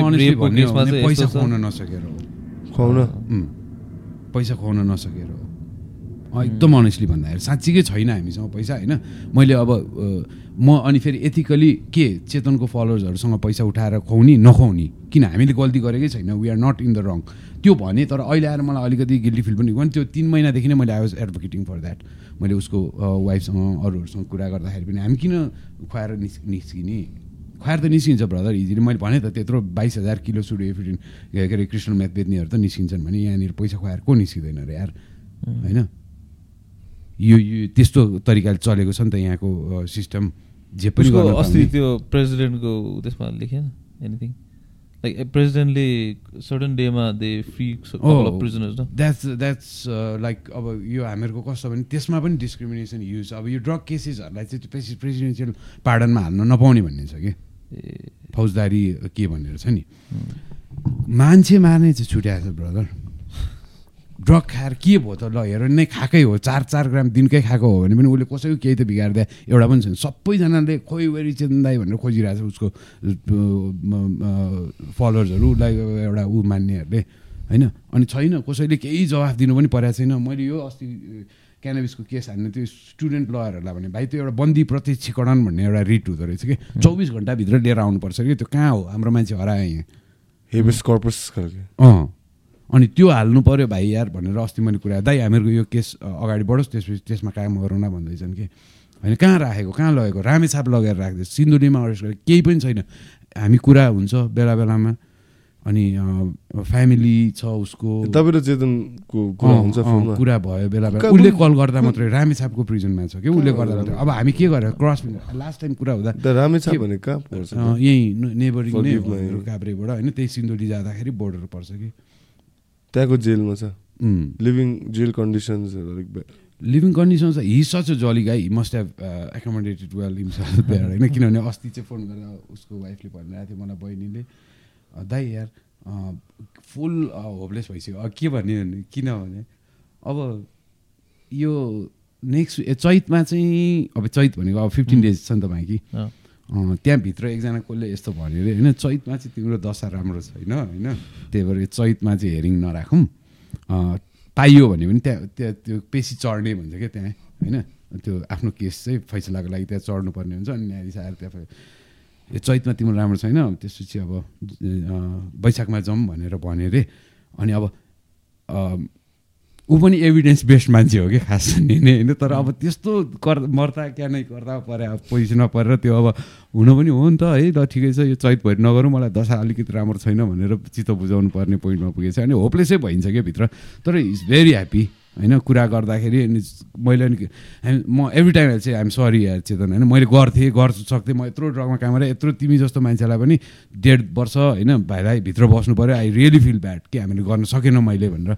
भने पैसा। खुवाउन नसकेर हो। खुवाउन? पैसा खुवाउन नसकेर हो। एकदम अनेस्टली भन्दाखेरि साँच्चीकै छैन हामीसँग पैसा होइन? मैले अब म अनि फेरि एथिकली के चेतनको फलोवर्सहरूसँग पैसा उठाएर खुवाउने नखुवाउने? किन? हामीले गल्ती गरेकै छैन। We are not in the wrong त्यो भने तर अहिले आएर मलाई अलिकति गिल्टी फिल पनि भने त्यो तिन महिनादेखि नै मैले I was advocating for that मैले उसको वाइफसँग अरूहरूसँग कुरा गर्दाखेरि पनि हामी किन खुवाएर निस् निस्किने? खुवाएर त निस्किन्छ ब्रदर इजिली मैले भने त त्यत्रो बाइस हजार किलो सुडो एफिडिन के अरे क्रिस्टल म्याथ बेच्नेहरू त निस्किन्छन् भने यहाँनिर पैसा खुवाएर को निस्किँदैन अरे यार? होइन? यो यो त्यस्तो तरिकाले चलेको छ नि त यहाँको सिस्टम जे पनि अस्ति। त्यो प्रेसिडेन्टको त्यसमा लेखेन एनिथिङ लाइक प्रेसिडेन्टले सर्टन डेमा they free that's that's like अब यो हामीहरूको कस्तो भने त्यसमा पनि डिस्क्रिमिनेसन युज अब यो ड्रग केसेसहरूलाई चाहिँ प्रेसि प्रेसिडेन्सियल पार्डनमा हाल्न नपाउने भन्ने छ कि? फौजदारी के भनेर छ नि? मान्छे मार्ने चाहिँ छुट्याएको छ ब्रदर ड्रग खाएर के भयो त ल हेर नै खाएकै हो चार चार ग्राम दिनकै खाएको हो भने पनि उसले कसैको केही त बिगारिदिए एउटा पनि छैन। सबैजनाले खोइ वेरी दाई भनेर खोजिरहेको छ उसको फलोवर्सहरू उसलाई एउटा ऊ मान्नेहरूले होइन? अनि छैन कसैले केही जवाफ दिनु पनि परेको छैन। मैले यो अस्ति क्यानाबिसको केस हान्ने त्यो स्टुडेन्ट लयरहरूलाई भने भाइ त्यो एउटा बन्दी प्रत्यक्षीकरण भन्ने एउटा रिट हुँदो रहेछ कि? चौबिस घन्टाभित्र लिएर आउनुपर्छ कि? त्यो कहाँ हो? हाम्रो मान्छे हरायो यहाँ। हेबिस कर्पस खालके अँ। अनि त्यो हाल्नु पऱ्यो भाइ यार भनेर अस्ति मैले कुरा दाइ हामीहरूको यो केस अगाडि बढोस् त्यसपछि त्यसमा कायम गरौँ न भन्दैछन् कि। होइन कहाँ राखेको कहाँ लगेको? रामेछाप लगेर राख्दै सिन्धुलीमा अरेस्ट गरेको। केही पनि छैन। हामी कुरा हुन्छ बेला बेलामा। अनि फ्यामिली छ उसको। तपाईँ र चेतनको कुरा हुन्छ भयो बेला बेला। उसले कल गर्दा मात्रै रामेछापको प्रिजनमा छ कि? उसले गर्दा मात्रै। अब हामी के गरेर क्रस लास्ट टाइम कुरा हुँदा रामेछाप कहाँ यहीँ नेबरिङ नै काभ्रेबाट। होइन त्यही सिन्धुली जाँदाखेरि बोर्डर पर्छ कि? त्यहाँको जेलमा छ. लिभिङ जेल कन्डिसन्सहरू अलिक बे- living conditions he such a jolly guy must have accommodated well himself there होइन? किनभने अस्ति चाहिँ फोन गरेर उसको वाइफले भनिरहेको थियो मलाई बहिनीले "अ, दाइ यार फुल होपलेस भइसक्यो। अब के भन्ने भने किनभने अब यो नेक्स्ट चैतमा चाहिँ अब चैत भनेको अब फिफ्टिन डेज छ नि त बाँकी अँ। त्यहाँभित्र एकजना कसले यस्तो भन्यो अरे होइन चैतमा चाहिँ तिम्रो दशा राम्रो छैन होइन? त्यही भएर चैतमा चाहिँ हेरिङ नराखौँ। पाइयो भने पनि त्यहाँ त्यहाँ त्यो पेसी चढ्ने भन्छ क्या त्यहाँ होइन? त्यो आफ्नो केस चाहिँ फैसलाको लागि त्यहाँ चढ्नुपर्ने हुन्छ अनि न्यायाधीश आएर त्यहाँ यो चैतमा तिम्रो राम्रो छैन? त्यसपछि अब अँ, वैशाखमा जाउँ भनेर भन्यो अरे। अनि अब ऊ पनि एभिडेन्स बेस्ड मान्छे हो कि खास नि नै होइन? तर अब त्यस्तो कर मर्दा क्या नै गर्दा परे अब पोजिसनमा परेर त्यो अब हुनु पनि हो नि त है? ल ठिकै छ यो चैत भरि नगरौँ मलाई दशा अलिकति राम्रो छैन भनेर चित्त बुझाउनु पर्ने पोइन्टमा पुगेछ अनि होपलेसै भइन्छ क्या भित्र। तर इज भेरी ह्याप्पी होइन? कुरा गर्दाखेरि अनि मैले हामी- म एभ्री टाइम चाहिँ आइम सरी यार चेतन होइन? मैले गर्थेँ गर्छु सक्थेँ। म यत्रो ड्रगमा काम गरेँ यत्रो तिमी जस्तो मान्छेलाई पनि डेढ वर्ष होइन? भाइलाई भित्र बस्नु पऱ्यो आई रियली फिल ब्याड कि हामीले गर्न सकेनौँ मैले भनेर।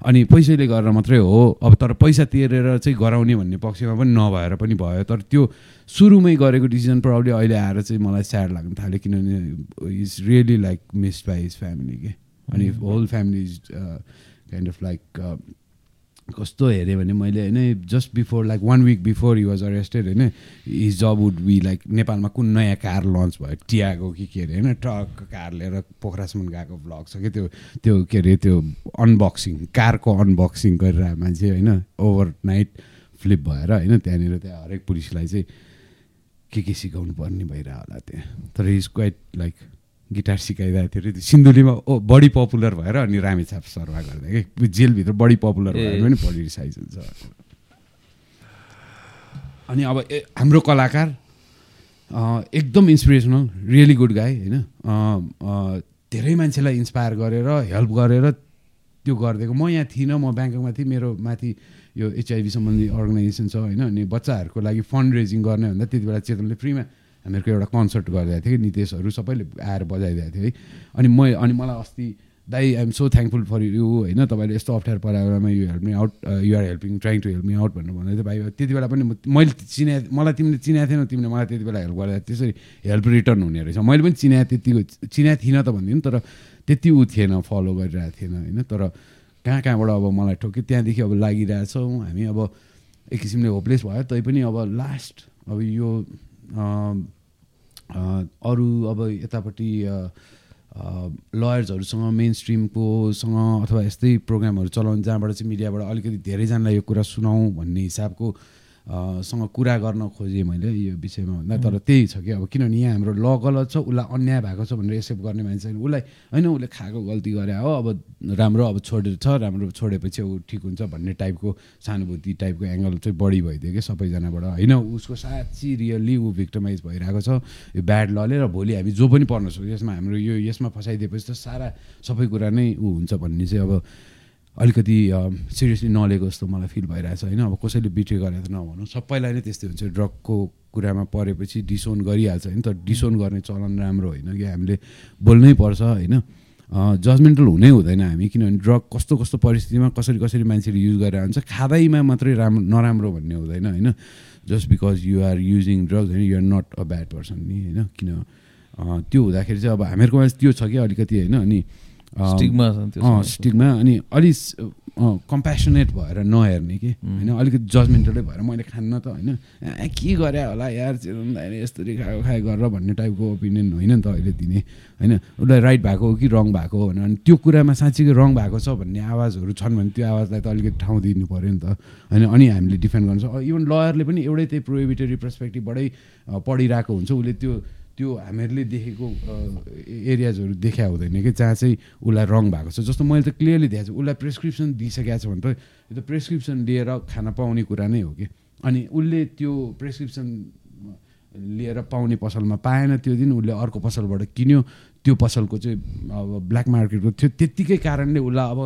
अनि पैसैले गरेर मात्रै हो। अब तर पैसा तिरेर चाहिँ गराउने भन्ने पक्षमा पनि नभएर पनि भयो। तर त्यो सुरुमै गरेको डिसिजन प्रब्लली अहिले आएर चाहिँ मलाई स्याड लाग्न थाल्यो किनभने is really like missed by his family के अनि whole family is kind of like कस्तो हेऱ्यो भने मैले होइन just before like one week before he was arrested होइन his job would be like नेपालमा कुन नयाँ कार लन्च भयो टियागो कि के अरे होइन ट्रक कार लिएर पोखरासम्म गएको ब्लग छ कि त्यो त्यो के अरे त्यो अनबक्सिङ कारको अनबक्सिङ गरिरहेको मान्छे होइन ओभर नाइट फ्लिप भएर होइन त्यहाँनिर त्यहाँ हरेक पुलिसलाई चाहिँ के के सिकाउनु पर्ने भइरह होला त्यहाँ। तर इज क्वाइट लाइक गिटार सिकाइरहेको थियो अरे। सिन्धुलीमा ओ बढी पपुलर भएर अनि रामेछाप सर्वा गर्दा कि? जेलभित्र बढी पपुलर भएर। पनि बढी रिसाइज हुन्छ। अनि अब हाम्रो कलाकार एकदम इन्सपिरेसनल रियली गुड गाई होइन? धेरै मान्छेलाई इन्सपायर गरेर हेल्प गरेर त्यो गरिदिएको। म यहाँ थिइनँ म ब्याङ्ककमा थिएँ मेरो माथि यो एचआइभी सम्बन्धी अर्गनाइजेसन छ होइन? अनि बच्चाहरूको लागि फन्ड रेजिङ गर्ने भन्दा त्यति बेला चेतनले फ्रीमा हामीहरूको एउटा कन्सर्ट गरिदिएको थियो नितेशहरू सबैले आएर बजाइदिएको थियो है। अनि म अनि मलाई अस्ति दाइ I'm so thankful for you होइन तपाईँले यस्तो अप्ठ्यारो परेको बेलामा you help me out you are helping trying to help me out भनेर भन्दै थियो। भाइ त्यति बेला पनि मैले चिना मलाई तिमीले चिनाएको थिएनौ तिमीले मलाई त्यति बेला हेल्प गर्दा त्यसरी हेल्प रिटर्न हुने रहेछ। मैले पनि चिनाएको त्यतिको चिनाएको थिइनँ त भनिदिउँ तर त्यति ऊ थिएन फलो गरिरहेको थिएन होइन। तर कहाँ कहाँबाट अब मलाई ठोक्यो त्यहाँदेखि अब लागिरहेछौँ हामी अब एक किसिमले होपलेस भयो तैपनि अब लास्ट अब यो अरू अब यतापट्टि लयर्सहरूसँग मेन स्ट्रिमकोसँग अथवा यस्तै प्रोग्रामहरू चलाउनु जहाँबाट चाहिँ मिडियाबाट अलिकति धेरैजनालाई यो कुरा सुनाउँ भन्ने हिसाबको सँग कुरा गर्न खोजेँ मैले यो विषयमा भन्दा तर त्यही छ कि अब किनभने यहाँ हाम्रो ल गलत छ उसलाई अन्याय भएको छ भनेर एक्सेप्ट गर्ने मान्छे उसलाई होइन उसले खाएको गल्ती गरे हो अब राम्रो अब छोडेर छ राम्रो छोडेपछि ऊ ठिक हुन्छ भन्ने टाइपको सहानुभूति टाइपको एङ्गल चाहिँ बढी भइदियो कि सबैजनाबाट। होइन उसको साँच्ची रियल्ली ऊ भिक्टमाइज भइरहेको छ। यो ब्याड लले र भोलि हामी जो पनि पर्न सक्छौँ यसमा हाम्रो यो यसमा फसाइदिएपछि त सारा सबै कुरा नै ऊ हुन्छ भन्ने चाहिँ अब अलिकति सिरियसली नलिएको जस्तो मलाई फिल भइरहेछ होइन? अब कसैले बिट्रे गरेर नभनौँ। सबैलाई नै त्यस्तै हुन्छ। ड्रगको कुरामा परेपछि डिसोन गरिहाल्छ होइन? तर डिसोन गर्ने चलन राम्रो होइन कि हामीले बोल्नै पर्छ होइन? जजमेन्टल हुनै हुँदैन हामी। किनभने ड्रग कस्तो कस्तो परिस्थितिमा कसरी कसरी मान्छेले युज गरेर हुन्छ खाँदैमा मात्रै राम्रो नराम्रो भन्ने हुँदैन होइन? Just because you are using drugs होइन? You're not a bad person नि होइन? किन त्यो हुँदाखेरि चाहिँ अब हामीहरूकोमा त्यो छ कि अलिकति होइन? अनि स्टिगमा अनि अलिक कम्पेसनेट भएर नहेर्ने कि होइन? अलिकति जजमेन्टलै भएर मैले खान्न त होइन? के गरे होला यार यस्तरी खाएको खाए गरेर भन्ने टाइपको ओपिनियन होइन नि त अहिले दिने होइन? उसलाई राइट भएको हो कि रङ भएको हो भने अनि त्यो कुरामा साँच्चीकै रङ भएको छ भन्ने आवाजहरू छन् भने त्यो आवाजलाई त अलिकति ठाउँ दिनु पऱ्यो नि त होइन? अनि हामीले डिफेन्ड गर्नु सक्छ इभन लयरले पनि एउटै त्यही प्रोहिबिटरी पर्सपेक्टिभबाटै पढिरहेको हुन्छ। उसले त्यो त्यो हामीहरूले देखेको एरियाजहरू देखा हुँदैन कि जहाँ चाहिँ उसलाई रङ भएको छ। जस्तो मैले त क्लियरली देखाएको छु उसलाई प्रेसक्रिप्सन दिइसकेको छ भने त यो त प्रेसक्रिप्सन लिएर खान पाउने कुरा नै हो कि। अनि उसले त्यो प्रेसक्रिप्सन लिएर पाउने पसलमा पाएन त्यो दिन उसले अर्को पसलबाट किन्यो त्यो पसलको चाहिँ अब ब्ल्याक मार्केटको थियो। त्यत्तिकै कारणले उसलाई अब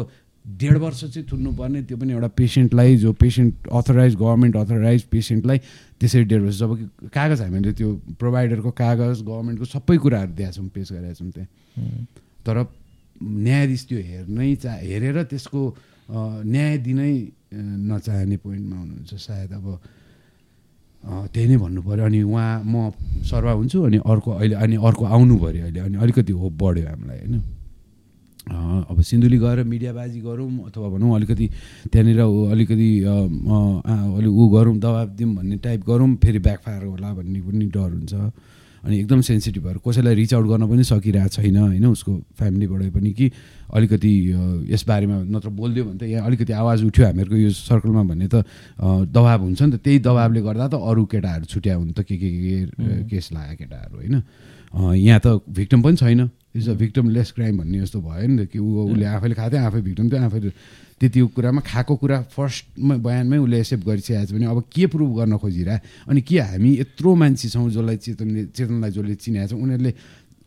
डेढ वर्ष चाहिँ थुन्नुपर्ने त्यो पनि एउटा पेसेन्टलाई जो पेसेन्ट अथराइज गभर्मेन्ट अथराइज पेसेन्टलाई त्यसरी डेढ वर्ष जब कागज हामीले त्यो प्रोभाइडरको कागज गभर्मेन्टको सबै कुराहरू दिएका छौँ पेस गरेका छौँ त्यहाँ। तर न्यायाधीश त्यो हेर्नै चा हेरेर त्यसको न्याय दिनै नचाहने पोइन्टमा हुनुहुन्छ। सायद अब त्यही नै भन्नु पऱ्यो अनि उहाँ म सर्वा हुन्छु अनि अर्को अहिले अनि अर्को आउनु पऱ्यो अहिले। अनि अलिकति होप बढ्यो हामीलाई होइन? अब सिन्धुली गएर मिडियाबाजी गरौँ अथवा भनौँ अलिकति त्यहाँनिर अलिकति अलिक ऊ गरौँ दबाब दिउँ भन्ने टाइप गरौँ फेरि ब्याकफायर होला भन्ने पनि डर हुन्छ। अनि एकदम सेन्सिटिभ भएर कसैलाई रिच आउट गर्न पनि सकिरहेको छैन होइन उसको फ्यामिलीबाट पनि कि अलिकति यसबारेमा नत्र बोलिदियो भने त यहाँ अलिकति आवाज उठ्यो हामीहरूको यो सर्कलमा भन्ने त दबाब हुन्छ नि त। त्यही दबाबले गर्दा त अरू केटाहरू छुट्या हुन् त के के के केस लाग्यो केटाहरू होइन। यहाँ त भिक्टम पनि छैन। Is a victimless crime भन्ने जस्तो भयो नि त कि ऊ उसले आफैले खाँदै आफै भिक्टम थियो आफैले त्यति कुरामा खाएको कुरा फर्स्टमा बयानमै उसले एक्सेप्ट गरिसकेको छ भने अब के प्रुभ गर्न खोजिरह? अनि के हामी यत्रो मान्छे छौँ जसलाई चेतनले चेतनलाई जसले चिनाएको छ? उनीहरूले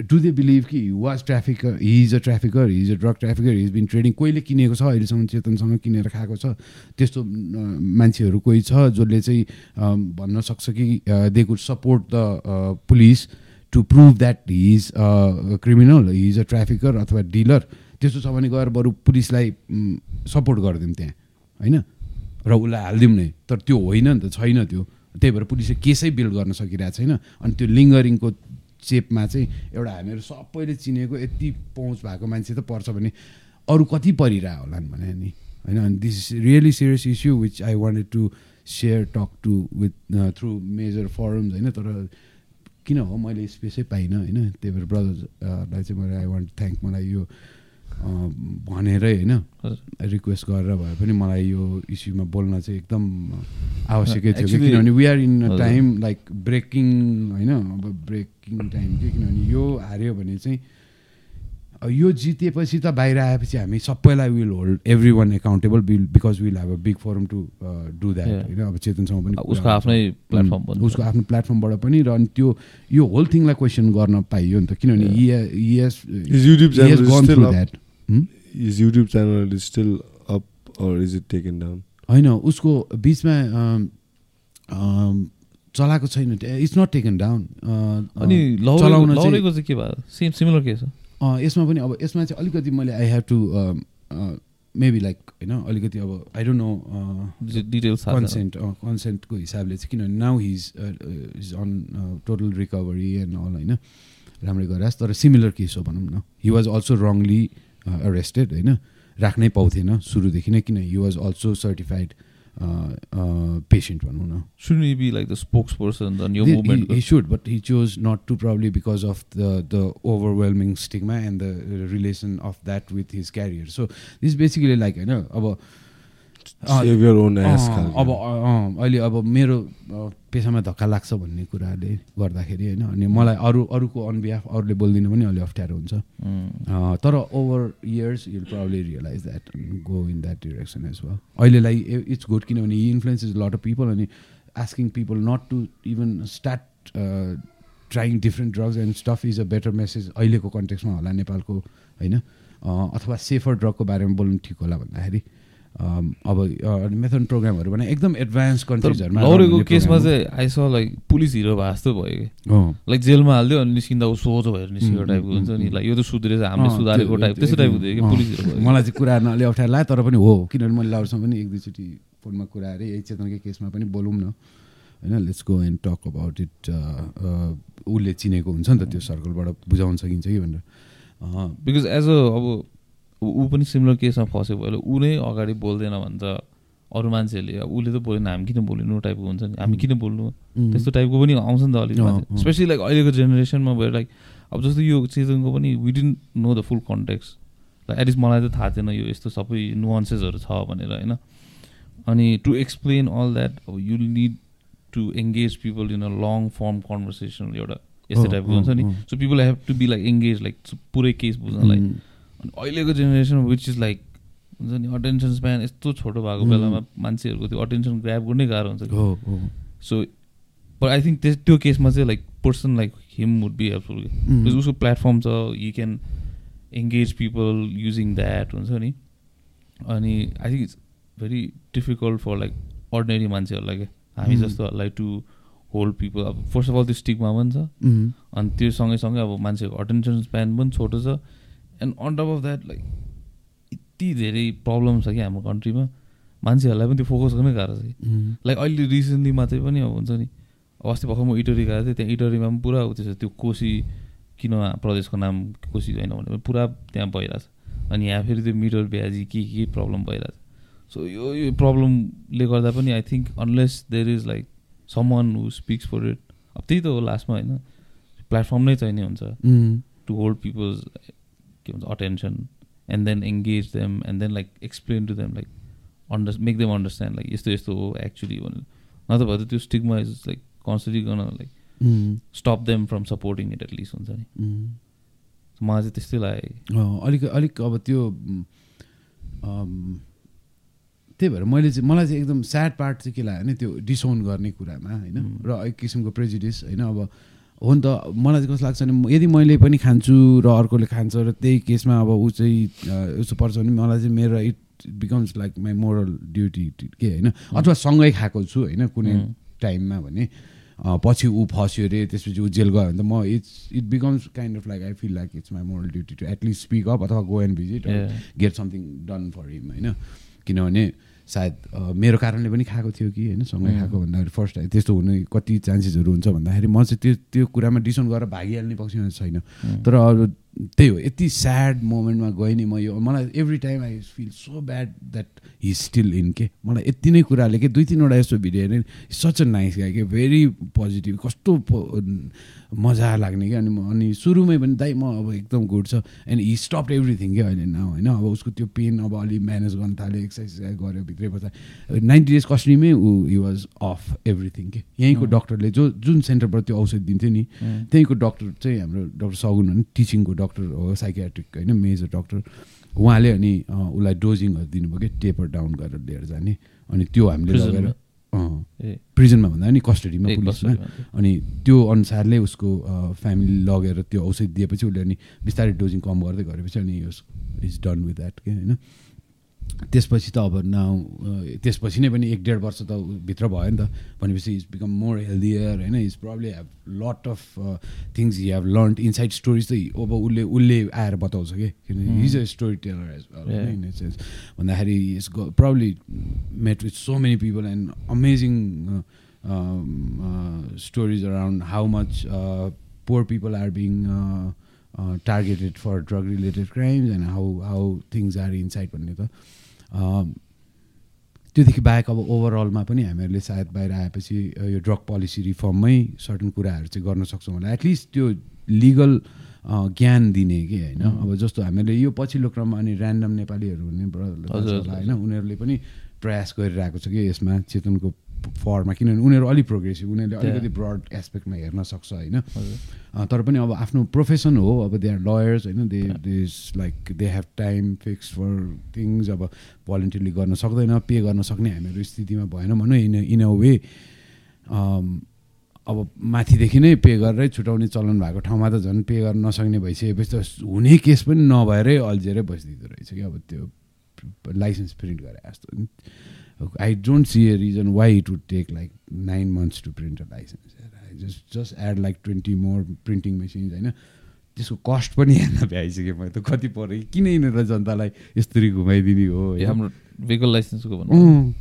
डु दे बिलिभ कि was trafficker he is a trafficker he is a drug trafficker his been trading कोहीले किनेको छ अहिलेसम्म चेतनसँग किनेर खाएको छ? त्यस्तो मान्छेहरू कोही छ जसले चाहिँ भन्न सक्छ कि they could support the police to prove that he is criminal he is a trafficker अथवा डिलर त्यस्तो छ भने गएर बरु पुलिसलाई सपोर्ट गरिदिउँ त्यहाँ होइन? र उसलाई हालिदिउँ नै। तर त्यो होइन नि त छैन त्यो। त्यही भएर पुलिसले केसै बिल्ड गर्न सकिरहेको छैन। अनि त्यो लिङ्गरिङको चेपमा चाहिँ एउटा हामीहरू सबैले चिनेको यति पहुँच भएको मान्छे त पर्छ भने अरू कति परिरह होला भने नि होइन? अनि this is really serious issue which I wanted to share talk to with through major forums होइन? तर किन हो? मैले स्पेसै पाइनँ होइन? त्यही भएर ब्रदर्सलाई चाहिँ मैले आई वान्ट थ्याङ्क मलाई यो भनेरै होइन? रिक्वेस्ट गरेर भए पनि मलाई यो इस्युमा बोल्न चाहिँ एकदम आवश्यकै थियो। किनभने we are in a time like breaking होइन? अब ब्रेकिङ टाइम के? किनभने यो हार्यो भने चाहिँ यो जितेपछि त बाहिर आएपछि हामी सबैलाई will hold every one accountable will because will have a big forum to do that होइन अब चेतनसँग पनि उसको आफ्नै प्लेटफर्म उसको आफ्नो प्लेटफर्मबाट पनि र अनि त्यो यो होल थिङलाई क्वेसन गर्न पाइयो नि त किनभने is YouTube channel is still up or is it taken down होइन उसको बिचमा चलाएको छैन। इट्स नट टेकन डाउन अनि चलाउन चाहिँ के भयो? सेम सिमिलर केस हो। यसमा पनि अब यसमा चाहिँ अलिकति मैले I have to maybe like होइन अलिकति अब I don't know details consent कन्सेन्टको हिसाबले चाहिँ किनभने now his is on total recovery and all होइन राम्रै गरेर तर सिमिलर केस हो भनौँ न। He was also wrongly arrested होइन राख्नै पाउँथेन सुरुदेखि नै किन he was also certified uh, uh, patient one. No? Shouldn't he be like the spokesperson, the new the, movement? He, he, should, but he chose not to, probably because of the, the overwhelming stigma and the relation of that with his career. So this is basically like you know about होइन अब अब अहिले अब मेरो पेसामा धक्का लाग्छ भन्ने कुराले गर्दाखेरि होइन अनि मलाई अरू अरूको अन बिहाफ अरूले बोलिदिनु पनि अलि अप्ठ्यारो हुन्छ। तर over years you'll proudly realize that go in that direction as well अहिलेलाई इट्स गुड किनभने influence is lot of people अनि asking people not to even start trying different drugs and stuff is a better message अहिलेको कन्टेक्समा होला नेपालको होइन। अथवा safer ड्रगको बारेमा बोल्नु ठिक होला भन्दाखेरि। अब मेथड प्रोग्रामहरू भने एकदम एडभान्स कन्ट्रिजहरूमा लौरेको केसमा चाहिँ आइस लाइक पुलिस हिरो भए जस्तो भयो कि। लाइक जेलमा हालिदियो अनि निस्किँदा ऊ सोझो भएर निस्केको उम्, टाइपको हुन्छ नि। लाइक यो त सुध्रेछ हामीले सुधारेको टाइप त्यस्तो त्यो- टाइपको थियो कि पुलिस हिरो मलाई चाहिँ कुरा अलिक अप्ठ्यारो लाग्यो तर पनि हो। किनभने मैले लाउरसँग पनि एक दुईचोटि फोनमा कुरा अरे यही चेतनकै केसमा पनि बोलौँ न। होइन let's go and talk about it उसले चिनेको हुन्छ नि त त्यो सर्कलबाट बुझाउन सकिन्छ कि भनेर। बिकज एज अ अब ऊ- पनि सिमिलर केसमा फसेको भयो ऊ नै अगाडि बोल्दैन भने त अरू मान्छेहरूले अब उसले त बोलेन हामी किन बोल्नु टाइपको हुन्छ नि? हामी किन बोल्नु? त्यस्तो टाइपको पनि आउँछ नि त अलिक। स्पेसली लाइक अहिलेको जेनेरेसनमा भयो लाइक अब जस्तो यो सिजनको पनि we didn't know the full context like at least मलाई त थाहा थिएन यो यस्तो सबै नुवान्सेसहरू छ भनेर होइन? अनि टु एक्सप्लेन अल द्याट अब you need to engage people in a long form conversation एउटा यस्तो टाइपको हुन्छ नि। So people have to be like engage like पुरै केस बुझ्नलाई। अनि अहिलेको जेनेरेसन विच इज लाइक हुन्छ नि अटेन्सन स्प्यान यस्तो छोटो भएको. बेलामा मान्छेहरूको त्यो अटेन्सन ग्राप गर्नै गाह्रो हुन्छ कि? हो हो। सो बट आई थिङ्क त्यस त्यो केसमा चाहिँ like person like him would be helpful उसको प्लेटफर्म छ you can engage people using that हुन्छ नि? अनि I think it's very difficult for like ordinary मान्छेहरूलाई क्या हामी. जस्तोहरूलाई टु होल्ड पिपल अब फर्स्ट अफ अल त्यो स्टिकमा पनि छ। अनि त्यो सँगैसँगै अब मान्छेको अटेन्सन स्प्यान पनि छोटो छ। And on top of that like यति धेरै प्रब्लम छ कि हाम्रो कन्ट्रीमा मान्छेहरूलाई पनि त्यो फोकस गर्नै गाह्रो छ कि। लाइक अहिले रिसेन्टली मात्रै पनि अब हुन्छ नि अब अस्ति भर्खर म इटरी गएको थिएँ त्यहाँ इटरीमा पनि पुरा उ त्यसो त्यो कोसी किन प्रदेशको नाम कोसी होइन भने पुरा त्यहाँ भइरहेछ। अनि यहाँ फेरि त्यो मिटर ब्याजी के के प्रब्लम भइरहेछ। सो यो यो प्रब्लमले गर्दा पनि I think unless there is like some one who speaks for it अब त्यही त हो लास्टमा होइन। प्लेटफर्म नै चाहिने हुन्छ। टु होल्ड पिपल्स के भन्छ attention and then engage them and then like explain to them like under make them understand like यस्तो यस्तो हो एक्चुली भनेर। नत्र भए त त्यो स्टिकमा इज लाइक कन्सन्टली गर्न like stop them from supporting it at least हुन्छ नि। उम्। मलाई चाहिँ त्यस्तै लाग्यो। अलिक अलिक अब त्यो त्यही भएर मैले चाहिँ मलाई चाहिँ एकदम स्याड पार्ट चाहिँ के लाग्यो भने त्यो डिसोन गर्ने कुरामा होइन? उम्. र एक किसिमको प्रेजिडिस होइन? अब हो नि त मलाई चाहिँ कस्तो लाग्छ भने यदि मैले पनि खान्छु र अर्कोले खान्छ र त्यही केसमा अब ऊ चाहिँ उसो पर्छ भने मलाई चाहिँ मेरो it becomes like my moral duty के होइन अथवा सँगै खाएको छु होइन कुनै. टाइममा भने पछि ऊ फस्यो अरे त्यसपछि ऊ जेल गयो भने त म it's it becomes kind of like I feel like it's my moral duty to at least speak up अथवा go and visit. Get something done for him होइन किनभने सायद मेरो कारणले पनि खाएको थियो कि होइन सँगै. खाएको भन्दाखेरि फर्स्ट त्यस्तो हुने कति चान्सेसहरू हुन्छ भन्दाखेरि म चाहिँ त्यो त्यो कुरामा डिसन गरेर भागिहाल्ने पक्षमा छैन. तर त्यही हो यति स्याड मोमेन्टमा गएँ नि म यो मलाई every time I feel so bad that he still in के मलाई यति नै कुराले के दुई तिनवटा यस्तो भिडियो हेरेँ सच अ नाइस गाई के भेरी पोजिटिभ कस्तो मजा लाग्ने क्या अनि म अनि सुरुमै पनि दाइ म अब एकदम गुड छ एन्ड हि स्टप एभ्रिथिङ क्या अहिले न होइन अब उसको त्यो पेन अब अलि म्यानेज गर्न थाल्यो एक्सर्साइज गऱ्यो भित्रै बस्दा नाइन्टी डेज कस्ट्रीमै ऊ हि वाज अफ एभ्रिथिङ के यहीँको. डक्टरले जो जुन सेन्टरबाट त्यो औषध दिन्थ्यो नि. त्यहीँको डक्टर चाहिँ हाम्रो डक्टर सगुन भने टिचिङको डक्टर हो साइकियाट्रिक होइन मेजर डक्टर। उहाँले अनि उसलाई डोजिङहरू दिनुभयो कि टेपर डाउन गरेर लिएर जाने। अनि त्यो हामीले लगेर प्रिजनमा भन्दा नि कस्टडीमा पुलिसमा? अनि त्यो अनुसारले उसको फ्यामिली लगेर त्यो औषध दिएपछि उसले अनि बिस्तारै डोजिङ कम गर्दै गरेपछि अनि इज डन विथ द्याट के होइन। त्यसपछि त अब नाउ त्यसपछि नै पनि एक डेढ वर्ष त भित्र भयो नि त। भनेपछि इज बिकम मोर हेल्दियर होइन? Is problem have lot of things he have learn inside stories चाहिँ अब उसले उसले आएर बताउँछ कि? किनभने his a storyteller as. In sense भन्दाखेरि is probably met with so many people and amazing stories around how much are being uh, uh, targeted for drug related crimes and how how things are inside भन्ने त। त्योदेखि बाहेक अब ओभरअलमा पनि हामीहरूले सायद बाहिर आएपछि यो ड्रग पोलिसी रिफर्ममै सर्टन कुराहरू चाहिँ गर्न सक्छौँ होला एटलिस्ट त्यो लिगल ज्ञान दिने कि होइन. अब जस्तो हामीले यो पछिल्लो क्रममा अनि ऱ्यान्डम नेपालीहरू हजुर। होइन उनीहरूले पनि प्रयास गरिरहेको छ कि यसमा चेतनको फरमा किनभने उनीहरू अलिक प्रोग्रेसिभ उनीहरूले. अलिकति ब्रड एस्पेक्टमा हेर्न सक्छ होइन तर पनि अब आफ्नो प्रोफेसन हो अब दे आर लयर्स होइन they. They is like they have time fix for things अब भलिन्टियरली गर्न सक्दैन पे गर्न सक्ने हामीहरू स्थितिमा भएन भनौँ इन इन अ वे अब माथिदेखि नै पे गरेरै छुट्याउने चलन भएको ठाउँमा त झन् पे गर्न नसक्ने भइसकेपछि त हुने केस पनि नभएरै अल्झिएरै बसिदिँदो रहेछ कि अब त्यो लाइसेन्स प्रिन्ट गरे जस्तो I don't see a reason why it would take like nine months to print a license I just just add like twenty more printing machines होइन त्यसको कस्ट पनि हेर्न भ्याइसकेँ मैले त कति पऱ्यो? कि किन यिनीहरूलाई जनतालाई यसरी घुमाइदिने हो? हाम्रो भेहिकल लाइसेन्सको भन्नु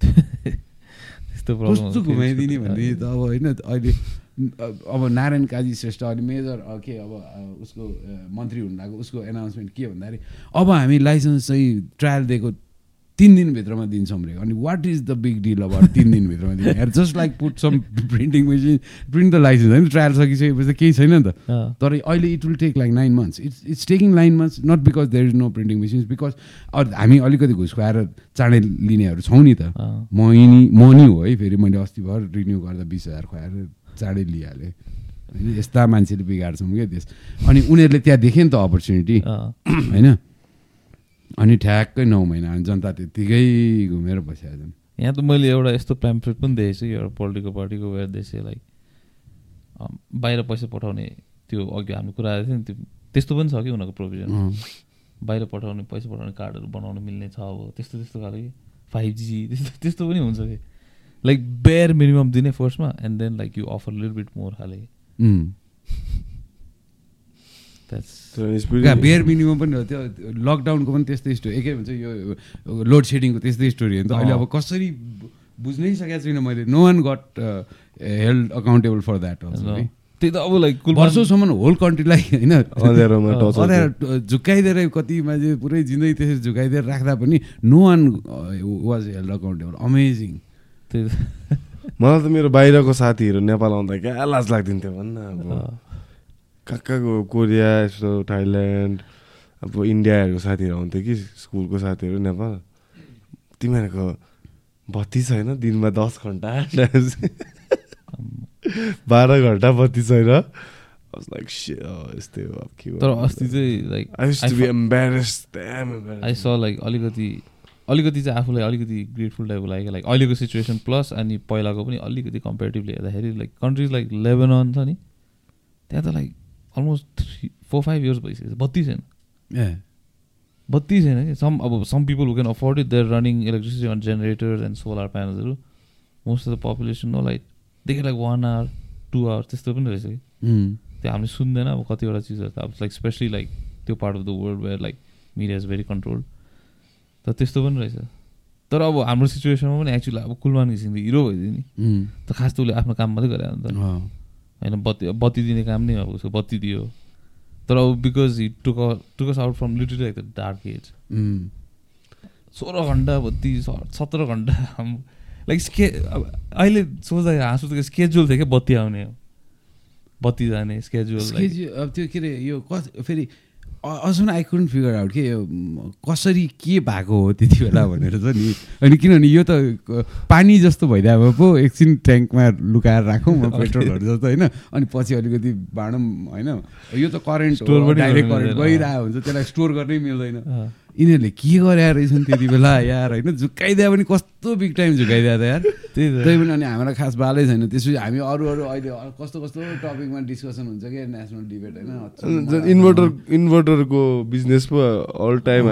कस्तो घुमाइदिने भने त अब होइन अहिले अब नारायण काजी श्रेष्ठ अहिले मेजर के अब उसको मन्त्री हुनु भएको उसको एनाउन्समेन्ट के भन्दाखेरि अब हामी लाइसेन्स चाहिँ ट्रायल दिएको तिन दिनभित्रमा दिन्छौँ रे अनि what is the big deal अब तिन दिनभित्रमा दिने? Just like put some printing machine print the license होइन? ट्रायल सकिसकेपछि त केही छैन नि त। तर अहिले it will take like nine months it's it's taking nine months not because there is no printing machines because हामी अलिकति घुस खुवाएर चाँडै लिनेहरू छौँ नि त। म म नि हो है फेरि मैले अस्ति भर रिन्यू गर्दा बिस हजार खुवाएर चाँडै लिइहालेँ। होइन यस्ता मान्छेले बिगाड्छौँ क्या देश अनि उनीहरूले त्यहाँ देखेँ नि त अपर्च्युनिटी होइन? अनि ठ्याक्कै नौ महिना अनि जनता त्यत्तिकै घुमेर बसिहाल्छ छन् यहाँ त मैले एउटा यस्तो प्याम्फलेट पनि देखेको छु एउटा पोलिटिकल पार्टीको वेयर लाइक बाहिर पैसा पठाउने त्यो अघि हाम्रो कुरा आएको थियो नि त्यो त्यस्तो पनि छ कि उनीहरूको प्रोभिजन। बाहिर पठाउने पैसा पठाउने कार्डहरू बनाउन मिल्ने छ अब त्यस्तो त्यस्तो खालको फाइभ जी त्यस्तो त्यस्तो पनि हुन्छ कि लाइक बेयर मिनिमम दिने फर्स्टमा and then like you offer little bit more खाले। द्याट्स बेयर मिनिमम पनि हो त्यो लकडाउनको पनि त्यस्तै स्टोरी एकै हुन्छ यो लोड सेडिङको त्यस्तै स्टोरी हो नि त। अहिले अब कसरी बुझ्नै सकेको छुइनँ मैले। No one got held accountable for that त्यही त अब लाइक वर्षौँसम्म होल कन्ट्रीलाई होइन। झुक्काइदिएर कति मान्छे पुरै जिन्दगी त्यसरी झुक्काइदिएर राख्दा पनि no one was held accountable amazing त्यही। मलाई त मेरो बाहिरको साथीहरू नेपाल आउँदा क्या लाज लाग्दिन्थ्यो भन्न अब। कहाँ कहाँको कोरिया यस्तो थाइल्यान्ड अब इन्डियाहरूको साथीहरू आउँथ्यो कि स्कुलको साथीहरू नेपाल। तिमीहरूको बत्ती छैन? दिनमा दस घन्टा? बाह्र घन्टा बत्ती छैन? लाइक यस्तै हो अब के तर अस्ति चाहिँ लाइक आई स लाइक अलिकति अलिकति चाहिँ आफूलाई अलिकति ग्रेटफुल टाइपको लाग्यो लाइक अहिलेको सिचुएसन प्लस अनि पहिलाको पनि अलिकति कम्पेरिटिभली हेर्दाखेरि लाइक कन्ट्रिज लाइक लेबनन छ नि त्यहाँ त like almost three four five years भइसक्यो बत्ती छैन ए बत्ती छैन कि सम अब some people who can afford it there running electricity on generators and solar प्यानल्सहरू most of the population no like देखि like one hour to hour त्यस्तो पनि रहेछ कि? उम्. त्यो हामीले सुन्दैन अब कतिवटा चिजहरू त अब लाइक स्पेसली लाइक त्यो part of the world where like media is very controlled त त्यस्तो पनि रहेछ। तर अब हाम्रो सिचुएसनमा पनि एक्चुअली अब कुलमान घिसिङ त हिरो भइदियो नि। उम्. त खास त उसले आफ्नो काम मात्रै गरे अन्त. होइन बत्ती बत्ती दिने काम नै अब उसको बत्ती दियो। तर अब because he took took out from literally like the dark age. सोह्र घन्टा बत्ती सत्र घन्टा लाइक स्के अब अहिले सोच्दा हाँसु त स्केड्युल थियो क्या बत्ती आउने बत्ती जाने स्केड्युल अब त्यो के अरे यो कस फेरि अ- अझसम्म आई कुडन्ट फिगर आउट के कसरी के भएको हो त्यति बेला भनेर छ नि अनि किनभने यो त पानी जस्तो भइदियो पो एकछिन ट्याङ्कमा लुकाएर राखौँ म पेट्रोलहरू जस्तो होइन अनि पछि अलिकति बाँडौँ होइन यो त करेन्ट डाइरेक्ट करेन्ट। गइरहेको हुन्छ त्यसलाई स्टोर गर्नै मिल्दैन। यिनीहरूले के गरे रहेछन् त्यति बेला यार होइन? झुक्काइदियो पनि कस्तो बिग टाइम झुकाइदियो त यार। त्यही त्यही पनि अनि हाम्रो खास बालै छैन। त्यसपछि हामी अरू अरू अहिले कस्तो कस्तो टपिकमा डिस्कसन हुन्छ कि नेसनल डिबेट होइन? इन्भर्टर इन्भर्टरको बिजनेस पो अल टाइम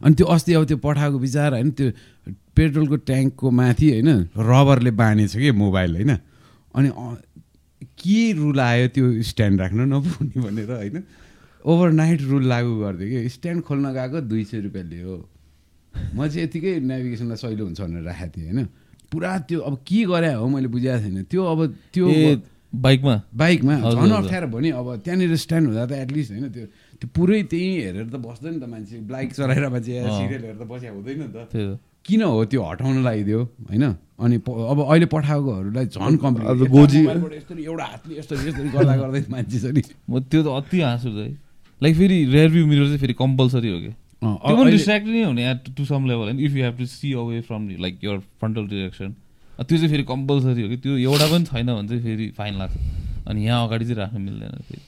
अनि त्यो अस्ति अब त्यो पठाएको विचार होइन त्यो पेट्रोलको ट्याङ्कको माथि होइन रबरले बाँधेछ कि मोबाइल होइन? अनि के रुल आयो त्यो स्ट्यान्ड राख्न नपुग्ने भनेर होइन? ओभरनाइट रुल लागू गरिदियो कि स्ट्यान्ड खोल्न गएको दुई सय रुपियाँ लियो म चाहिँ यतिकै नेभिगेसनलाई सहिलो हुन्छ भनेर राखेको थिएँ होइन पुरा त्यो अब के गरे हो मैले बुझाएको छैन त्यो अब त्यो बाइकमा बाइकमा झन्। अप्ठ्यारो भयो नि अब त्यहाँनिर स्ट्यान्ड हुँदा त एटलिस्ट होइन त्यो त्यो पुरै त्यहीँ हेरेर त बस्दैन नि त मान्छे बाइक चलाएर मान्छे। सिरियल हेरेर बसिया हुँदैन नि त त किन हो त्यो हटाउन लगाइदियो होइन अनि अब अहिले पठाएकोहरूलाई झन् कम्प्लिट एउटा हातले यसरी यसरी गर्दा गर्दै मान्छे छ नि म त्यो त अति हाँसु है लाइक फेरि रेयर भ्यू मिरर चाहिँ फेरि कम्पलसरी हो कि त्यो पनि नै हुने to some level and if you have to see away from like your frontal direction त्यो चाहिँ फेरि कम्पलसरी हो कि त्यो एउटा पनि छैन भने चाहिँ फेरि फाइन लाग्छ। अनि यहाँ अगाडि चाहिँ राख्नु मिल्दैन फेरि।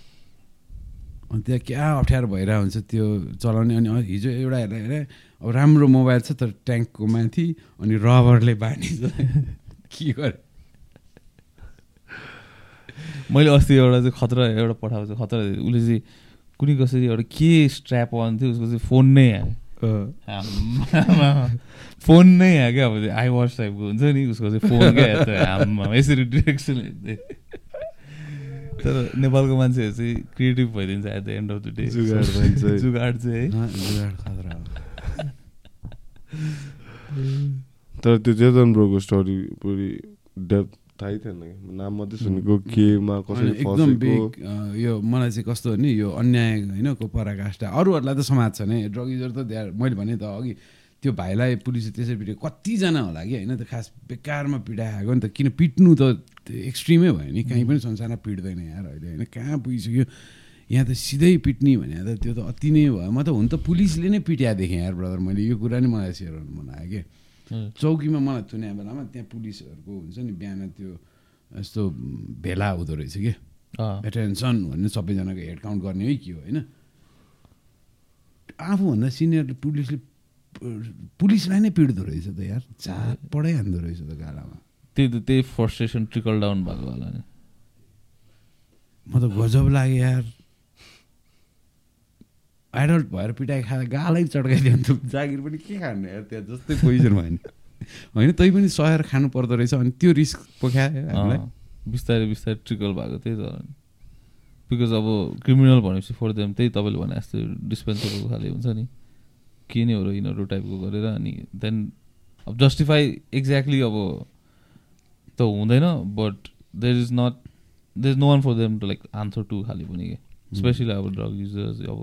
अनि त्यहाँ क्या अप्ठ्यारो भइरहेको हुन्छ त्यो चलाउने। अनि हिजो एउटा हेरेर हेरेँ। अब राम्रो मोबाइल छ तर ट्याङ्कको माथि अनि रबरले बाँधिन्छ। के गरे? मैले अस्ति एउटा चाहिँ खतरा एउटा पठाएको खतरा। उसले चाहिँ कुनै कसरी एउटा के स्ट्र्याप अन थियो उसको चाहिँ फोन नै हाल्यो। फोन नै हाँ क्या अब आई वाच टाइपको हुन्छ नि उसको चाहिँ फोन क्या यसरी डिरेक्सन तर नेपालको मान्छेहरू चाहिँ creative भइदिन्छ at the end of the day जुगाड चाहिँ है। तर त्यो चेतन ब्रोको स्टोरी पुरै डेप्थ थाहै थिएन कि। नाम मात्रै सुनेको केमा कसरी एकदम बिग यो मलाई चाहिँ कस्तो हो नि यो अन्याय होइन को पराकाष्ठा। अरूहरूलाई त समाज छ नै। ड्रग युजर त त्यहाँ मैले भने त अघि त्यो भाइलाई पुलिसले त्यसरी पिट्यो कतिजना होला कि होइन त खास बेकारमा पिटाएको नि त किन पिट्नु त एक्सट्रिमै भयो नि। कहीँ पनि संसारमा पिट्दैन यार अहिले होइन। कहाँ पुगिसक्यो? यहाँ त सिधै पिट्ने भने त त्यो त अति नै भयो। म त हुन त पुलिसले नै पिट्या देखेँ यार ब्रदर मैले यो कुरा नि मलाई सेयर गर्नु मन आयो कि। चौकीमा मलाई थुने बेलामा त्यहाँ पुलिसहरूको हुन्छ नि बिहान त्यो यस्तो भेला हुँदो रहेछ कि? एटेन्सन भन्ने सबैजनाको हेड काउन्ट गर्ने है के हो होइन? आफूभन्दा सिनियर पुलिसले पुलिसलाई नै पिट्दो रहेछ त यार। चार पढाइहाल्दो रहेछ त गालामा। त्यही त त्यही फ्रस्ट्रेसन ट्रिकल डाउन भएको होला नि। म त गजब लाग्यो यार। एडल्ट भएर पिटाइ खाँदा गालै चड्काइदियो भने त जागिर पनि के खाने? यार त्यहाँ जस्तै पोइजन भयो नि। होइन तै पनि सहेर खानु पर्दो रहेछ अनि त्यो रिस्क पोखायो बिस्तारै बिस्तारै ट्रिकल भएको त्यही त बिकज अब क्रिमिनल भनेपछि फोर देम त्यही तपाईँले भने जस्तो डिस्पेन्सरको खाले हुन्छ नि। के नै हो र यिनीहरू टाइपको गरेर अनि देन अब जस्टिफाई एक्ज्याक्टली अब त हुँदैन but there is not there is no one for them to like answer to खालि पनि कि। स्पेसली अब ड्रग युजर्स अब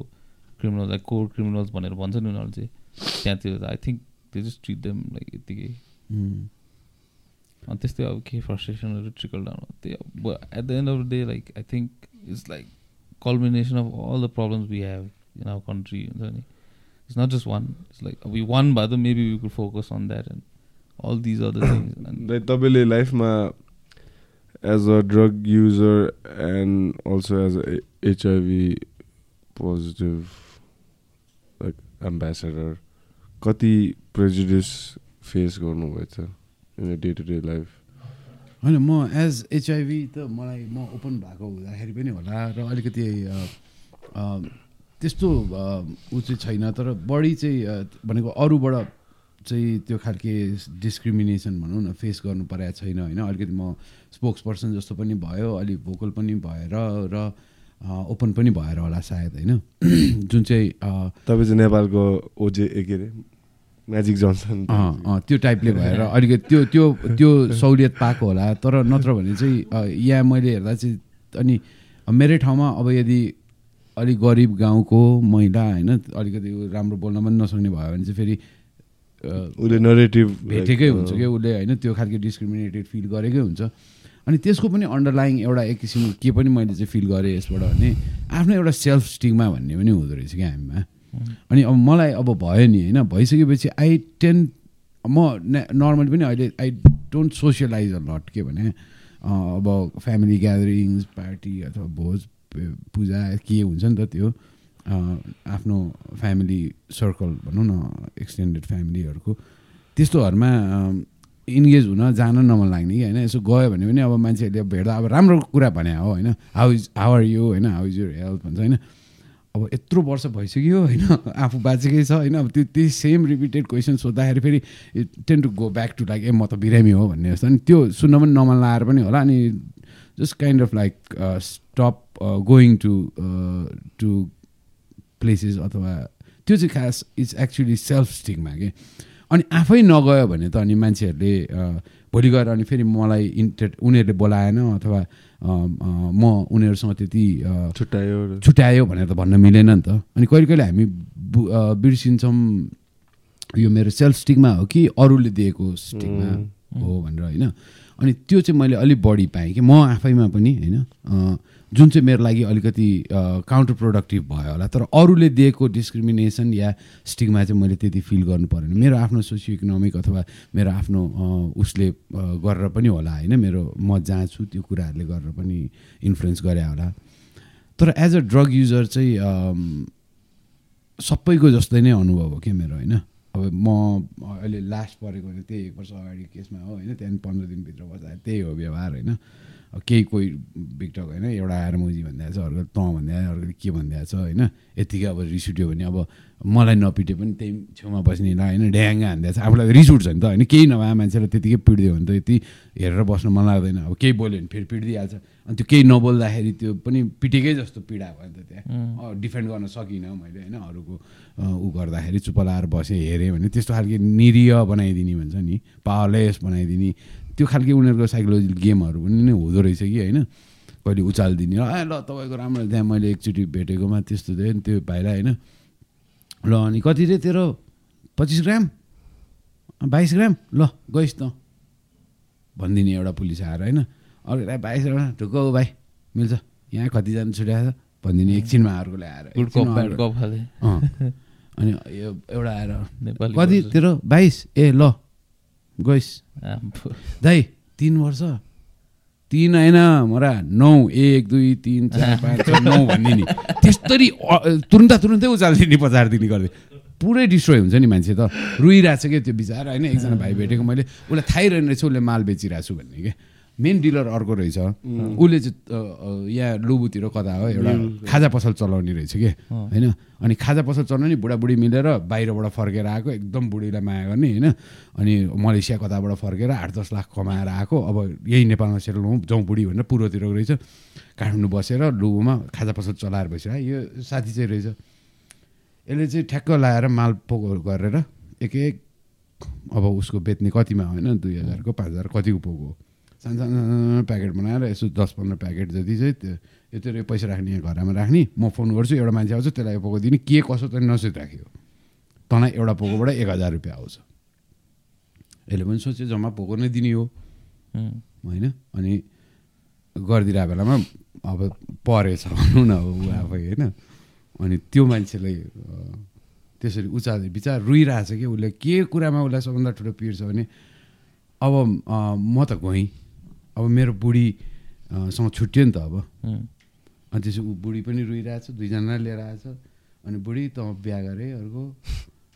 क्रिमिनल लाइक कोर क्रिमिनल्स भनेर भन्छ नि उनीहरू चाहिँ त्यहाँतिर आई थिङ्क त्यो जस्ट ट्रिट देम लाइक यत्तिकै अनि त्यस्तै अब केही फ्रस्ट्रेसनहरू ट्रिकल डाउन त्यही अब at the end of the day like I think it's like combination of all the problems we have in our country हुन्छ नि it's not just one it's like अब वान भए त maybe we could focus on that and all these other things तपाईँले लाइफमा as a drug user and also as a HIV positive like ambassador कति prejudice face गर्नुभएछ in day to day life होइन म as HIV त मलाई म open भएको हुँदाखेरि पनि होला र अलिकति त्यस्तो ऊ चाहिँ छैन तर बढी चाहिँ भनेको अरूबाट चाहिँ त्यो खालके डिस्क्रिमिनेसन भनौँ न फेस गर्नु परेको छैन होइन? अलिकति म स्पोक्स पर्सन जस्तो पनि भयो अलिक भोकल पनि भएर र ओपन पनि भएर होला सायद होइन? जुन चाहिँ तपाईँ चाहिँ नेपालको ओजे के अरे? Magic Johnson. त्यो टाइपले भएर अलिकति त्यो त्यो त्यो सहुलियत पाएको होला। तर नत्र भने चाहिँ यहाँ मैले हेर्दा चाहिँ अनि मेरै ठाउँमा अब यदि अलिक गरिब गाउँको महिला होइन अलिकति राम्रो बोल्न पनि नसक्ने भयो भने चाहिँ फेरि उसले नरेटिभ भेटेकै हुन्छ क्या उसले होइन त्यो खालको डिस्क्रिमिनेटेड फिल गरेकै हुन्छ। अनि त्यसको पनि अन्डरलाइङ एउटा एक किसिमको के पनि मैले चाहिँ फिल गरेँ यसबाट भने आफ्नो एउटा सेल्फ स्टिगमा भन्ने पनि हुँदो रहेछ क्या हामीमा। अनि अब मलाई अब भयो नि होइन? भइसकेपछि आई टेन म नर्मली पनि अहिले I don't socialise a lot के भने अब फ्यामिली ग्यादरिङ्स पार्टी अथवा भोज पूजा के हुन्छ नि त त्यो आफ्नो फ्यामिली सर्कल भनौँ न एक्सटेन्डेड फ्यामिलीहरूको त्यस्तोहरूमा इन्गेज हुन जान नमन लाग्ने कि होइन? यसो गयो भने पनि अब मान्छेहरूले भेट्दा अब राम्रो कुरा भने हो होइन? How is how are you होइन? हाउ इज युर हेल्थ भन्छ होइन? अब यत्रो वर्ष भइसक्यो होइन? आफू बाँचेकै छ होइन? अब त्यो त्यही सेम रिपिटेड क्वेसन सोद्धाखेरि फेरि tend to go back to like ए म त बिरामी हो भन्ने जस्तो। अनि त्यो सुन्न पनि नमन लाएर पनि होला अनि just kind of like stop going to to places अथवा त्यो चाहिँ खास इट्स एक्चुली सेल्फ स्टिकमा कि अनि आफै नगयो भने त अनि मान्छेहरूले भोलि गएर अनि फेरि मलाई इन्टर उनीहरूले बोलाएन अथवा म उनीहरूसँग त्यति छुट्यायो छुट्यायो भनेर त भन्न मिलेन नि त। अनि कहिले कहिले हामी बिर्सिन्छौँ। यो मेरो सेल्फ स्टिकमा हो कि अरूले दिएको स्टिकमा हो भनेर होइन? अनि त्यो चाहिँ मैले अलिक बढी पाएँ कि म आफैमा पनि होइन? जुन चाहिँ मेरो लागि अलिकति काउन्टर प्रोडक्टिभ भयो होला तर अरूले दिएको डिस्क्रिमिनेसन या स्टिगमा चाहिँ मैले त्यति फिल गर्नु परेन। मेरो आफ्नो सोसियो इकोनोमिक अथवा मेरो आफ्नो उसले गरेर पनि होला होइन? मेरो म जहाँ छु त्यो कुराहरूले गरेर पनि इन्फ्लुएन्स गरे होला। तर एज अ ड्रग युजर चाहिँ सबैको जस्तै नै अनुभव हो क्या मेरो होइन? अब म अहिले लास्ट परेको त्यही एक वर्ष अगाडि केसमा हो होइन? त्यहाँदेखि पन्ध्र दिनभित्र बस्दा त्यही हो व्यवहार होइन? केही कोही बिगटक होइन एउटा आएर मुजी भनिदिएको छ अर्को तँ भनिदिएको अर्को के भनिदिएको छ होइन। यत्तिकै अब रिस उठ्यो भने अब मलाई नपिटे पनि त्यही छेउमा बस्नेलाई होइन ड्याङ्गा हानिदिएको छ। आफूलाई रिस उठ्छ नि त होइन। केही नभए मान्छेलाई त्यतिकै पिटिदियो भने त यति हेरेर बस्नु मन लाग्दैन। अब केही बोल्यो भने फेरि पिटिदिइहाल्छ अनि त्यो केही नबोल्दाखेरि त्यो पनि पिटेकै जस्तो पीडा भयो नि त त्यहाँ। डिफेन्ड गर्न सकिनँ मैले होइन अरूको ऊ गर्दाखेरि चुप लाएर बसेँ हेरेँ भने त्यस्तो खालको निरीय बनाइदिने भन्छ नि। पावरलेस बनाइदिने। त्यो खालको उनीहरूको साइकोलोजिकल गेमहरू पनि नै हुँदो रहेछ कि होइन? कहिले उचालिदिने ए ल तपाईँको राम्रो त्यहाँ मैले एकचोटि भेटेकोमा त्यस्तो थियो नि त्यो भाइलाई होइन? ल अनि कति रे तेरो? पच्चिस ग्राम? बाइस ग्राम? ल गइस् त। भनिदिने एउटा पुलिस आएर होइन? अर्को बाइस ग्राम ढुक्क हो भाइ मिल्छ। यहाँ कतिजना छुट्याएको छ भनिदिने एकछिनमा अर्कोले आएर। अनि यो एउटा आएर कति। तेरो? बाइस? ए ल। गइस्। दाइ तिन वर्ष। तिन होइन मरा। नौ एक दुई तिन चार पाँच छ नौ भनिदिने त्यस्तरी तुरुन्त तुरुन्तै उचालिदिने पचार दिने गर्दै। पुरै डिस्ट्रोय हुन्छ नि मान्छे त। रुइरहेको छ क्या त्यो बिचरा होइन? एकजना भाइ भेटेको मैले। उसलाई थाहै रहेन रहेछ उसले माल बेचिरहेको छु भन्ने क्या मेन डिलर अर्को रहेछ। उसले चाहिँ यहाँ लुबुतिर कता हो एउटा खाजा पसल चलाउने रहेछ कि? होइन? अनि खाजा पसल चलाउने बुढाबुढी मिलेर बाहिरबाट फर्केर आएको एकदम बुढीलाई माया गर्ने होइन? अनि मलेसिया कताबाट फर्केर आठ दस लाख कमाएर आएको। अब यही नेपालमा सेटल हौँ जाउँ बुढी भनेर पूर्वतिर रहेछ। काठमाडौँ बसेर लुबुमा खाजा पसल चलाएर बसेर यो साथी चाहिँ रहेछ। यसले चाहिँ ठ्याक्क लाएर माल पोको गरेर एक एक अब उसको बेच्ने कतिमा होइन? दुई हजारको पाँच हजार कतिको पोको हो? सानो सानो प्याकेट बनाएर यसो दस पन्ध्र प्याकेट जति चाहिँ त्यो यत्रो यो पैसा राख्ने यहाँ घरमा राख्ने म फोन गर्छु एउटा मान्छे आउँछ त्यसलाई पोको दिने के कसो त नसोच राख्यो तँलाई एउटा पोकोबाट एक हजार रुपियाँ आउँछ। यसले पनि सोच्यो जम्मा पोको नै दिने हो। होइन? अनि गरिदिरहेको बेलामा अब परेछ भनौँ न अब ऊ आफै होइन? अनि त्यो मान्छेलाई त्यसरी उचाल विचार रुइरहेछ कि उसले के कुरामा उसलाई सबभन्दा ठुलो पिर छ भने अब म त गएँ। अब मेरो बुढी अ, सँग छुट्यो नि त अब। अनि त्यसो ऊ बुढी पनि रुइरहेछ दुईजना लिएर आएछ। अनि बुढी त बिहा गरे अर्को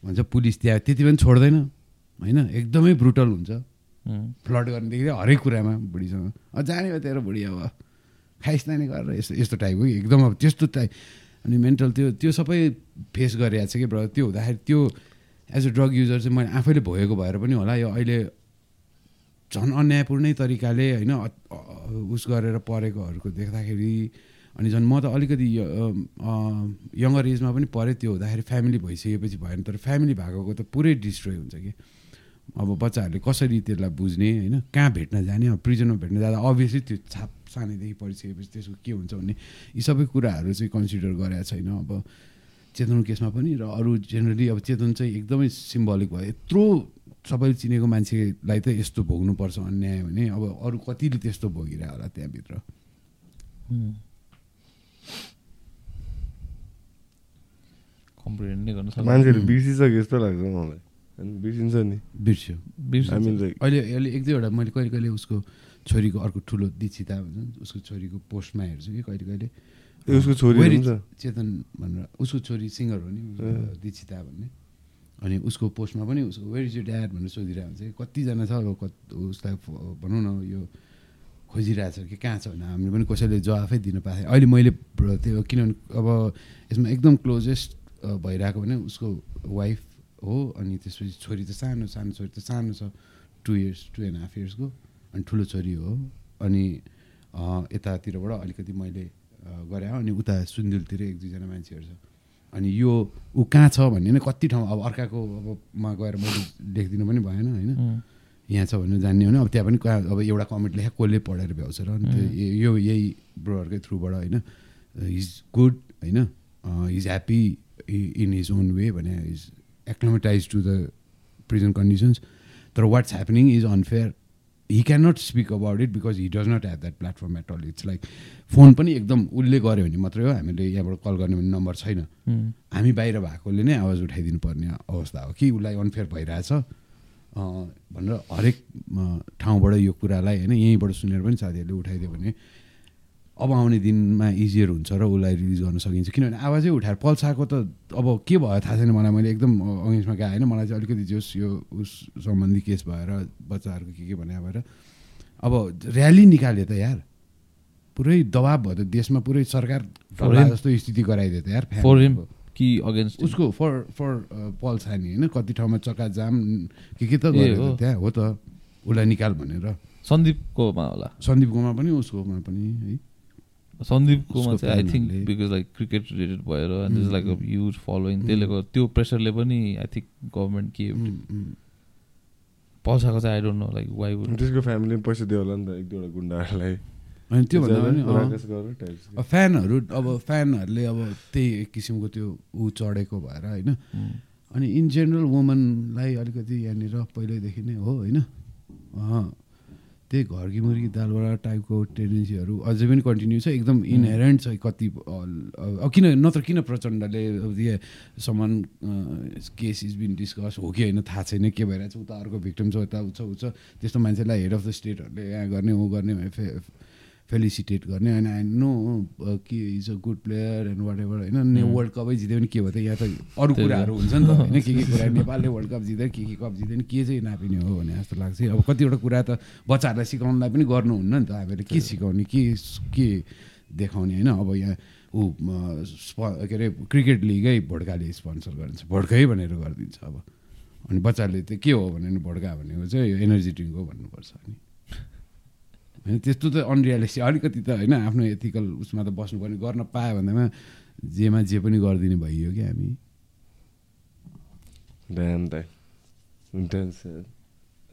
भन्छ पुलिस त्यहाँ त्यति पनि छोड्दैन। होइन? एकदमै ब्रुटल हुन्छ। फ्लड गर्नेदेखि हरेक कुरामा बुढीसँग। अब जाने भयो तेरो बुढी अब। खाइस ताने गरेर यस्तो यस्तो टाइपको कि एकदम अब त्यस्तो टाइप अनि मेन्टल त्यो त्यो सबै फेस गरिरहेको छ कि ब्रदर? त्यो हुँदाखेरि त्यो एज अ ड्रग युजर चाहिँ मैले आफैले भोगेको भएर पनि होला। यो अहिले झन् अन्यायपूर्णै तरिकाले होइन उस गरेर परेकोहरूको देख्दाखेरि अनि झन् म त अलिकति यङ्गर एजमा पनि परेँ त्यो हुँदाखेरि फ्यामिली भइसकेपछि भएन तर फ्यामिली भएकोको त पुरै डिस्ट्रोय हुन्छ कि। अब बच्चाहरूले कसरी त्यसलाई बुझ्ने होइन कहाँ भेट्न जाने अब प्रिजनमा भेट्न जाँदा अभियसली त्यो छाप सानैदेखि पढिसकेपछि त्यसको के हुन्छ भन्ने यी सबै कुराहरू चाहिँ कन्सिडर गरेको छैन। अब चेतन केसमा पनि र अरू जेनरली अब चेतन चाहिँ एकदमै सिम्बलिक भयो। यत्रो सबैले चिनेको मान्छेलाई त यस्तो भोग्नुपर्छ अन्याय भने अब अरू कतिले त्यस्तो भोगिरह होला त्यहाँभित्र। उम्। comprehend नै गर्न सक्दैन। मान्छेहरू बिर्सिसके जस्तो लाग्छ मलाई। अनि बिर्सिन्छ नि। बिर्स्यो। अहिले अहिले एक दुईवटा मैले कहिले कहिले उसको छोरीको अर्को ठुलो दीक्षिता भन्छ नि, उसको छोरीको पोस्टमा हेर्छु कि कहिले कहिले। उसको छोरी चेतन भनेर उसको छोरी सिङ्गर हो नि दीक्षिता भन्ने। अनि उसको पोस्टमा पनि उसको वेयर इज यु ड्याड भनेर सोधिरहेको हुन्छ। कि कतिजना छ अब कत उसलाई भनौँ न यो खोजिरहेको छ कि कहाँ छ भने हामीले पनि कसैले जवाफै दिन पाएको अहिले मैले त्यो किनभने अब यसमा एकदम क्लोजेस्ट भइरहेको भने उसको वाइफ हो अनि त्यसपछि छोरी त सानो सानो छोरी त सानो छ two years two and half इयर्सको अनि ठुलो छोरी हो। अनि यतातिरबाट अलिकति मैले गरेँ। अनि उता सुन्दुलतिर एक दुईजना मान्छेहरू छ। अनि यो ऊ कहाँ छ भन्ने नै कति ठाउँ अब अर्काको अब मा गएर मैले लेखिदिनु पनि भएन होइन। यहाँ छ भने जान्ने हो भने अब त्यहाँ पनि कहाँ अब एउटा कमेन्ट लेखा कसले पढेर भ्याउँछ र अनि त्यो यो- यही ब्रोहरूकै थ्रुबाट होइन हिज गुड होइन he's happy in his own way भने is acclimatise to the prison conditions तर what's happening is unfair he can not speak about it because he does not have that platform at all it's like phone पनि एकदम उसले गऱ्यो भने मात्रै हो। हामीले यहाँबाट कल गर्ने भने नम्बर छैन। उम्, हामी बाहिर भएकोले नै आवाज उठाइदिनु पर्ने अवस्था हो कि उसलाई अनफेयर भइरहेछ। भनेर हरेक ठाउँबाट यो कुरालाई होइन यहीँबाट सुनेर पनि साथीहरूले उठाइदियो भने अब आउने दिनमा इजियर हुन्छ र उसलाई रिलिज गर्न सकिन्छ। किनभने आवाजै उठाएर पल्साको त अब के भयो थाहा छैन मलाई मैले एकदम अगेन्स्टमा गएँ। होइन मलाई चाहिँ अलिकति जोस् यो उस सम्बन्धी केस भएर बच्चाहरूको के के भने भएर। अब ऱ्याली निकाल्यो त यार। पुरै दबाब भयो त देशमा पुरै सरकार. जस्तो स्थिति गराइदियो त यार। कि अगेन्स्ट उसको फर फर पल छानी होइन? कति ठाउँमा चक्का जाम के के। त त्यहाँ? हो त। उसलाई निकाल भनेर। सन्दीपकोमा होला। सन्दीपकोमा पनि उसकोमा पनि है। सन्दीपकोमा चाहिँ I think. Because like cricket related भएर and this like a huge following त्यसले गर्दा त्यो प्रेसरले पनि आई थिङ्क गभर्मेन्ट के। पल्साको चाहिँ I don't know like why would त्यसको फ्यामिलीले पैसा दियो होला नि त एक दुईवटा गुन्डाहरूलाई। अनि त्यो भन्दा पनि फ्यानहरू अब फ्यानहरूले अब त्यही एक किसिमको त्यो ऊ चढेको भएर होइन? अनि इन जेनरल वुमनलाई अलिकति यहाँनिर पहिल्यैदेखि नै हो होइन? अँ, त्यही घरकी मुर्गी दालबाट टाइपको टेन्डेन्सीहरू अझै पनि कन्टिन्यू छ एकदम इनहेरेन्ट छ कति किन नत्र किन प्रचण्डले समान केस इज बिन डिस्कस हो कि होइन थाहा छैन के भइरहेछ उता अर्को भिक्टिम छ उता उ छ उ छ त्यस्तो मान्छेलाई हेड अफ द स्टेटहरूले यहाँ गर्ने ऊ गर्ने फेलिसिटेट गर्ने अनि आई नो कि is a good player and whatever होइन ने वर्ल्ड कपै जित्यो भने के भयो त यहाँ त अरू कुराहरू हुन्छ नि त होइन के के कुरा नेपालले वर्ल्ड कप जित्दैन के के कप जित्दैन के चाहिँ नापिने हो भने जस्तो लाग्छ। अब कतिवटा कुरा त बच्चाहरूलाई सिकाउनलाई पनि गर्नुहुन्न नि त हामीले के सिकाउने के के देखाउने होइन अब यहाँ ऊ स्प के अरे क्रिकेट लिगै भोड्काले स्पोन्सर गरिदिन्छ भोड्कै भनेर गरिदिन्छ अब। अनि बच्चाले त के हो भने भोड्का भनेको चाहिँ एनर्जी ड्रिङ्क हो भन्नुपर्छ अनि। होइन त्यस्तो त अनरियालिस्टिक अलिकति त होइन आफ्नो एथिकल उसमा त बस्नुपर्ने गर्न पायो भन्दैमा जेमा जे पनि गरिदिने भइयो क्या हामी।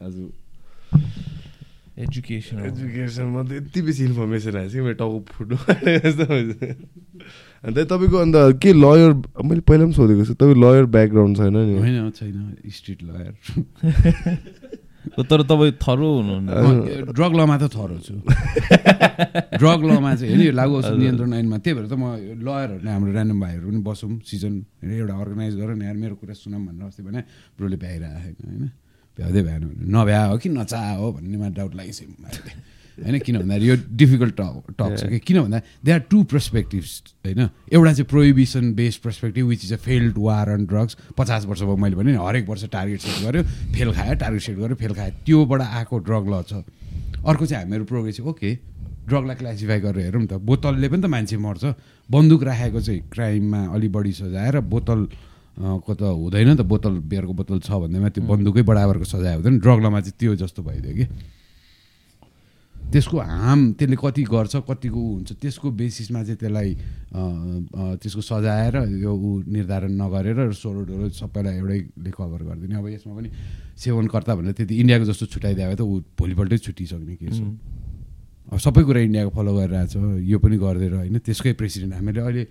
आज एजुकेसन एजुकेसनमा त यति बेसी इन्फर्मेसन आएछ कि मेरो टाउको फुट्नु जस्तो भइसक्यो। अन्त तपाईँको अन्त के लयर मैले पहिला पनि सोधेको छु तपाईँ लयर ब्याकग्राउन्ड छैन नि होइन छैन स्ट्रिट लयर तर तपाईँ थरो हुनुहुन्न। ड्रग लमा त थरो छु। ड्रग लमा चाहिँ होइन यो लागु औषध नियन्त्रण ऐनमा। त्यही भएर त म लयरहरूले हाम्रो ऱ्यान्डम भाइहरू पनि बसौँ सिजन एउटा अर्गनाइज गर न यार मेरो कुरा सुनौँ भनेर अस्ति भने ब्रोले भ्याइरहेको छैन होइन। भ्याउँदै भएन भने नभ्या हो कि नचा हो भन्नेमा डाउट लागिसक्यो होइन? किन भन्दाखेरि यो डिफिकल्ट टक टक छ कि किन भन्दा दे आर टु पर्सपेक्टिभ्स होइन? एउटा चाहिँ prohibition based perspective which is a failed war on drugs पचास वर्ष भयो मैले भने हरेक वर्ष टार्गेट सेट गर्यो फेल खायो टार्गेट सेट गर्यो फेल खायो। त्योबाट आएको ड्रग ल छ। अर्को चाहिँ हामीहरू प्रोग्रेसिभ ओके ड्रगलाई क्लासिफाई गरेर हेरौँ त बोतलले पनि त मान्छे मर्छ। बन्दुक राखेको चाहिँ क्राइममा अलि बढी सजाएर बोतल को त हुँदैन त बोतल बियरको बोतल छ भन्दैमा त्यो बन्दुकै बराबरको सजाय हुँदैन। ड्रगलामा चाहिँ त्यो जस्तो भइदियो कि। त्यसको हाम त्यसले कति गर्छ कतिको ऊ हुन्छ त्यसको बेसिसमा चाहिँ त्यसलाई त्यसको सजाएर यो ऊ निर्धारण नगरेर सोरो डोरो सबैलाई एउटैले कभर गरिदिने। अब यसमा पनि सेवनकर्ता भनेर त्यति इन्डियाको जस्तो छुट्याइदियो भए त ऊ भोलिपल्टै छुट्टिसक्ने केस हो। अब सबै कुरा इन्डियाको फलो गरिरहेछ यो पनि गरिदिएर होइन त्यसकै प्रेसिडेन्ट। हामीले अहिले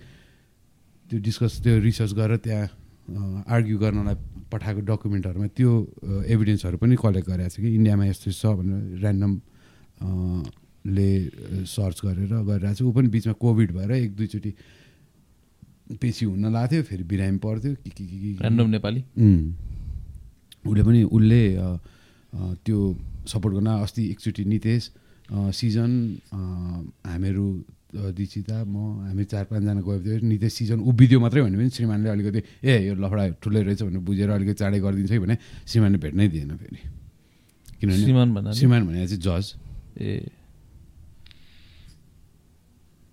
त्यो डिस्कस त्यो रिसर्च गरेर त्यहाँ आर्ग्यु गर्नलाई पठाएको डकुमेन्टहरूमा त्यो एभिडेन्सहरू पनि कलेक्ट गरेको छ कि इन्डियामा यस्तो छ भनेर ऱ्यान्डम ले सर्च गरेर गरिरहेको छ। ऊ पनि बिचमा कोभिड भएर एक दुईचोटि पेसी हुन लाग्थ्यो थियो फेरि बिरामी पर्थ्यो। के के के के के। ऱ्यान्डम नेपाली. उसले पनि उसले त्यो सपोर्ट गर्न अस्ति एकचोटि नितेश सिजन हामीहरू दीक्षिता म हामी चार पाँचजना गएको थियो। नितेश सिजन उभिदियो मात्रै भने पनि श्रीमानले अलिकति ए यो लफडा ठुलै रहेछ भनेर बुझेर अलिकति चाँडै गरिदिन्छ है भने श्रीमानले भेट्नै दिएन फेरि। किनभने श्रीमान भने चाहिँ जज। ए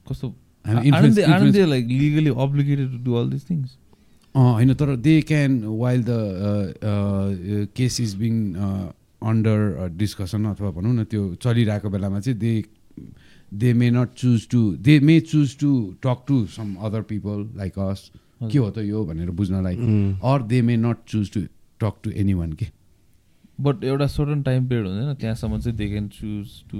कस्तो like legally obligated to do all this things अँ होइन तर they can while the case is being under discussion अथवा भनौँ न त्यो चलिरहेको बेलामा चाहिँ they they may not choose to they may choose to talk to some other people like us के हो त यो भनेर बुझ्नलाई। Or they may not choose to talk to anyone के? बट एउटा सर्टन टाइम पिरियड हुँदैन। त्यहाँसम्म चाहिँ they can choose to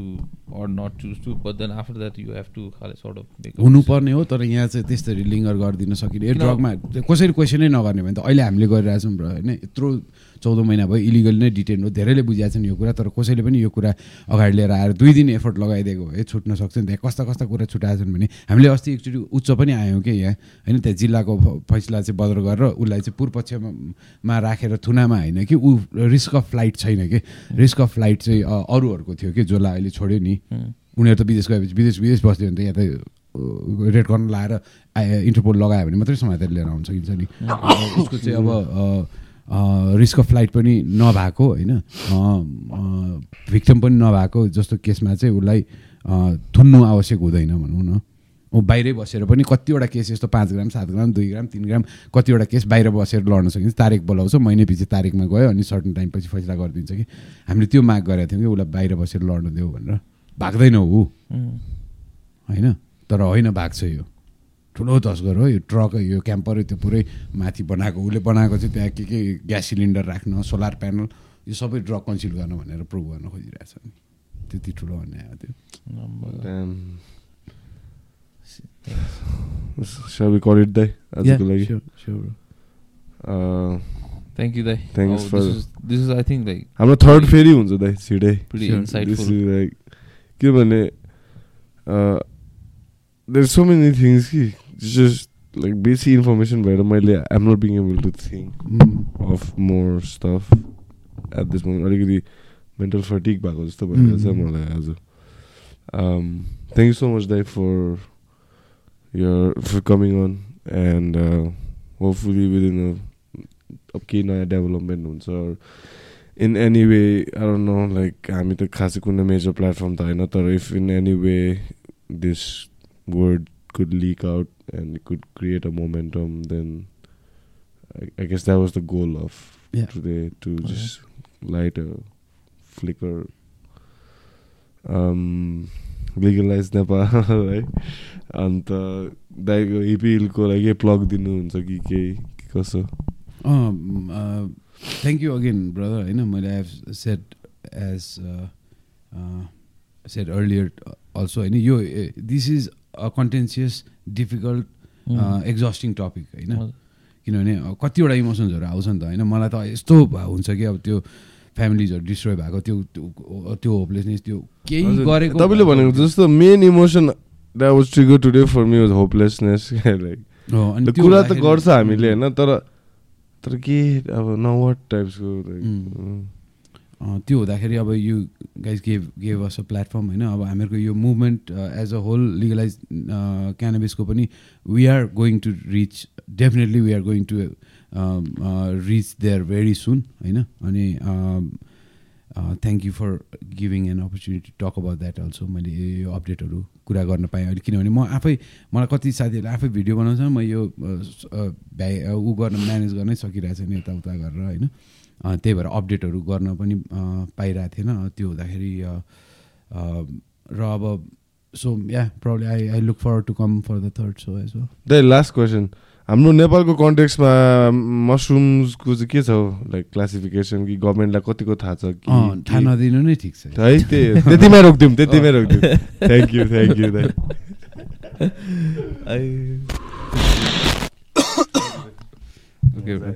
or not choose to but then after that you have to खाले सर्ट अफ हुनुपर्ने हो तर यहाँ चाहिँ त्यस्तरी लिङ्गर गरिदिन सकिने। ड्रगमा कसरी क्वेसनै नगर्ने भने त अहिले हामीले गरिरहेछौँ र होइन? यत्रो चौध महिना भयो इलिगल नै डिटेन हो धेरैले बुझाएको छन् यो कुरा तर कसैले पनि यो कुरा अगाडि लिएर आएर दुई दिन एफोर्ट लगाइदिएको भए छुट्न सक्छ नि त्यहाँ कस्ता कस्ता कुरा छुट्याएको छन् भने हामीले अस्ति एकचोटि उच्च पनि आयौँ कि यहाँ होइन? त्यहाँ जिल्लाको फैसला चाहिँ बदल गरेर उसलाई चाहिँ पूर्व पक्षमा मा राखेर थुनामा होइन कि ऊ रिस्क अफ फ्लाइट छैन कि। रिस्क अफ फ्लाइट चाहिँ अरूहरूको थियो कि जसलाई अहिले छोड्यो नि। उनीहरू त विदेश गएपछि विदेश विदेश बस्थ्यो भने त यहाँ त रेड कर्न लाएर इन्टरपोल लगायो भने मात्रै समातेर लिएर आउन सकिन्छ नि। उसको चाहिँ अब रिस्क अफ फ्लाइट पनि नभएको होइन? भिक्टम पनि नभएको जस्तो केसमा चाहिँ उसलाई थुन्नु आवश्यक हुँदैन भनौँ न। ऊ बाहिरै बसेर पनि कतिवटा केस यस्तो पाँच ग्राम सात ग्राम दुई ग्राम तिन ग्राम कतिवटा केस बाहिर बसेर लड्न सकिन्छ। तारिक बोलाउँछ महिना पछि तारिकमा गयो अनि सर्टन टाइम पछि फैसला गरिदिन्छ कि। हामीले त्यो माग गरेका थियौँ कि उसलाई बाहिर बसेर लड्नु देऊ भनेर। भाग्दैन ऊ। होइन? तर होइन भाग्छ यो। ठुलो तस्कर हो यो ट्रक यो क्याम्पर त्यो पुरै माथि बनाएको उसले बनाएको चाहिँ त्यहाँ के के ग्यास सिलिन्डर राख्न सोलर प्यानल यो सबै ड्रग कन्सिल गर्न भनेर प्रुभ गर्न खोजिरहेछ नि। त्यति ठुलो अन्याय हो त्यो. Uh, Thank you, दाइ Thanks Oh, for- this is- this is, I think, like, हाम्रो थर्ड फेरि हुन्छ दाइ छिटै pretty Sure. This insightful. is like किनभने देयर सो मेनी थिङ्स कि जस्ट लाइक बेसी इन्फर्मेसन भएर मैले I'm not being able to think. Of more stuff at this moment अलिकति मेन्टल फटिक भएको जस्तो भइरहेको छ. मलाई आज थ्याङ्क यू सो मच दाइ for your for coming on and hopefully within अब केही नयाँ डेभलपमेन्ट हुन्छ in any way I know like हामी त खासै कुनै मेजर प्लेटफर्म त होइन तर if in any way this word Could leak out and could create a momentum then I guess that was the goal of Yeah. today to Okay. just light a flicker. Um, legalize Nepal है अन्त दाइको हिपिलको लागि plug दिनुहुन्छ कि केही कि कसो thank you again brother होइन मैले have set as set earlier also होइन यो this is a contentious difficult exhausting topic होइन। किनभने कतिवटा इमोसन्सहरू आउँछ नि त होइन? मलाई त यस्तो हुन्छ कि अब त्यो फ्यामिलीजहरू डिस्ट्रोय भएको त्यो त्यो- होपलेसनेस त्यो केही गरेको तपाईँले भनेको जस्तो main emotion that was trigger today for me was hopelessness like कुरा त गर्छ हामीले होइन? तर तर के अब न वाट टाइप्सको त्यो हुँदाखेरि अब you guys gave gave us a platform होइन? अब हामीहरूको यो movement as a whole legalise क्यानाबिसको पनि we are going to reach definitely we are going to reach there very soon होइन? अनि thank you for giving an opportunity talk about that also मैले यो अपडेटहरू कुरा गर्न पाएँ अहिले। किनभने म आफै मलाई कति साथीहरूले आफै भिडियो बनाउँछ म यो भ्या ऊ गर्न म्यानेज गर्नै सकिरहेको छैन यताउता गरेर होइन? त्यही भएर अपडेटहरू गर्न पनि पाइरहेको थिएन। त्यो हुँदाखेरि र अब so yeah problem I I look for to come for the third so as the last question हाम्रो नेपालको कन्टेक्समा मसरुम्सको चाहिँ के छ लाइक क्लासिफिकेसन कि गभर्मेन्टलाई कतिको थाहा छ कि थाहा नदिनु नै ठिक छ। है त्यही त्यतिमै रोकिदिउँ त्यतिमै रोकिदिउँ। थ्याङ्क यू थ्याङ्क यू दाइ bro.